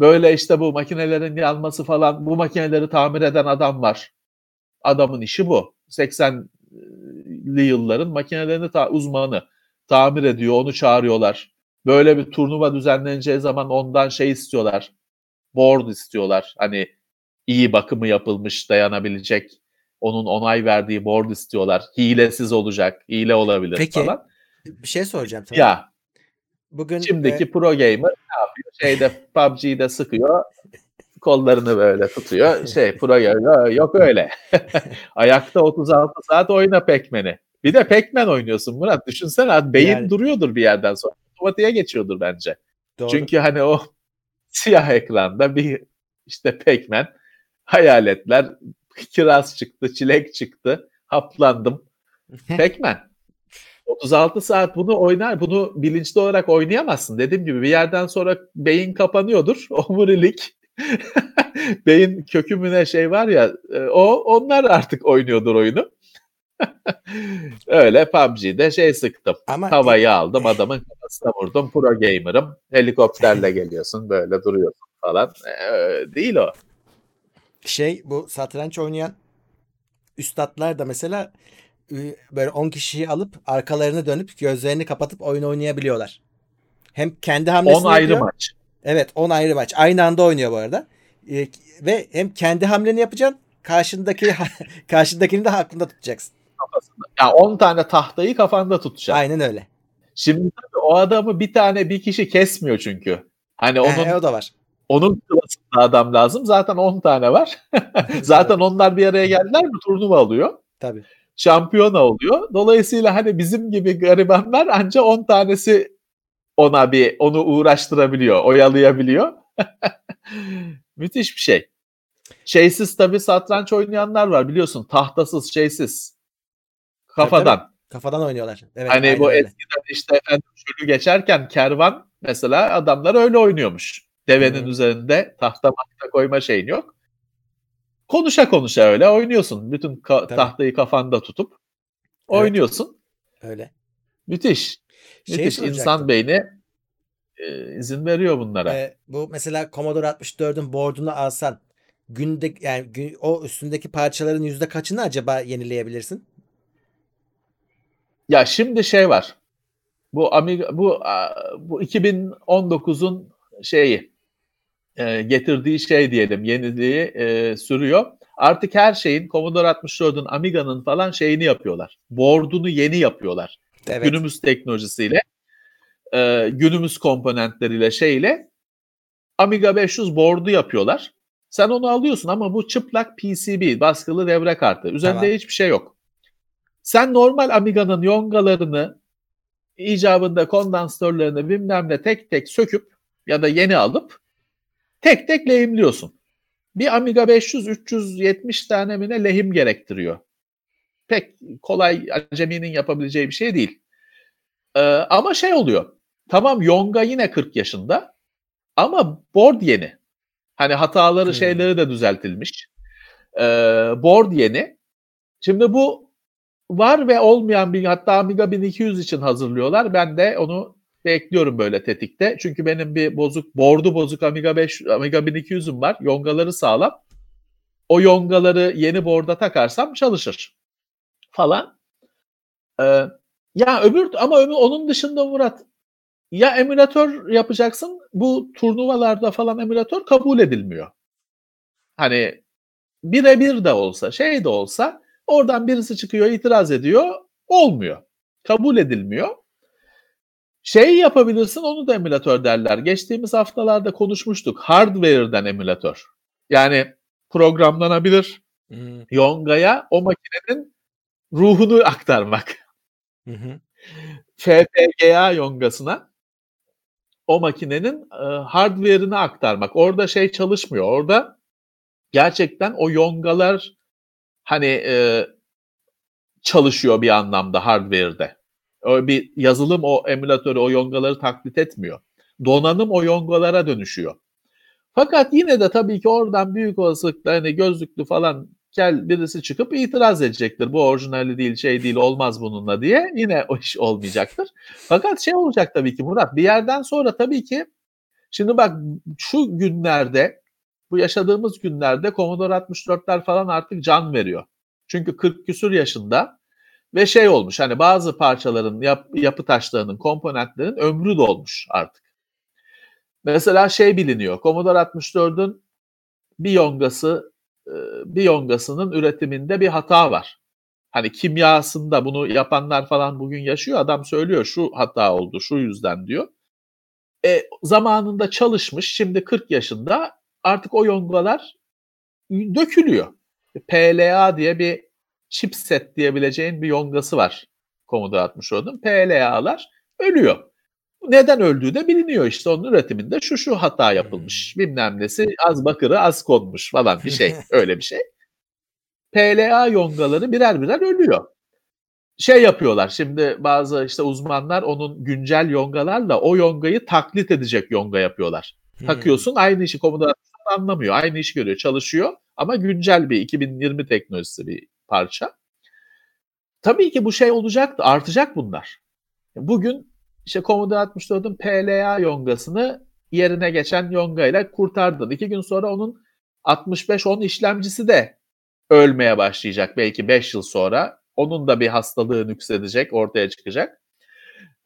Böyle işte bu makinelerin yanması falan bu makineleri tamir eden adam var. Adamın işi bu. 80'li yılların makinelerini ta- uzmanı tamir ediyor. Onu çağırıyorlar. Böyle bir turnuva düzenleneceği zaman ondan şey istiyorlar. Board istiyorlar. Hani iyi bakımı yapılmış, dayanabilecek, onun onay verdiği board istiyorlar. Hilesiz olacak, hile olabilir Peki, falan. Bir şey soracağım sana. Ya Bugün şimdiki e, pro gamer ne yapıyor? Şeyde PUBG'de sıkıyor. Kollarını böyle tutuyor. Şey pro gamer yok öyle. Ayakta 36 saat oyna Pac-Man'i. Bir de Pac-Man oynuyorsun Murat. Düşünsene beyin Yani. duruyordur bir yerden sonra. Otomatiğe geçiyordur bence. doğru. Çünkü hani o siyah ekranda bir işte Pac-Man, hayaletler, kiraz çıktı, çilek çıktı, haplandım. Pac-Man. 36 saat bunu oynar, bunu bilinçli olarak oynayamazsın. Dediğim gibi bir yerden sonra beyin kapanıyordur. Omurilik, beyin kökümüne şey var ya, e, o onlar artık oynuyordur oyunu. Öyle PUBG'de şey sıktım. Ama Havayı aldım adamın kafasına vurdum. Pro gamer'ım. Helikopterle geliyorsun böyle duruyorsun falan. Ee, değil o. şey bu satranç oynayan üstadlar da mesela e, böyle 10 kişiyi alıp arkalarını dönüp gözlerini kapatıp oyun oynayabiliyorlar. Hem kendi 10 hamlesini ayrı yapıyor. maç. Evet 10 ayrı maç. Aynı anda oynuyor bu arada. E, ve hem kendi hamleni yapacaksın. Karşındaki karşındakini de aklında tutacaksın. kafasında. Yani 10 tane tahtayı kafanda tutacaksın. Aynen öyle. Şimdi tabii o adamı bir tane bir kişi kesmiyor çünkü. Hani onun He, o da var. onun adam lazım. Zaten 10 tane var. Zaten onlar bir araya geldiler mi turnuva oluyor. Tabii. Şampiyona oluyor. Dolayısıyla hani bizim gibi garibanlar anca 10 tanesi ona bir onu uğraştırabiliyor, oyalayabiliyor. Müthiş bir şey. Şeysiz tabii satranç oynayanlar var biliyorsun. Tahtasız, şeysiz. Kafadan. Kafadan oynuyorlar. Evet, hani bu öyle. eskiden işte efendim çölü geçerken kervan mesela adamlar öyle oynuyormuş. Devenin Hı. üzerinde tahta mahta koyma şeyin yok. Konuşa konuşa öyle oynuyorsun. Bütün ka- Tabii. tahtayı kafanda tutup Evet. oynuyorsun. Öyle. Müthiş. Şey Müthiş. İnsan beyni e, izin veriyor bunlara. Ee, bu mesela Commodore 64'ün board'unu alsan günde yani gün- o üstündeki parçaların yüzde kaçını acaba yenileyebilirsin? Ya şimdi şey var. Bu Amiga bu bu 2019'un şeyi e, getirdiği şey diyelim yeniliği e, sürüyor. Artık her şeyin Commodore 64'ün Amiga'nın falan şeyini yapıyorlar. Board'unu yeni yapıyorlar. Evet. Günümüz teknolojisiyle e, günümüz komponentleriyle şeyle Amiga 500 board'u yapıyorlar. Sen onu alıyorsun ama bu çıplak PCB, baskılı devre kartı. Üzerinde Tamam. hiçbir şey yok. Sen normal Amiga'nın yongalarını icabında kondansatörlerini bilmem ne tek tek söküp ya da yeni alıp tek tek lehimliyorsun. Bir Amiga 500 370 tane mi ne lehim gerektiriyor. Pek kolay aceminin yapabileceği bir şey değil. Ee, ama şey oluyor. Tamam Yonga yine 40 yaşında ama board yeni. Hani hataları Hmm. şeyleri de düzeltilmiş. Ee, board yeni. Şimdi bu var ve olmayan bir hatta Amiga 1200 için hazırlıyorlar. Ben de onu bekliyorum böyle tetikte. Çünkü benim bir bozuk board'u bozuk Amiga 5 Amiga 1200'üm var. Yongaları sağlam. O yongaları yeni board'a takarsam çalışır falan. Ee, ya öbür ama öbür, onun dışında Murat ya emülatör yapacaksın bu turnuvalarda falan emülatör kabul edilmiyor. Hani birebir de olsa şey de olsa oradan birisi çıkıyor itiraz ediyor olmuyor. Kabul edilmiyor. Şey yapabilirsin onu da emülatör derler. Geçtiğimiz haftalarda konuşmuştuk. Hardware'den emülatör. Yani programlanabilir. Hmm. Yonga'ya o makinenin ruhunu aktarmak. Hı hı. FPGA yongasına o makinenin e, hardware'ını aktarmak. Orada şey çalışmıyor. Orada gerçekten o yongalar hani e, çalışıyor bir anlamda hardware'de. Bir yazılım o emülatörü, o yongaları taklit etmiyor. Donanım o yongalara dönüşüyor. Fakat yine de tabii ki oradan büyük olasılıkla hani gözlüklü falan gel birisi çıkıp itiraz edecektir. Bu orijinali değil, şey değil, olmaz bununla diye. Yine o iş olmayacaktır. Fakat şey olacak tabii ki Murat. Bir yerden sonra tabii ki şimdi bak şu günlerde bu yaşadığımız günlerde Commodore 64'ler falan artık can veriyor. Çünkü 40 küsur yaşında Ve şey olmuş hani bazı parçaların yap, yapı taşlarının, komponentlerin ömrü dolmuş artık. Mesela şey biliniyor. Commodore 64'ün bir yongası e, bir yongasının üretiminde bir hata var. Hani kimyasında bunu yapanlar falan bugün yaşıyor. Adam söylüyor şu hata oldu şu yüzden diyor. E, zamanında çalışmış şimdi 40 yaşında artık o yongalar dökülüyor. PLA diye bir chipset diyebileceğin bir yongası var Commodore 64'ün. PLA'lar ölüyor. Neden öldüğü de biliniyor işte onun üretiminde şu şu hata yapılmış. Hmm. Bilmem nesi az bakırı az konmuş falan bir şey öyle bir şey. PLA yongaları birer birer ölüyor. Şey yapıyorlar şimdi bazı işte uzmanlar onun güncel yongalarla o yongayı taklit edecek yonga yapıyorlar. Hmm. Takıyorsun aynı işi Commodore anlamıyor. Aynı işi görüyor çalışıyor ama güncel bir 2020 teknolojisi bir parça. Tabii ki bu şey olacaktı artacak bunlar. Bugün işte Commodore 64'ün PLA yongasını yerine geçen yonga ile kurtardın. İki gün sonra onun 6510 işlemcisi de ölmeye başlayacak belki 5 yıl sonra. Onun da bir hastalığı nüksedecek, ortaya çıkacak.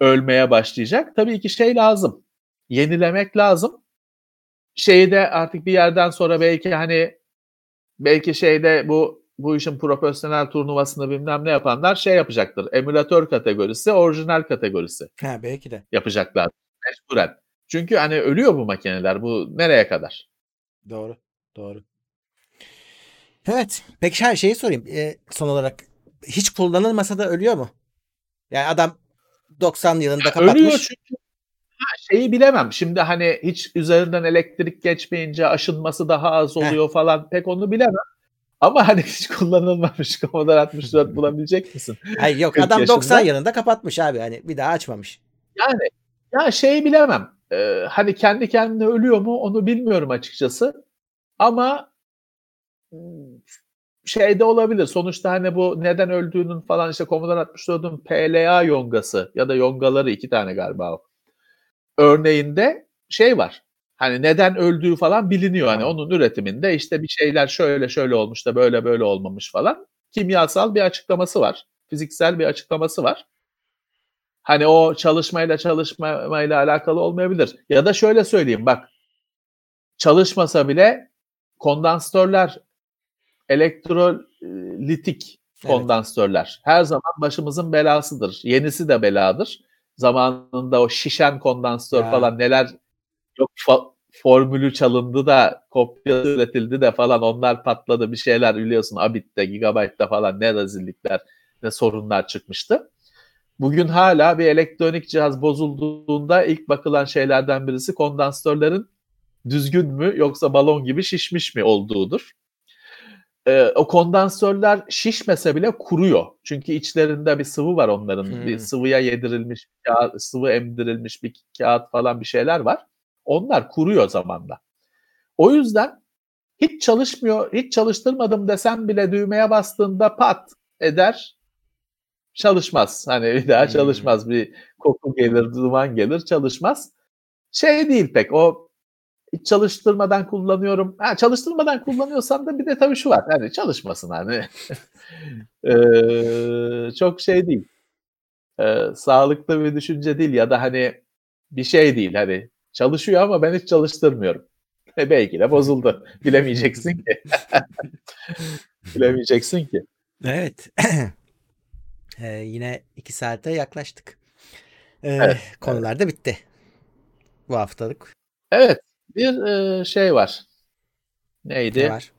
Ölmeye başlayacak. Tabii ki şey lazım. Yenilemek lazım. Şeyi de artık bir yerden sonra belki hani belki şeyde bu bu işin profesyonel turnuvasını bilmem ne yapanlar şey yapacaktır. Emülatör kategorisi, orijinal kategorisi. Ha belki de. Yapacaklar. Mecburen. Çünkü hani ölüyor bu makineler. Bu nereye kadar? Doğru. Doğru. Evet. Peki her şeyi sorayım. Ee, son olarak hiç kullanılmasa da ölüyor mu? Yani adam 90 yılında kapatmış. Ölüyor çünkü şeyi bilemem. Şimdi hani hiç üzerinden elektrik geçmeyince aşınması daha az oluyor Heh. falan pek onu bilemem. Ama hani hiç kullanılmamış Commodore 64 bulabilecek misin? Hayır yok adam yaşında. 90 yılında kapatmış abi hani bir daha açmamış. Yani ya şeyi bilemem. Ee, hani kendi kendine ölüyor mu onu bilmiyorum açıkçası. Ama şeyde olabilir. Sonuçta hani bu neden öldüğünün falan işte Commodore 64'ün PLA yongası ya da yongaları iki tane galiba o. Örneğinde şey var. Hani neden öldüğü falan biliniyor. Hani onun üretiminde işte bir şeyler şöyle şöyle olmuş da böyle böyle olmamış falan. Kimyasal bir açıklaması var. Fiziksel bir açıklaması var. Hani o çalışmayla çalışmayla alakalı olmayabilir. Ya da şöyle söyleyeyim bak. Çalışmasa bile kondansatörler elektrolitik kondansatörler evet. her zaman başımızın belasıdır. Yenisi de beladır. Zamanında o şişen kondansatör ya. falan neler yok fa- formülü çalındı da kopya üretildi de falan onlar patladı bir şeyler biliyorsun Abit'te, Gigabyte'da falan ne rezillikler ne sorunlar çıkmıştı. Bugün hala bir elektronik cihaz bozulduğunda ilk bakılan şeylerden birisi kondansatörlerin düzgün mü yoksa balon gibi şişmiş mi olduğudur. Ee, o kondansatörler şişmese bile kuruyor. Çünkü içlerinde bir sıvı var onların. Hmm. Bir sıvıya yedirilmiş, kağıt, sıvı emdirilmiş bir kağıt falan bir şeyler var. Onlar kuruyor zamanla. O yüzden hiç çalışmıyor, hiç çalıştırmadım desem bile düğmeye bastığında pat eder çalışmaz. Hani bir daha hmm. çalışmaz. Bir koku gelir, duman gelir, çalışmaz. Şey değil pek o hiç çalıştırmadan kullanıyorum. Ha, çalıştırmadan kullanıyorsan da bir de tabii şu var. Hani çalışmasın hani. ee, çok şey değil. Ee, sağlıklı bir düşünce değil ya da hani bir şey değil. Hani Çalışıyor ama ben hiç çalıştırmıyorum. E belki de bozuldu. Bilemeyeceksin ki. Bilemeyeceksin ki. Evet. ee, yine iki saate yaklaştık. Ee, evet, konular da bitti. Bu haftalık. Evet. Bir e, şey var. Neydi? Ne var?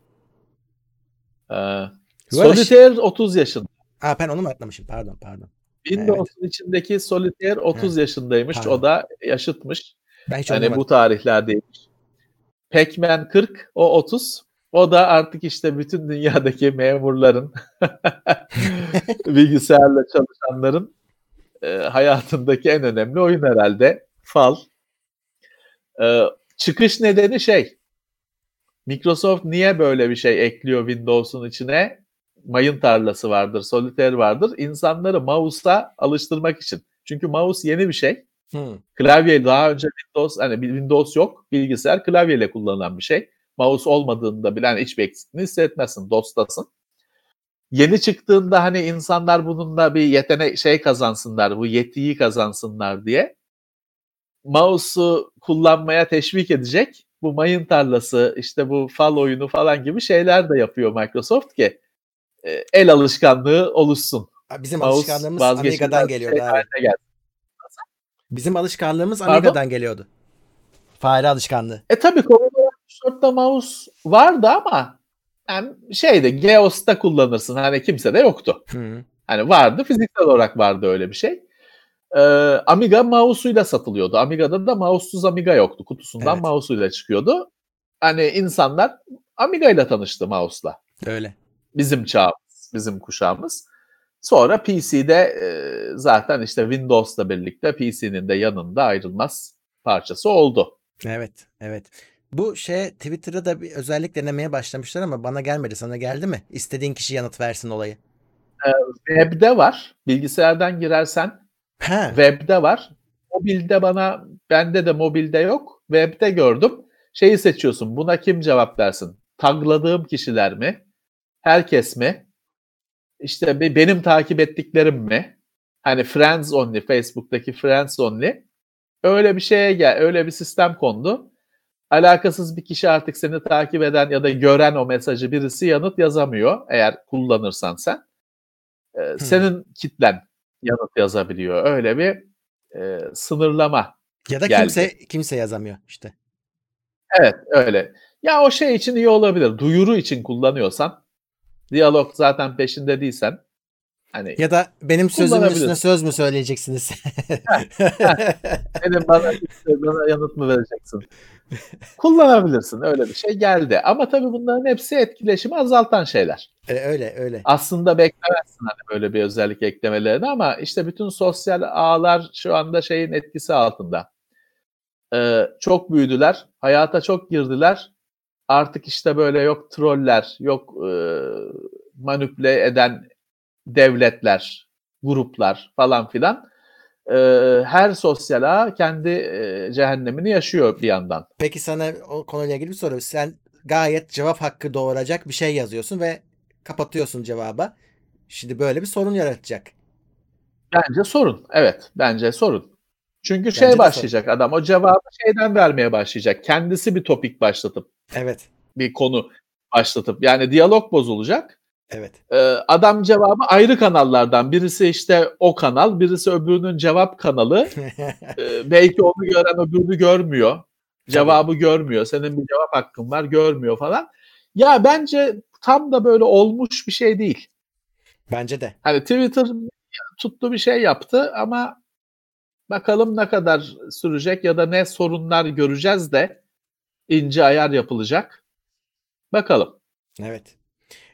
Ee, Solitaire 30 yaşında. Aa, ben onu mu atlamışım? Pardon pardon. Windows'un evet. içindeki Solitaire 30 evet. yaşındaymış. Pardon. O da yaşıtmış. Ben hiç hani bu tarihlerdeymiş. Pac-Man 40, o 30. O da artık işte bütün dünyadaki memurların, bilgisayarla çalışanların e, hayatındaki en önemli oyun herhalde. Fal. E, çıkış nedeni şey, Microsoft niye böyle bir şey ekliyor Windows'un içine? Mayın tarlası vardır, solitaire vardır. İnsanları mouse'a alıştırmak için. Çünkü mouse yeni bir şey. Hmm. Klavye daha önce Windows hani Windows yok. Bilgisayar klavyeyle kullanılan bir şey. Mouse olmadığında bile hani hiçbir eksikliğini hissetmezsin. DOS'tasın. yeni çıktığında hani insanlar bununla bir yetenek şey kazansınlar, bu yetiyi kazansınlar diye mouse'u kullanmaya teşvik edecek bu mayın tarlası, işte bu fal oyunu falan gibi şeyler de yapıyor Microsoft ki e, el alışkanlığı oluşsun. Bizim Mouse alışkanlığımız Amiga'dan bir geliyordu şey abi. Bizim alışkanlığımız Pardon? Amiga'dan geliyordu. Fare alışkanlığı. E tabii Commodore 64'te mouse vardı ama yani şeyde Geos'ta kullanırsın. Hani kimse de yoktu. Hı. Hani vardı fiziksel olarak vardı öyle bir şey. Ee, Amiga mouse'uyla satılıyordu. Amiga'da da mouse'suz Amiga yoktu. Kutusundan Evet. mouse'uyla çıkıyordu. Hani insanlar Amiga ile tanıştı mouse'la. Öyle. Bizim çağımız, bizim kuşağımız. Sonra PC'de e, zaten işte Windows'la birlikte PC'nin de yanında ayrılmaz parçası oldu. Evet, evet. Bu şey Twitter'da da bir özellik denemeye başlamışlar ama bana gelmedi. Sana geldi mi? İstediğin kişi yanıt versin olayı. Web'de var. Bilgisayardan girersen Ha. Web'de var. Mobilde bana, bende de mobilde yok. Web'de gördüm. Şeyi seçiyorsun. Buna kim cevap versin? Tagladığım kişiler mi? Herkes mi? İşte be- benim takip ettiklerim mi? Hani friends only, Facebook'taki friends only. Öyle bir şeye gel, öyle bir sistem kondu. Alakasız bir kişi artık seni takip eden ya da gören o mesajı birisi yanıt yazamıyor eğer kullanırsan sen. Ee, Senin kitlen yanıt yazabiliyor. Öyle bir e, sınırlama. Ya da geldi. kimse kimse yazamıyor işte. Evet öyle. Ya o şey için iyi olabilir. Duyuru için kullanıyorsan, diyalog zaten peşinde değilsen, hani Ya da benim sözümün üstüne söz mü söyleyeceksiniz? benim bana, bana yanıt mı vereceksin? Kullanabilirsin. Öyle bir şey geldi. Ama tabii bunların hepsi etkileşimi azaltan şeyler. E, öyle öyle. Aslında beklemezsin hani böyle bir özellik eklemelerini ama işte bütün sosyal ağlar şu anda şeyin etkisi altında. Ee, çok büyüdüler, hayata çok girdiler. Artık işte böyle yok troller, yok e, manipüle eden devletler, gruplar falan filan. Ee, her sosyal ağ kendi e, cehennemini yaşıyor bir yandan. Peki sana o konuyla ilgili bir soru. Sen gayet cevap hakkı doğuracak bir şey yazıyorsun ve kapatıyorsun cevaba. Şimdi böyle bir sorun yaratacak. Bence sorun. Evet, bence sorun. Çünkü Bence şey başlayacak adam o cevabı şeyden vermeye başlayacak. Kendisi bir topik başlatıp Evet. bir konu başlatıp yani diyalog bozulacak. Evet. Ee, adam cevabı ayrı kanallardan birisi işte o kanal, birisi öbürünün cevap kanalı. Ee, belki onu gören öbürünü görmüyor. Cevabı görmüyor. Senin bir cevap hakkın var, görmüyor falan. Ya bence tam da böyle olmuş bir şey değil. Bence de. Hani Twitter tuttu bir şey yaptı ama bakalım ne kadar sürecek ya da ne sorunlar göreceğiz de ince ayar yapılacak. Bakalım. Evet.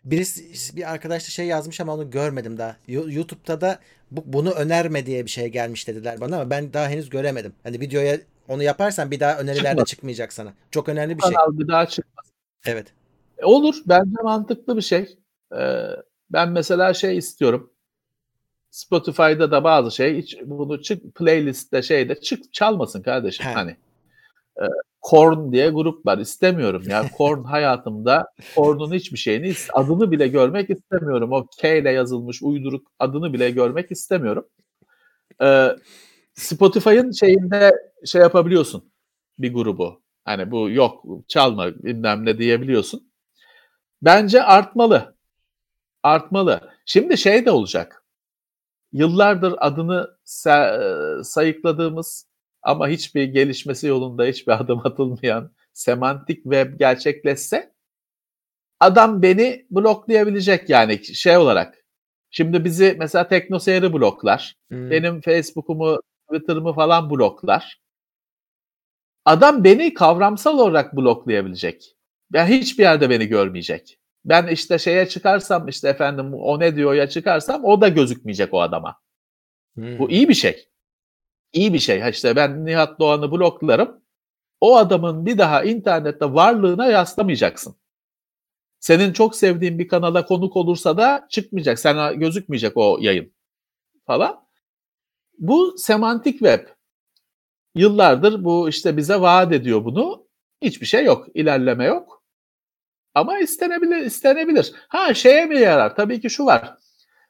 Birisi bir arkadaş da şey yazmış ama onu görmedim daha. Yo- YouTube'da da bu, bunu önerme diye bir şey gelmiş dediler bana ama ben daha henüz göremedim. Hani videoya onu yaparsan bir daha öneriler de Çıkmaz. çıkmayacak sana. Çok önemli bir şey. Kanal bir daha çıkmaz. Evet. E, Olur. Bence mantıklı bir şey. Ee, ben mesela şey istiyorum. Spotify'da da bazı şey hiç bunu çık playlistte şeyde çık çalmasın kardeşim He. hani. E, Korn diye grup var. İstemiyorum ya. Korn hayatımda Korn'un hiçbir şeyini adını bile görmek istemiyorum. O K ile yazılmış uyduruk adını bile görmek istemiyorum. Ee, Spotify'ın şeyinde şey yapabiliyorsun bir grubu. Hani bu yok çalma bilmem ne diyebiliyorsun. Bence artmalı. Artmalı. Şimdi şey de olacak. Yıllardır adını sa- sayıkladığımız ama hiçbir gelişmesi yolunda hiçbir adım atılmayan semantik web gerçekleşse adam beni bloklayabilecek yani şey olarak. Şimdi bizi mesela teknoseyri bloklar. Hmm. Benim Facebook'umu, Twitter'ımı falan bloklar. Adam beni kavramsal olarak bloklayabilecek. Ben hiçbir yerde beni görmeyecek. Ben işte şeye çıkarsam işte efendim o ne diyor ya çıkarsam o da gözükmeyecek o adama. Hmm. Bu iyi bir şey. İyi bir şey. İşte ben Nihat Doğan'ı bloklarım. O adamın bir daha internette varlığına yaslamayacaksın. Senin çok sevdiğin bir kanala konuk olursa da çıkmayacak. Sana gözükmeyecek o yayın falan. Bu semantik web. Yıllardır bu işte bize vaat ediyor bunu. Hiçbir şey yok. ilerleme yok. Ama istenebilir, istenebilir. Ha şeye mi yarar? Tabii ki şu var.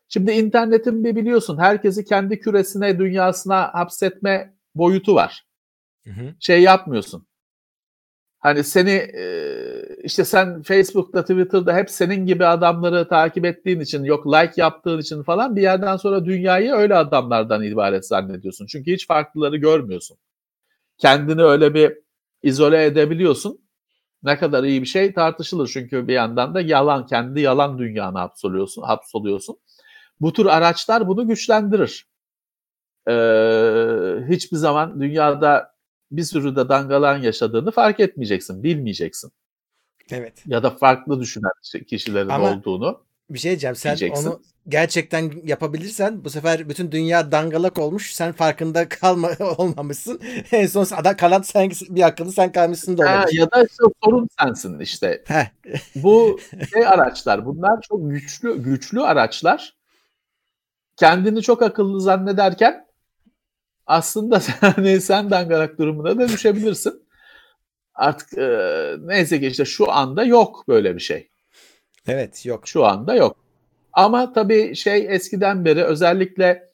Şimdi internetin bir biliyorsun herkesi kendi küresine, dünyasına hapsetme boyutu var. Hı hı. Şey yapmıyorsun. Hani seni e, işte sen Facebook'ta, Twitter'da hep senin gibi adamları takip ettiğin için, yok like yaptığın için falan bir yerden sonra dünyayı öyle adamlardan ibaret zannediyorsun. Çünkü hiç farklıları görmüyorsun. Kendini öyle bir izole edebiliyorsun. Ne kadar iyi bir şey tartışılır çünkü bir yandan da yalan, kendi yalan dünyana hapsoluyorsun, hapsoluyorsun. Bu tür araçlar bunu güçlendirir. Ee, hiçbir zaman dünyada bir sürü de dangalan yaşadığını fark etmeyeceksin, bilmeyeceksin. Evet. Ya da farklı düşünen kişilerin Ama- olduğunu. Bir şey diyeceğim. Sen Diyeceksin. onu gerçekten yapabilirsen bu sefer bütün dünya dangalak olmuş. Sen farkında kalma olmamışsın. En son ada kalan sen bir akıllı sen kalmışsın da Ha, olabilir. ya da işte sorun sensin işte. Bu şey araçlar, bunlar çok güçlü güçlü araçlar. Kendini çok akıllı zannederken aslında sen, sen dangalak durumuna da düşebilirsin. Artık e, neyse ki işte şu anda yok böyle bir şey. Evet yok. Şu anda yok. Ama tabii şey eskiden beri özellikle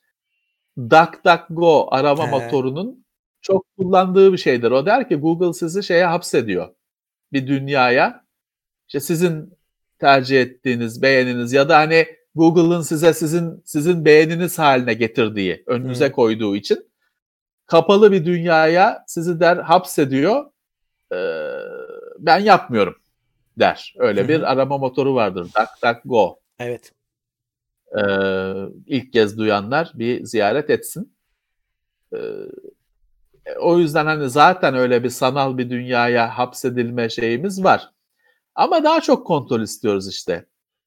DuckDuckGo arama He. motorunun çok kullandığı bir şeydir. O der ki Google sizi şeye hapsediyor. Bir dünyaya. İşte sizin tercih ettiğiniz, beğeniniz ya da hani Google'ın size sizin sizin beğeniniz haline getirdiği, önünüze Hı. koyduğu için kapalı bir dünyaya sizi der hapsediyor. Ee, ben yapmıyorum der. Öyle bir arama motoru vardır. DuckDuckGo. Evet. Ee, ilk kez duyanlar bir ziyaret etsin. Ee, o yüzden hani zaten öyle bir sanal bir dünyaya hapsedilme şeyimiz var. Ama daha çok kontrol istiyoruz işte.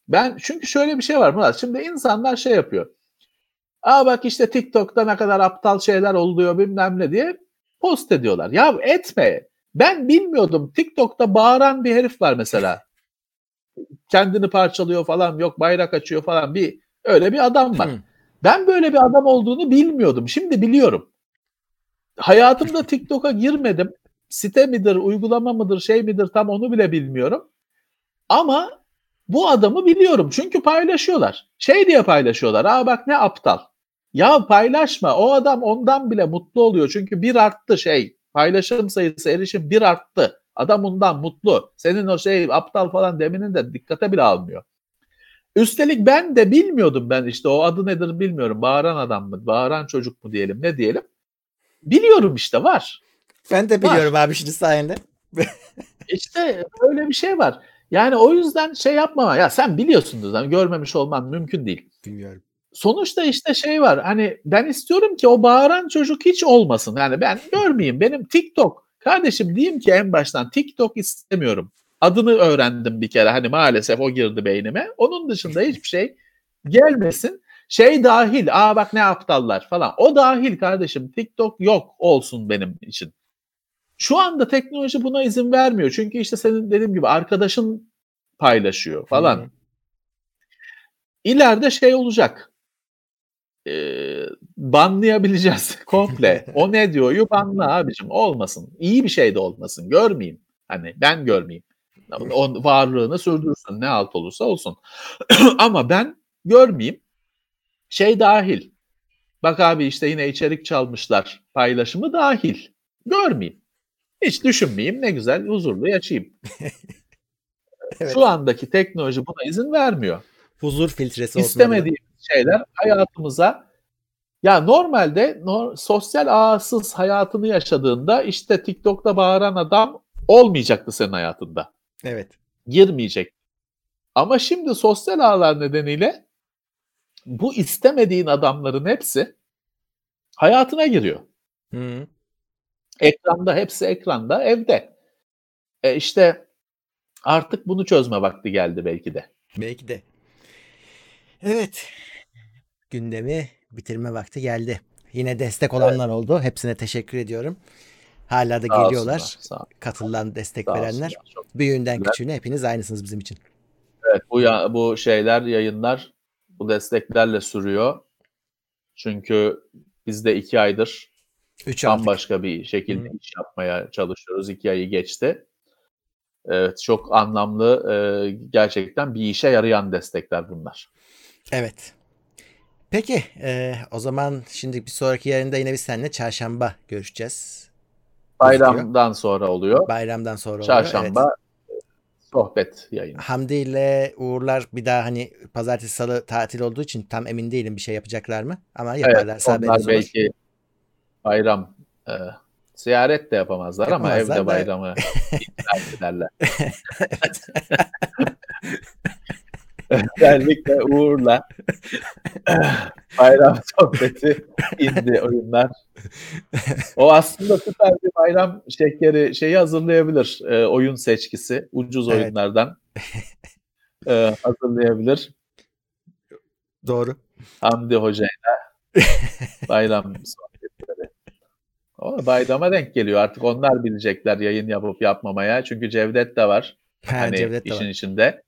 Ben çünkü şöyle bir şey var Murat. Şimdi insanlar şey yapıyor. Aa bak işte TikTok'ta ne kadar aptal şeyler oluyor bilmem ne diye post ediyorlar. Ya etme. Ben bilmiyordum. TikTok'ta bağıran bir herif var mesela. Kendini parçalıyor falan yok bayrak açıyor falan bir öyle bir adam var. Hı. Ben böyle bir adam olduğunu bilmiyordum. Şimdi biliyorum. Hayatımda TikTok'a girmedim. Site midir, uygulama mıdır, şey midir tam onu bile bilmiyorum. Ama bu adamı biliyorum. Çünkü paylaşıyorlar. Şey diye paylaşıyorlar. Aa bak ne aptal. Ya paylaşma. O adam ondan bile mutlu oluyor. Çünkü bir arttı şey. Paylaşım sayısı, erişim bir arttı. Adam ondan mutlu. Senin o şey aptal falan deminin de dikkate bile almıyor. Üstelik ben de bilmiyordum ben işte o adı nedir bilmiyorum. Bağıran adam mı, bağıran çocuk mu diyelim ne diyelim. Biliyorum işte var. Ben de biliyorum abi şimdi sayende. İşte öyle bir şey var. Yani o yüzden şey yapma. Ya sen biliyorsundur zaten görmemiş olman mümkün değil. Bilmiyorum. Sonuçta işte şey var. Hani ben istiyorum ki o bağıran çocuk hiç olmasın. Yani ben görmeyeyim. Benim TikTok kardeşim diyeyim ki en baştan TikTok istemiyorum. Adını öğrendim bir kere. Hani maalesef o girdi beynime. Onun dışında hiçbir şey gelmesin. Şey dahil. Aa bak ne aptallar falan. O dahil kardeşim. TikTok yok olsun benim için. Şu anda teknoloji buna izin vermiyor. Çünkü işte senin dediğim gibi arkadaşın paylaşıyor falan. Hı. İleride şey olacak. Ee, banlayabileceğiz komple. o ne diyor? Yu banla abicim. Olmasın. İyi bir şey de olmasın. Görmeyeyim. Hani ben görmeyeyim. O varlığını sürdürsün. Ne alt olursa olsun. Ama ben görmeyeyim. Şey dahil. Bak abi işte yine içerik çalmışlar. Paylaşımı dahil. Görmeyeyim. Hiç düşünmeyeyim. Ne güzel huzurlu yaşayayım. Evet. Şu andaki teknoloji buna izin vermiyor. Huzur filtresi olsun. orada. Şeyler hayatımıza ya normalde no- sosyal ağsız hayatını yaşadığında işte TikTok'ta bağıran adam olmayacaktı senin hayatında. Evet. Girmeyecek. Ama şimdi sosyal ağlar nedeniyle bu istemediğin adamların hepsi hayatına giriyor. Hı. Ekranda hepsi ekranda evde. E işte artık bunu çözme vakti geldi belki de. Belki de. Evet. Gündemi bitirme vakti geldi. Yine destek olanlar oldu. Hepsine teşekkür ediyorum. Hala da Sağ geliyorlar. olsunlar, Sağ, Katılan destek sağ verenler. olsunlar. Büyüğünden küçüğüne hepiniz aynısınız bizim için. Evet bu ya, bu şeyler yayınlar bu desteklerle sürüyor. Çünkü biz de iki aydır 3 aldık. bambaşka bir şekilde Hı. iş yapmaya çalışıyoruz. İki ayı geçti. Evet, çok anlamlı, gerçekten bir işe yarayan destekler bunlar. Evet. Peki e, o zaman şimdi bir sonraki yarında yine biz seninle çarşamba görüşeceğiz. Bayramdan sonra oluyor. Bayramdan sonra oluyor. Çarşamba evet. sohbet yayını. Hamdi ile Uğurlar bir daha hani pazartesi salı tatil olduğu için tam emin değilim bir şey yapacaklar mı? Ama yaparlarsa evet, onlar olur. belki bayram e, ziyaret de yapamazlar, ama Yapamazlar evde da- bayramı ederler. Özellikle Uğur'la bayram sohbeti indi oyunlar. O aslında süper bir bayram şekeri şeyi hazırlayabilir. e, oyun seçkisi ucuz Evet. oyunlardan e, hazırlayabilir. Doğru. Hamdi Hoca'yla bayram sohbetleri. O bayrama denk geliyor. Artık onlar bilecekler yayın yapıp yapmamaya. Çünkü Cevdet de var. Ha, hani Cevdet de işin var. içinde.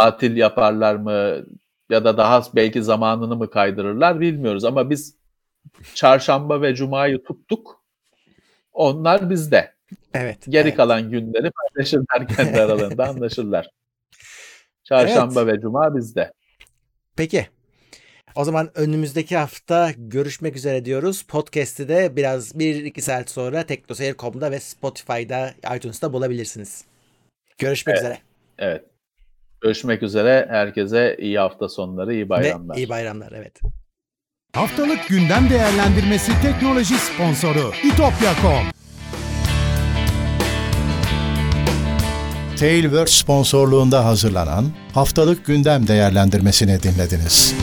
Tatil yaparlar mı ya da daha belki zamanını mı kaydırırlar bilmiyoruz ama biz çarşamba ve cumayı tuttuk. Onlar bizde. Evet. Geri evet. kalan günleri paylaşırlar kendi aralarında anlaşırlar. Çarşamba ve cuma bizde. Peki. O zaman önümüzdeki hafta görüşmek üzere diyoruz. Podcast'i de biraz 1-2 saat sonra teknoseyir.com'da ve Spotify'da, iTunes'ta bulabilirsiniz. Görüşmek Evet. üzere. Evet. Görüşmek üzere. Herkese iyi hafta sonları, iyi Ve bayramlar. iyi bayramlar. Evet. Haftalık gündem değerlendirmesi teknoloji sponsoru itopya.com. Tailwords sponsorluğunda hazırlanan haftalık gündem değerlendirmesini dinlediniz.